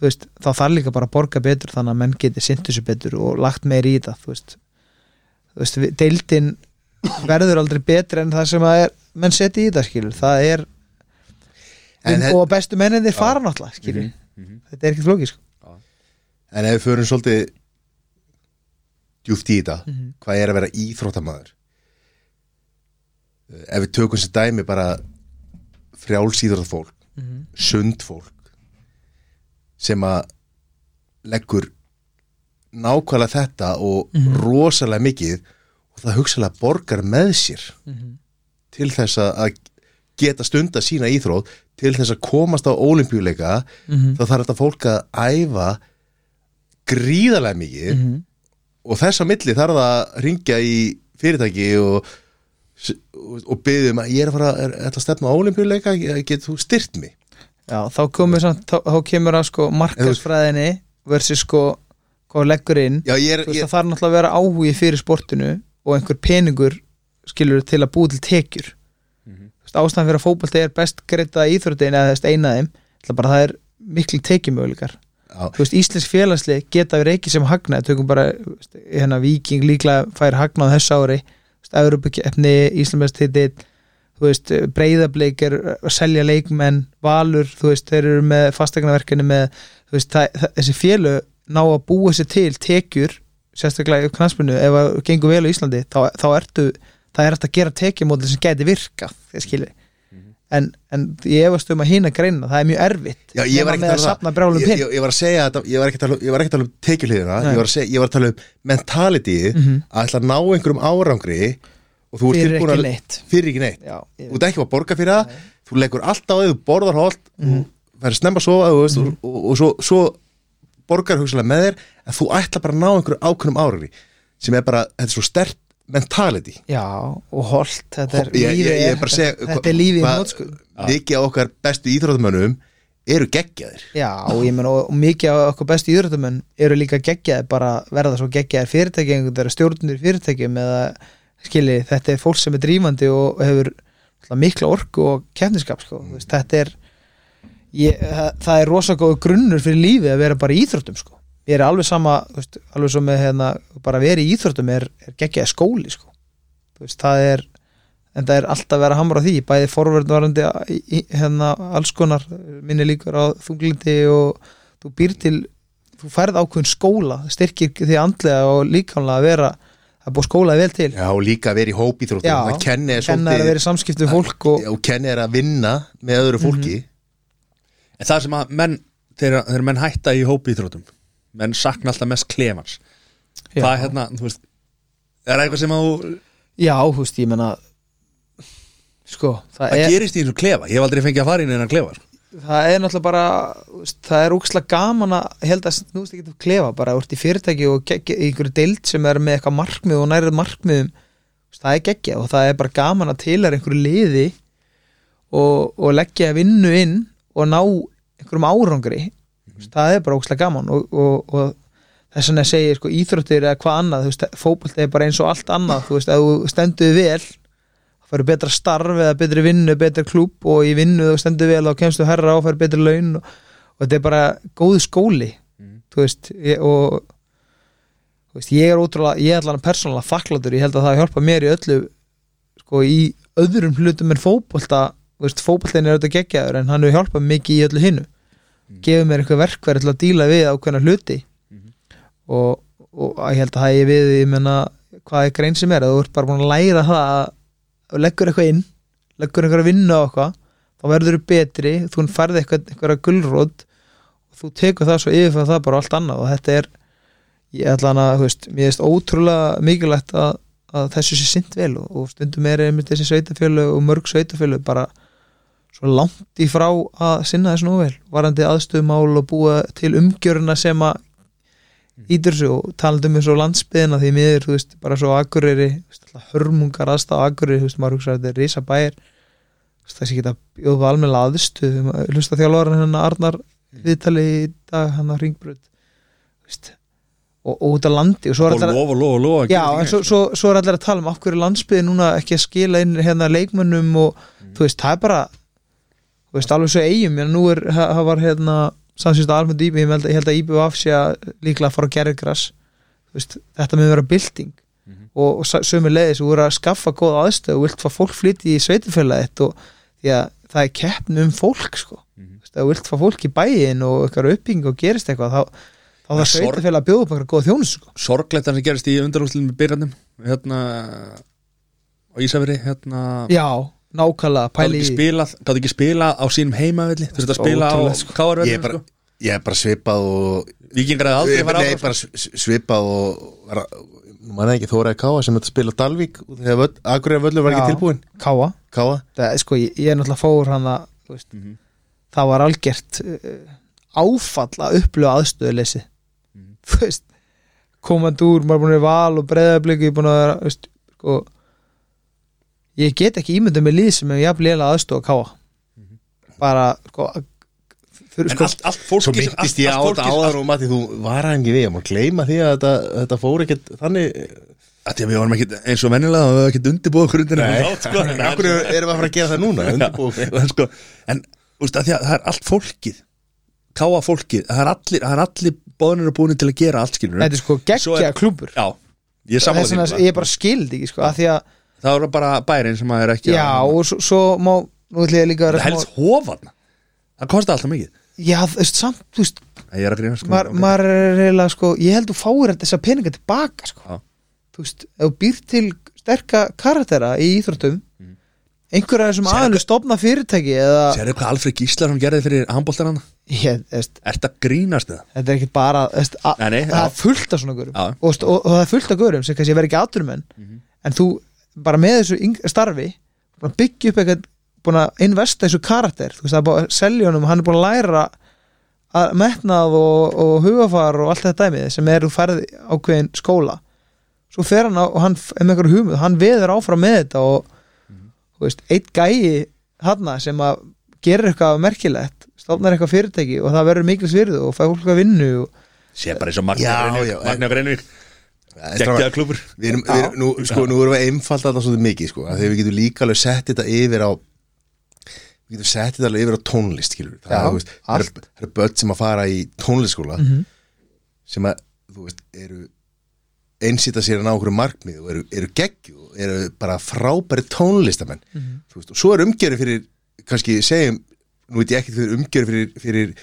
þú veist, þá þarf líka bara að borga betur þannig að menn geti sinnt þessu betur og lagt meir í þetta þú veist, þú veist deildin verður aldrei betri en það sem að er, menn setja í þetta skilur það er En og bestu menninir fara náttúrulega skilur, Mhm. þetta er ekkert flókið sko. en ef við förum svolítið djúft í þetta Mhm. hvað er að vera íþróttamaður Eh, ef við tökum sér dæmi bara frjálsýður fólk Mhm. sund fólk sem að leggur nákvæmlega þetta og Mhm. rosalega mikið og það hugsalega borgar með sér Mhm. til þess að- geta stunda sína íþrótt til þess að komast á olimpíuleika Mhm. þá þarf þetta fólk að æfa gríðarlega mikið Mhm. og þess að milli þarf það að ringja í fyrirtæki og, og, byggðum að ég er að fara að stefna á olimpíuleika, get þú styrt mig Já, þá samt, þá, þá kemur að sko markaðsfræðinni versus sko hvað leggur inn. Já, er, veist ég, að það er náttúrulega að vera áhugi fyrir sportinu og einhver peningur skilur til að búa til tekjur. Þú veist, ástæðan fyrir að fótbolti er best greita íþróttin eða þess eina af þeim það er miklu tekjumöguleikar. Íslensk félagsli geta verið ekki sem hagna, tökum bara veist, hérna Viking líklega fær hagnað þessu ári. Európa-keppni, Íslandmestitill þú veist, breyðableik er að selja leikmenn, valur þú veist, þeir eru með fastegnaverkefni með, þú veist, það, það, þessi félu ná að búa sér til tekjur sérstaklega í knastminu, ef það gengur vel á Íslandi, þá, þá ertu það er hægt að gera tekjumódel sem geti virkað þið skilji en, en ég efast um að hína greina, það er mjög erfitt já, ég var að að um pinn ég, ég var að segja að ég var ekki að tala um tekjuhliðina, Nei. ég var, að að tala um mentalityið Mhm. að ætla að ná einhverjum árangri og þú ert fyrir ekki neitt. Fyrir ekki neitt. Þú ert ekki að borga fyrir það. Þú leggur allt á þig, þú borðar holt Mhm. þú færir snemma að sofa veist, og, og, og svo, svo borgar hugsalega með þér en þú ætla bara að ná einhverju ákveðnum árangri sem er bara, þetta er svo stert mentality. Já, og holt, þetta er lífið þetta er lífið í nótskuð mikið af okkar bestu íþróttumönnum eru geggjaðir. Já, og ég menn og, mikið af okkur bestu íðröndamenn eru líka geggjaði bara verða svo geggjaðir veginn stjórnir fyrirtækjum eða skilji, þetta er fólk sem er drífandi og hefur mikla orku og kefniskap sko. Veist, þetta er ég, það, það er rosa góð grunnur fyrir lífið að vera bara í íþróttum sko. ég er alveg sama, veist, alveg með hérna, bara vera í íþróttum er, er geggjaði skóli sko. Veist, það er en það er alltaf að vera hamra á því bæði forverðvarandi hérna alls konar minni líkur á þunglindi og þú býr til þú færð ákveðin skóla styrkir því andlega og líkamlega að vera það búið skólaði vel til. Já, og líka að vera í hóp í þróttum Já, að kenni er kenna er að vera í samskipti við fólk og, og kenni er að vinna með öðru fólki. En það sem að menn þegar, þegar menn hætta í hópi íþrótum menn sakna alltaf mest klefans já, Það er hérna, þú veist Er það eitthvað sem að þú já, þú veist, ég menna sko, það Það er gerist í eins og klefa, ég hef aldrei fengið að fara inn en að klefa sko. Það er náttúrulega bara þú það er úkslega gaman að held að nú veist ekki að klefa, bara úr í fyrirtæki og einhverju deild sem er með eitthvað markmið og nærið markmiðum. Þú það er geggja og það er bara gaman að til er einhverju liði og, og leggja vinnu inn og ná einhverjum árangri. Þú veist, það er bara úkslega gaman og, og, og þess vegna segir sko, íþróttir eða hvað annað, þú fótbolt er bara eins og allt annað, þú veist, ef þú stendur þig vel færi betra starf eða betri vinnu, betri klúb og í vinnu þú stendur vel og kemstu herra og færi betri laun og, og þetta er bara góð skóli þú veist ég, og veist, ég er ótrúlega, ég er allan persónulega þakkláttur, ég held að það hjálpa mér í öllu sko í öðrum hlutum en veist, fótboltin er auðvitað geggjaður en hann hefur hjálpað mikið í öllu hinnu gefur mér eitthvað verkverð til að díla við ákveðna hluti og, og ég held að það er við ég menna hvað er grein sem er að þú ert bara búin að læra það að ef leggur eitthvað inn leggur einhverja vinnu á eitthvað þá verður þú betri, þú færði eitthvað einhverja gullrót og þú tekur það svo yfirfæða það bara allt annað. Og þetta er ég ætla hana, þú veist, mér veist ótrúlega mikilvægt að, að þessu sé sint vel og, og stundum er einmitt þessi sveitafjölu og mörg sveitafjölu bara svo langt í frá að sinna þessu nú vel, varandi aðstöðumál og búa til umgjöruna sem að ítur svo og talandi um þessu landsbyðina því miður, þú veist, bara svo aguriri hörmungar aðstæða aguriri þú veist, maður hugsa að þetta er risa bæir þessi geta bjóða almenna aðstöð hlusta þjálfóran hennar Arnar viðtali í dag, hann að ringbröð og, og út af landi og svo er allir lofa, lofa, lofa já, en svo, svo, svo er allir að tala um af hverju landsbyði núna ekki að skila inn hérna leikmönnum og þú veist, það er bara þú veist, alveg svo eigum, en nú er það var hérna, samsýst að almennt íbygg ég held, að íbygg af sé að líklega að fara að veist, þetta með að vera bylting og, og sömu leiðis og voru að skaffa góða aðstöð og vilt fá fólk flytti í sveitifélagið og því að það er keppn um fólk sko, þú veist, að þú vilt fá fólk í bæin og eitthvað uppbygging og gerist eitthvað þá, þá Það það að bjóða upp eitthvað góða þjónus sko. sorglegt það sem gerist í undarúslunum með byrjarnum hérna á Ísafiri hérna. Já, nákvæmlega, gáði pæli í gáði ekki spila á sínum heimavelli þurfti að spila á Ótrúlegt, sko. ég, káarvelli er bara, ég er bara svipað og vikingar hefði aldrei fara Nei, áfram bara s- svipað og nú manna ekki Þóraði Káa sem þetta spila og þegar völl, Akureyri völlur var ekki tilbúin. Káa. Káa, það, sko, ég, ég er náttúrulega fór hann að veist, Mhm. það var algjört uh, áfall að upplifa aðstöðuleysi. Mhm. *laughs* þú veist komandi úr, maður er búin að val og breyðabliki búin að vera, veist, sko ég get ekki ímyndað með lið sem er jafn lélega aðstöð að káa. Bara, sko fyrir, en sko, allt, allt fólki svo myndist ég á þetta áður og Matti, þú var hann ekki við, ég má gleyma því að þetta, þetta fór ekkert þannig. Að því að við varum ekki eins og vennilega og við varum ekki undirbúið okkur undir Nei. þátt, sko. en okkur erum við að fara að gera það núna? Sko, en úst, að því að það er allt fólkið. Káa fólkið, það er allir, það er allir bóðinir og búinir til að gera allt skilur þetta er sko geggja klúbur já, ég er því. bara skildi ekki sko, að því að, það er bara bærin sem að er ekki já, og svo, svo má nú ætlum ég líka að það helst hofan það kostar alltaf mikið já, þú veist, samt, þú veist ég er að grína sko maður ok. maður er eiginlega sko ég held þú fáir þessa peninga tilbaka sko. Já. þú veist, ef þú býr til sterka karaktera í íþróttum Mm. einhverja sem Sérðu aðeins stopna fyrirtæki eða Sérðu hvað Alfred Gíslason gerði fyrir handbóltan hann? ég, veist, Ert að grínast það? þetta er ekki bara veist, a, Nei, nei, það já. er fullt af svona görum Já. og, veist, og, og það er fullt af görum sem kannski verður ekki aturumenn Mhm. en þú bara með þessu yng- starfi að byggja upp eitthvað búin að investa þessu karakter. Þú veist það er búin að selja honum hann er búin að læra að metnað og, og hugafar og allt þetta dæmið sem er þú færði ákveðin skóla. Svo fer hann á, og hann er með eitthvað hugmynd hann veður áfram með þetta og þú veist, eitt gæi hann sem að gerir eitthvað merkilegt stofnar eitthvað fyrirtæki og það verður mikil svirðu og fæ fólk að vinnu og Sé bara eins og Magna Greinvík geggjaða klubur Við erum, við erum, nú, sko, nú erum við einfalt þetta svolítið mikið sko, að þegar við getum líka alveg sett þetta yfir á við getum sett þetta alveg yfir á tónlist skilur. það, Já, er, veist, það eru börn sem að fara í tónlistskóla Mhm. sem að, veist, eru einsýta sér að ná okkur markmið og eru, eru geggju og eru bara frábæri tónlistamenn Mhm. þú veist, og svo er umgjörði fyrir kannski segjum, nú veit ég ekki fyrir umgjörði fyrir, fyrir,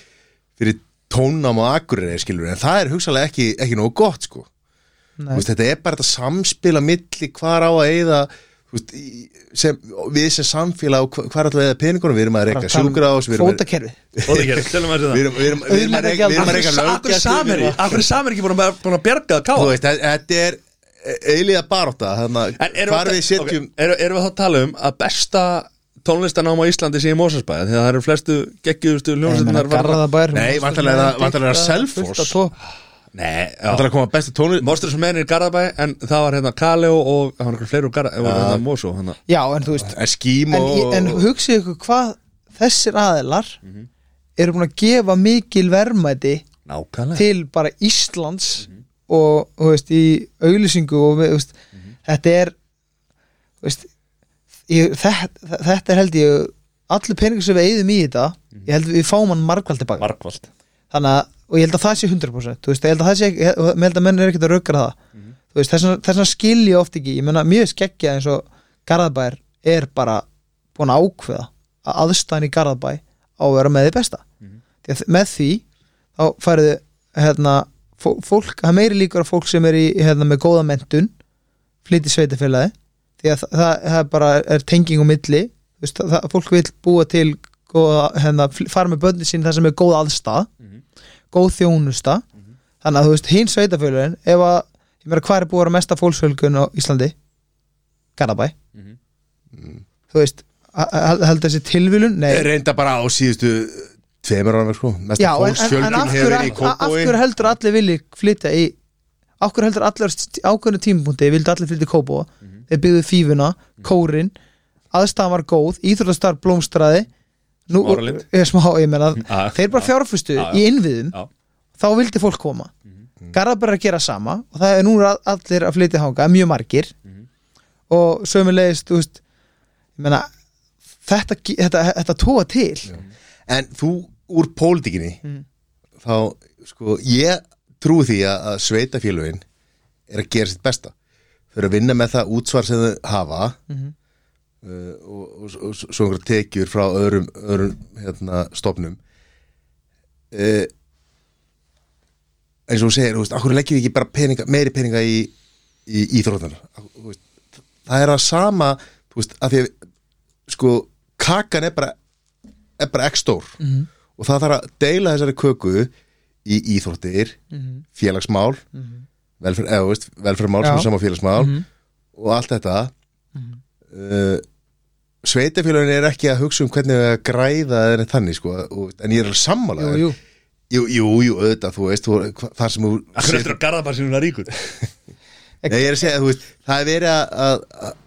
fyrir tónnám og akureyri skilur, en það er hugsalega ekki, ekki nógu gott sko þetta er bara þetta samspila milli hvar á að þú veist, í- sem, við sem samfélag og hva- hvar ætlum við að eyða peningunum? Við erum að reyka við erum að- Fótakerfi að við erum- við erum- við erum að reyka að reyka Akkur er að- er Sameri ekki búin að, að að þú veist, þe- þetta er eiliða baróta þannig að hvar við setjum erum, við þá að tala um að besta tónlistanám á Íslandi sé í Mósarsbæði Þegar það eru flestu geggjúðustu hljómsveitunar Garðabær Nei, vantarlega er það- er Selfoss. Nei, Það er að koma bestu tónlist Mostur sem meðin í Garðabæ En það var hérna Kaleo og það var einhver fleiri úr Garðabæ hérna Mósó hana. Já, en þú veist En En, og en hugsið ykkur hvað þessir aðilar Mhm. eru búin að gefa mikil verðmæti Nákvæmlega. til bara Íslands og þú veist, í auglýsingu og þú veist, þetta er þú veist, ég, þetta, þetta er held ég allir peningur sem við eigðum í þetta ég held við fáum hann margvald tilbaka Markvald þannig að, og ég held að það sé 100% þú veist, ég held að það sé, ég held að menn er ekkert að raugra það. Þú veist, þess vegna- þess vegna skil ég oft ekki, ég meina mjög skeggja eins og Garðabær er bara búin að ákveða að aðstæðan í Garðabæ á að vera með því besta. Því að með því þá færðu hérna, fó- fólk, það er meiri líkur að fólk sem er í, hérna, með góða mentun flytti sveitafélagi því að það, það, það bara er tenging á milli þú veist, það, fólk vil búa til góða, hérna, fl- fara með börnin sín þar sem er góð aðstæð góð þjónusta. Þannig að þú veist, hinn sveitafélagin ef að, ég meira hvað er búið að vera mesta fólksfjölgun á Íslandi? Garabæ þú veist, h- h- heldur þessi tilvílun nei, reynda bara á síðustu tveimur ára sko. Mesta af, hefur í af, af hverju heldur allir vilji flytja í af hverju heldur allir á ákveðnu tímapunkti vildi allir flytja í Kópóa þeir byggðu fífuna, kórin aðstæðan var góð, íþróttastar blómstraði nú, Smáralind. ég, smá, ég meina, *laughs* Já, þeir bara fjárfustu Já, já. í innviðum þá vildi fólk koma mm. Garðabær er að gera sama og það er nú er allir að flytja hanga, mjög margir og sömulegist þetta, þetta, þetta tóa til En þú úr pólitíkinni Mm. þá sko ég trúi því að, sveitafélögin er að gera sitt besta þau eru að vinna með það útsvar sem þau hafa Mhm. Uh, og, og, og, og svo einhverja tekjur frá öðrum, öðrum hérna, stofnum uh, eins og þú segir, þú veist, akkur leggjum við ekki bara peninga, meiri peninga í, í íþróttan það er að sama þú veist, að því að sko, kakan er bara er bara ekki stór Mhm. og það þarf að deila þessari köku í íþróttir, Mhm. félagsmál velferð, eða, þú veist, velferðmál Já. sem er sama félagsmál Mhm. og allt þetta uh, sveitafélagin er ekki að hugsa um hvernig við að græða eða neitt þannig sko, og, en ég er alveg sammála jú, jú. jú, jú, jú, auðvitað, þú veist þar sem þú Akkur eftir að Garðabæ sem hún er ríkur Nei, ég er að segja, þú veist, það er verið að, að, að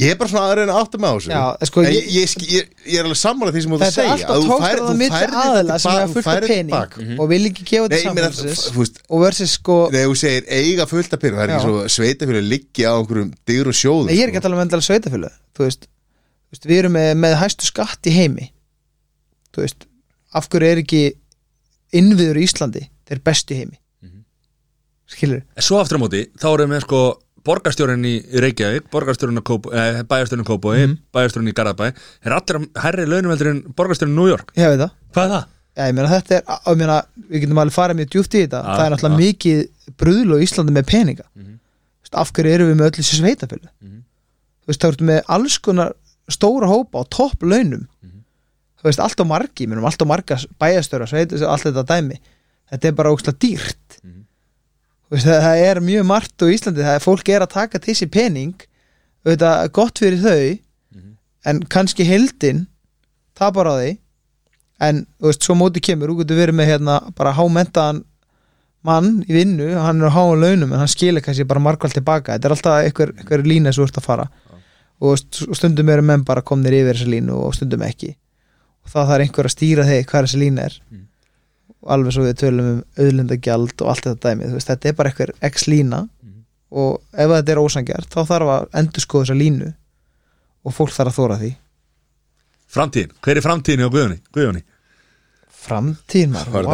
ég er bara svona að reyna að átta mig á þessu. Já, sko, en ég- ég, ég, ég, er alveg sammála því sem þú ert að Þetta er segja alltaf að þú tókstráð færð- á þú milli færð þetta aðila sem er fullt af þetta pening tilbaka. og vil ekki gefa meina, samfélagsins og versus sko Nei, þú segir eiga fullt af pening Það er ekki svo sveitafélag liggi á einhverjum dyrum sjóðum Nei, ég er ekki sko. að tala um endalega sveitafjölu þú veist, við erum með, með hæstu skatt í heimi þú veist, af hverju er ekki innviður í Íslandi þeir bestu heimi? Skilur, En svo aftur á móti, þá erum við sko borgarstjórin í Reykjavík, Kópó, eh, bæjarstjórin í Kópói, mm bæjarstjórin í Garðabæ er allir á hærri launumveldur en borgarstjórin í New York ég veit það Hvað er það? Já, ég meina þetta er, ég meina, við getum alveg farið mjög djúpt í þetta, Já, það er náttúrulega já. mikið brúðl á Íslandi með peninga. Þú veist, af hverju erum við með öll þessi sveitafjölu Mhm. þú veist, þá ertu með alls konar stóra hópa á topp launum Mhm. þú veist, allt á margi, minnum allt á marga sveitur, allt þetta dæmi þetta er bara ógstlega dýrt Mhm. Það, það er mjög margt á Íslandi, það er fólk er að taka sér pening auðvitað gott fyrir þau Mhm. en kannski heldin tapar á því en veist, svo móti kemur, þú getur verið með hérna bara hámentaðan mann í vinnu, hann er á háum launum en hann skilur kannski bara margvald tilbaka. Þetta er alltaf einhver, einhver lína sem þú ert að fara. Og st- stundum eru menn bara komnir yfir þessa línu og stundum ekki. Og það þarf einhver að stýra þeir hvað þessi lína er. Mm. Og alveg svo við tölum um auðlindagjald og allt þetta dæmi, þú veist, þetta er bara einhver x lína Mm. og ef þetta er ósangjart þá þarf að endur skoða þessa línu og fólk þarf að þóra því Framtíðin, hver er framtíðin á Guðjóni? Guðjóni? framtíðin maður, Var vá.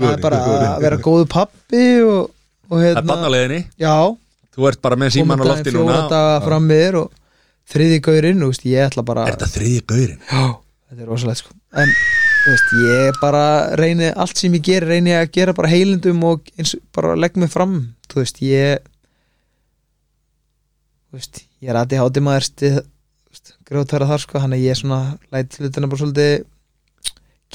það er bara að vera góðu pappi og, og Það er hérna bannaleginni, já, þú ert bara með síman á lofti núna og þriði gaurinn, ég ætla bara Er þetta þriði gaurin? já, þetta er rosalegt sko en veist, ég bara reyni allt sem ég ger, reyni að gera bara heilindum og eins bara legg mig fram. Þú veist, ég þú veist, ég er aðið hátti maður grótara þar sko, hann er ég svona læt hlutina bara svolítið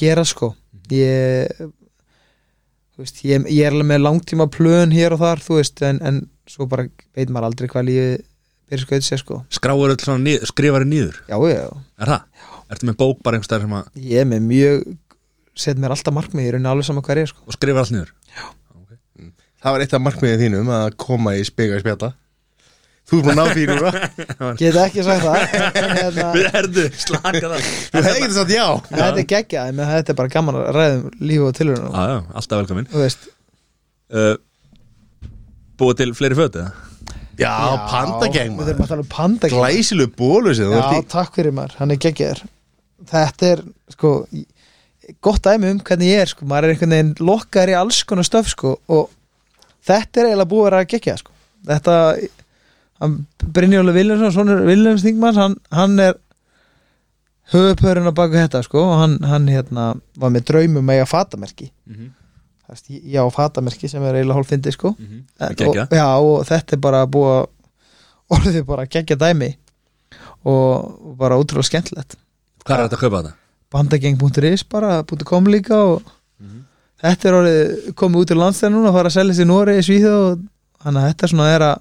gera sko. Ég þú veist, ég, ég er alveg með langtíma plön hér og þar, þú veist, en, en svo bara veit maður aldrei hvað lífið byrja skoðið sér sko. Skráir öll svona skrifari nýður já, já, Er það? Já Ertu með bók bara einhvers staðar sem að ég er með mjög set mér alltaf markmið, ég er alveg saman hvað er sko. Og skrifar allt nýður? Það var eitt af markmiðið þínum að koma í spega í spjata Þú er búin að ná því núna. *laughs* Get ekki sagt það. Hérna, *laughs* Við erðu, slaka það Þú hefði getið sagt já. Þetta er geggjað en þetta er bara gaman að ræðum lífu og já, alltaf velkomin. Þú veist, uh, Búið til fleiri föt eða? Já, pandageng Við þurfum að tala um pandageng Glæsileg bólu sem þú Já, í. takk fyrir maður, hann er geggjaður Þetta er, sko gott dæmi um hvernig ég er, sko maður er einhvern veginn lokkar í alls konar stöf, sko og þetta er eiginlega búið að vera að gegja, sko Þetta, hann Brynjóli Viljánsson, svona Viljáns Þingmanns hann, hann er höfupörun á baku þetta, sko og hann, hann hérna, var með draumum að ég að fatamerki Mhm. Það veist, ég- ég á fatamerki sem er eiginlega hálf fyndi, sko Mhm. En- Geggjað. og, já, og þetta er bara búið að *laughs* orðið bara geggja dæmi og, og bara útrúlega skemmtilegt Hvað er þetta að kaupa þetta? bandageng.is bara .com líka og þetta er orðið komið út í landstæðan núna að fara að selja sér Nóri í Svíðu og þannig að þetta svona er að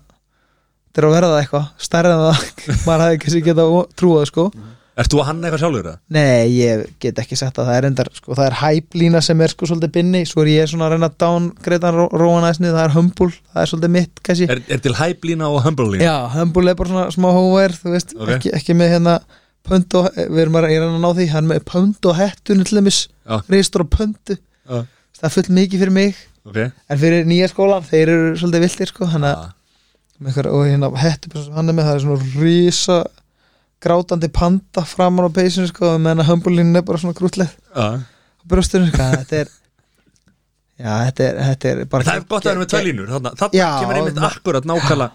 þetta er að verða eitthvað stærra en það *laughs* maður hefði ekki geta trúað sko Ert þú að hanna eitthvað sjálfur það? nei, ég get ekki sagt að það er endar sko, það er hæplína sem er sko svolítið binni svo er ég svona að reyna að downgreita róan aðeins niður, það er humble, það er svolítið mitt kannski Er, er til hæplína og humble lína? Já, humble er bara svona smá hóver þú veist, Ok. ekki, ekki með hérna pönd og, við erum að reyna að ná því. Hann með pönd og dæmis Já. reistur og pöndu, Já. það er fullt mikið fyrir mig. Ok. En fyrir nýja skólan, þeir eru svolítið viltir sko, hann einhver, og hérna sem hann er með, það er svona rísa grátandi panda framan á peysinu sko, meðan að humble-línu er bara svona grútleð á brjóstunum sko, þetta er já, þetta er, þetta er bara Það er gott að vera með tvær línur. Þarna, þarna Já, kemur einmitt akkurat nákvæmlega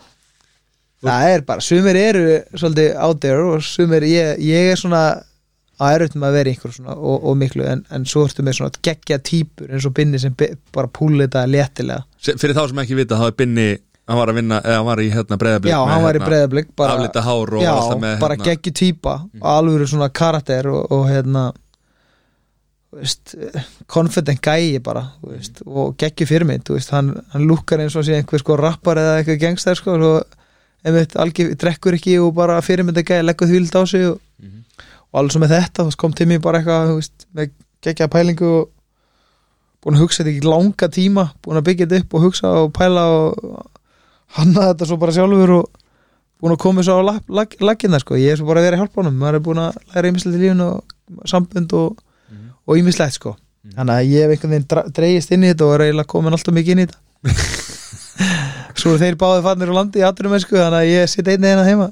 það er bara, sumir eru svolítið out there og sumir ég, ég er svona að með að vera einhver svona og, og miklu en, en svo ertu með svona geggja típur eins og binni sem bi- bara púli þetta léttilega Fyrir þá sem ekki vita, þá er Binni Hann var að vinna, eða hann var í hérna breyðablík já, hann var í breyðablík bara, Aflita hár og já, alltaf með bara hérna, geggju típa og alveg svona karakter og, og hérna veist, confident gæi bara veist, og geggju fyrirmynd þú veist, hann, hann lúkkar eins og sé einhver sko rappar eða eitthvað gengstær sko og einmitt algjör drekkur ekki og bara fyrirmynda gæi leggur þvíld á sig og, Mhm. og alveg svo með þetta veist, kom til mér bara eitthvað veist, með geggja pælingu og búin að hugsa þetta ekki langa tíma búin að byggja þetta upp og hugsa og pæla og hanna þetta svo bara sjálfur og búin að koma svo á lag, lag, laginna sko, ég er svo bara að vera í hjálpunum maður er búin að læra ímislegt í lífun og sambund og, Mhm. og ímislegt sko þannig að ég hef einhvern veginn dregist inn í þetta og er eiginlega komin alltaf mikið inn í þetta *laughs* svo eru þeir báði fannir úr landi í sko, þannig að ég sitt einni hérna heima.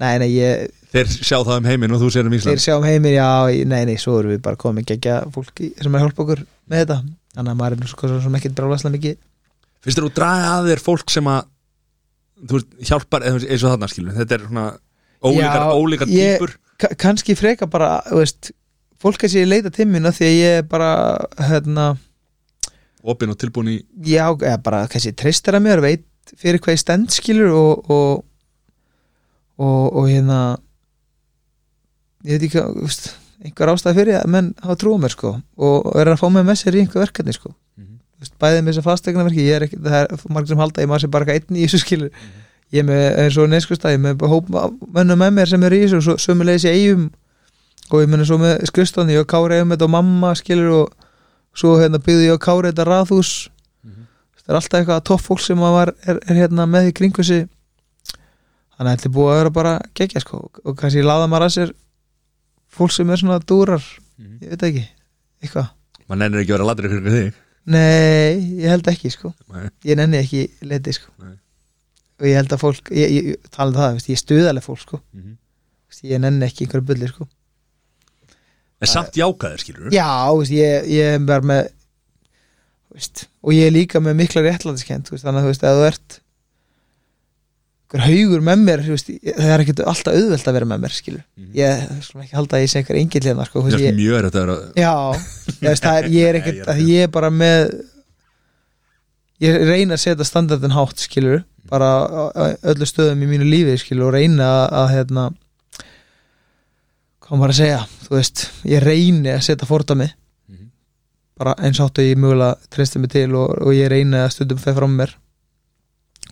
Nei, nei, ég, Þeir sjá það um heiminn og þú sér um þeir Ísland sjá um heimir já, nei, nei, svo erum við bara komin geggja fólki sem er að hjálpa okkur með þetta. Þannig að maður er sko svo sem ekki drálaslega mikið. Finnst þú draga að þér fólk sem að Þú veist, hjálpar eins og þarna skilur Þetta er svona ólíkar, ólíkar ég- típur Ka- kannski freka bara, veist fólk að sé leita af því að ég bara hérna, Opin og tilbúin í já, eða bara kannski treystar að mér, veit fyrir hvað ég stend skilur og og, og, og hérna ég veit ekki, þú veist einhver ástæð fyrir að menn hafa trúið mér sko og er að fá mig með sér í einhver verkefni sko. Mhm. Þú veist, bæðið með þess að fastegna verki ég er ekki, það er margir sem halda að ég maður sé bara eitthvað einn í þessu skilur. Ég er með eins og neyskustæð, ég er með hóp mönnum með mér sem er í þessu og svo sömulegis í eigum og ég menna svo með skrifstofni ég og Kári eigum þetta og mamma skilur og svo hérna byggði ég og Kári þetta raðhús. Mhm. það er alltaf eitthvað topp fólk sem var, er, er hérna með í kringu sig. Þannig að þetta er búið að vera bara gegja sko. Og kannski laða maður að sér fólk sem er svona dúrar. Mhm. ég veit ekki, eitthvað. Man nennir ekki að vera ladri fyrir þig. Nei, ég held ekki sko. Nei. ég nenni ekki leti sko. Nei. og ég held að fólk, ég, ég, ég tala um það veist, ég er stuðaleg fólk sko. Mhm. Veist, ég nenni ekki einhverju bulli sko En samt jákaðir skilur já, veist, ég, ég er með veist, og ég er líka með mikla réttlætiskend veist, þannig að þú veist, að þú ert einhver haugur með mér veist, það er ekkert alltaf auðvelt að vera með mér skilur, Mhm. ég skulum ekki halda að ég sé einhver engill hérna sko, Það er mjög þetta að já, ég, veist, er, ég er *laughs* ekkert er að að- ég er bara með ég reyna að setja standardin hátt skilur, bara öllu stöðum í mínu lífi skilur og reyna að, að hérna hvað maður að segja? Þú veist, ég reyni að setja fordami Mhm. bara eins áttu ég mögulega treysti mig til og, og ég reyni að stundum feð fram mér.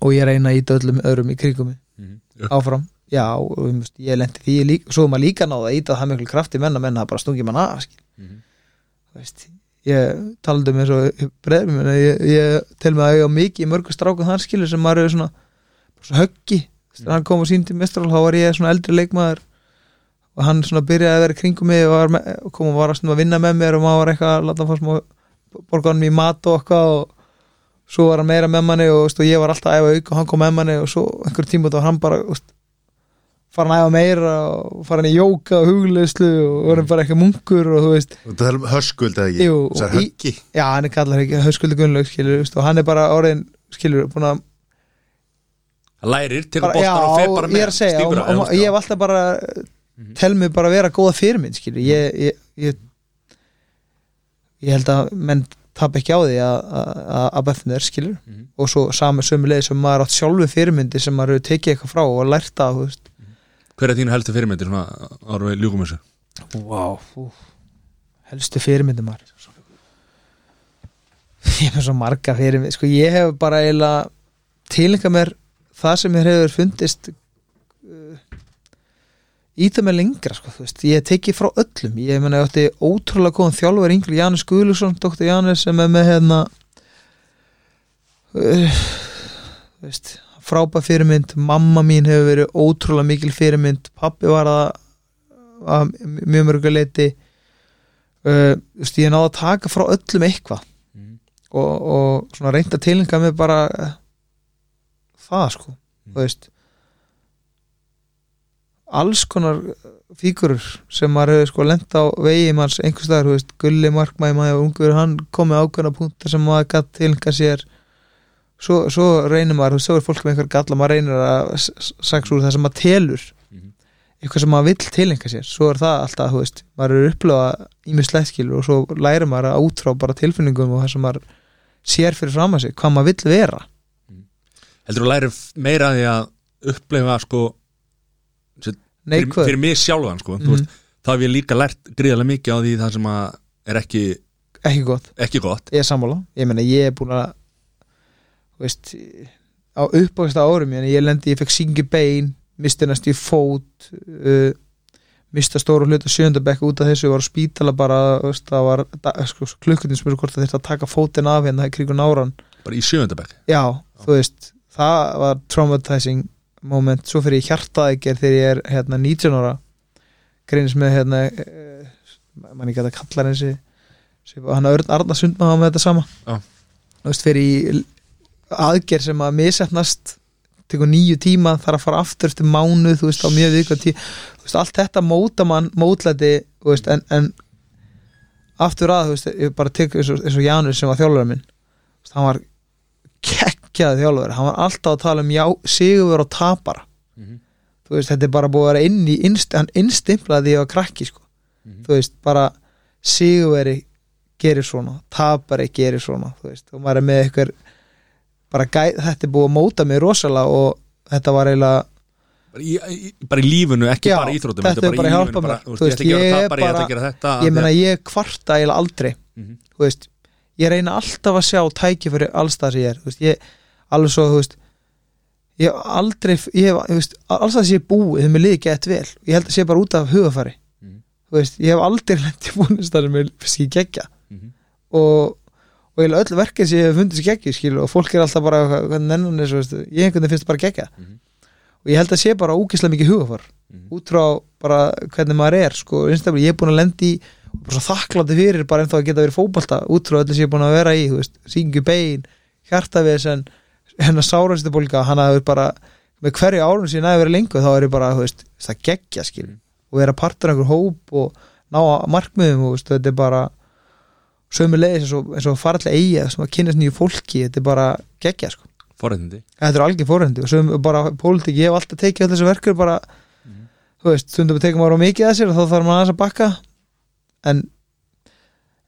Og ég reyna að íta öllum öðrum í kringum mig. Mhm. áfram. Já, og þú veist, ég lendi því. Líka, svo er maður líka náða að íta það miklu krafti menna menna það bara stungi mann af skil. Mhm. Þú veist, ég taldi um eins og breðum minna, ég, ég tel mig að ég á mikið í mörgu strákum þann skilur sem maður er svona, svona höggi. Þegar hann kom og síndi mestral þá var ég svona eldri leikmaður og hann svona byrjaði að vera kringum mig og, var kom og var að, að vinna með mér og maður var eitthvað að láta hann fá smá borga hann í mat og eitthvað og svo var hann meira með manni og, veist, og ég var alltaf að æfa auk og hann kom með manni og svo einhver tíma þá var hann bara veist, fara hann að æfa meira og fara hann í jóka og hugleyslu og var hann bara eitthvað munkur og þú veist. Og það er höskuld eða ekki? Það er höggi? Já, hann er kallar ekki höskuldi gunnlaug og hann er bara orðin skilur, búin að lærir, tekur bara, já, bóttar og fer bara með ég er að segja stígur og, að- og, ég hef alltaf bara tel mig bara vera góða fyrir minn ég, ég, ég ég held að menn tap ekki á því að- að að- að befnir skilur. Mhm. og svo sami sömu leið sem maður átt sjálfu fyrirmyndi sem maður hefur tekið eitthvað frá og lært af veist. Hver er þínu helstu fyrirmyndir svona ára við ljúkum þessu? wow, helstu fyrirmyndi maður. *laughs* Ég hef svo marga fyrirmyndi sko. Ég hef bara eiginlega tilenga mér það sem mér hefur fundist íta mig lengra sko, veist, ég hef tekið frá öllum. Ég meina ég átti ótrúlega góðan þjálfur yngri Janus Guðlusson, doktor Janus sem er með hérna uh, veist frábær fyrirmynd, mamma mín hefur verið ótrúlega mikil fyrirmynd, pappi var að að mjög mörgu leiti uh, veist, ég náði að taka frá öllum eitthvað. Mhm. og, og svona reynda tilenga mig bara eh, það sko þú veist alls konar fígurur sem maður hefur sko lent á vegi manns einhvers staðar, þú veist, gulli markmæði maður ungur, hann kom með ákveðna punktar sem maður gætt tilenga sér. Svo, svo reynir maður, þú veist, svo er fólk með einhver galla, maður reynir að s- s- sags úr það sem maður telur. Mhm. eitthvað sem maður vill tilenga sér. Svo er það alltaf, þú veist, maður er upplöfa ímislegt skilur og svo lærir maður að útrá bara tilfinningum og það sem maður sér fyrir fram að sig, hvað maður vill vera. Heldur þú lærir meira að því að upplefa sko fyrir, fyrir mig sjálfan sko mm veist, Það hef ég líka lært gríðarlega mikið á því það sem að er ekki, ekki gott. ekki gott. Ég er sammála, ég meina ég er búin að veist á uppáðasta árum, ég, ég lendi, ég fekk syngi bein, misti næst í fót uh, mista stóru hluta sjöndabekk út af þessu, var á spítala bara, veist, það var sko, klukkutin spyrir hvort það þurfti að taka fótinn af hérna í kringun áran, bara í sjöndabæk já, þú veist það var traumatizing moment, svo fyrir ég hjartaðegjir þegar ég er hérna 19 ára. Greinist með hérna uh, mann að það kallar þessi sem- hann Örn Arnar Sundma var með þetta sama. Já. þú veist fyrir í aðgerð sem að misetnast tekur nýju tíma, þarf að fara aftur eftir mánuð, þú veist, á mjög vikað tí þú veist, allt þetta móta mann, mótlæti þú veist, en, en aftur að, þú veist, ég bara tek eins og, eins og Janus sem var þjálfur minn. Þú veist, hann var kekkjað þjálfur hann var alltaf að tala um já, sigur og tapara Mhm. þú veist, þetta er bara búið að vera inn í innst, hann innstimplaði því að krakki sko. Mhm. þú veist, bara sigurveri gerir svona, tapari gerir svona, þú veist, og maður er með eitthvað bara gæ, þetta er búið að móta mig rosalega og þetta var eiginlega bara í, í, bara í lífunu, ekki Já, bara í íþróttum þetta er bara að hjálpa mér. þú veist, ég er bara- ég meina ég kvarta eiginlega aldrei Mhm. þú veist, ég reyna alltaf að sjá tæki fyrir allstað sem ég er, þú veist, ég alveg svo, þú veist ég hef aldrei, ég hef, þú veist, allstað sem ég er búið mér liði gett vel, ég held að sé bara út af hugafari, Mhm. þú veist ég hef aldrei *laughs* sem ég finnst ekki gegja Mhm. og og eiginlega öll verkið sem ég hef fundið sér geggi skil, og fólk er alltaf bara, hvernig nennan er svo, veist, ég einhvern veginn finnst bara gegja Mhm. og ég held að sé bara ógislega mikið hugafar Mhm. út frá bara hvernig maður er sko, einstaklega, ég er búin að lendi bara svo þakklandi fyrir bara ennþá að geta verið fótbolta út frá öllu sem ég er búin að vera í þú veist, hennar sárastubólka hann hafði bara, með hverju árun sem ég næði verið lengu þá er ég bara, þú veist, það geggja skil Mm. og vera partur af einhver hóp og ná að markmiðum, þú veist, þetta er bara sömu leiðis eins og, farallega eiga sem að kynast nýju fólki, þetta er bara geggja sko. Forreitindi þetta er algjör fórhendi og sem bara pólitík, ég hef alltaf tekið þessu verkur bara, þú veist, stundum við tekum ára mikið að sér og þá þarf maður aðeins að bakka. En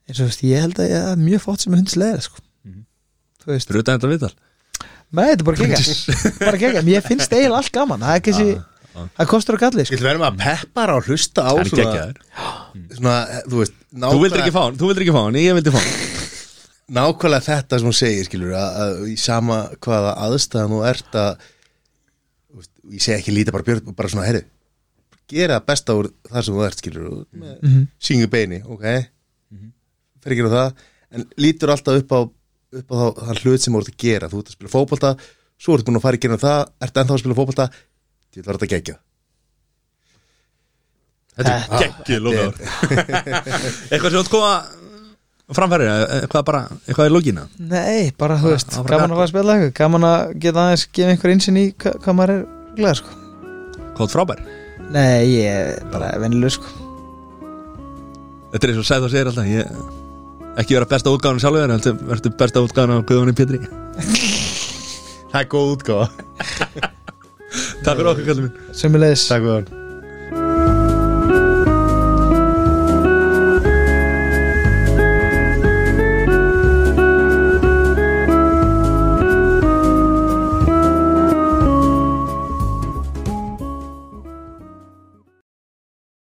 eins og þú veist, ég held að ég er mjög fótt sem hundslega sko. Mhm. þú veist, Fyrir utan þetta viðtal með þetta er bara gegja *laughs* bara gegja, mér finnst eiginlega allt gaman. Það er ekki þessi, það kostur að galli sko. Við verðum að peppar á hlusta á Það er svona, geggjaður. svona, þú veist Þú vildir ekki fá hann, þú vildir ekki fá hann, ég vildi fá hann. *laughs* Nákvæmlega þetta sem hún segir skilur að, að í sama hvaða aðstæðan þú ert að þú veist, ég segi ekki lítið bara björn bara svona, herri gera það besta úr það sem þú ert skilur mm Mhm. -hmm. syngu beini, ok? Fer ekki á það. En lítur alltaf upp á upp á þá, þann hlut sem þú ert að gera. Þú ert að spila fótbolta, svo ertu búin að fara í gerum það ert ennþá að spila fótbolta. Því þetta var þetta geggjað Þetta er geggið lókaður *laughs* Eitthvað sem þú átt koma framfæri, eitthvað bara, eitthvað í lókina nei, bara þú veist, var gaman að fara að spila eitthvað gaman að geta aðeins gefa einhver einsinn í hva, hvað maður er glæð sko. Hvað frábær? Nei, ég er bara vennileg sko. Þetta er eins og segð og segir alltaf ég, Ekki vera besta útgáðan sjálfur heldur verður besta útgáðan á Guðunni Pétri? Það er góð útgáða Takk fyrir okkur kallum minn. Sömulegis takk fyrir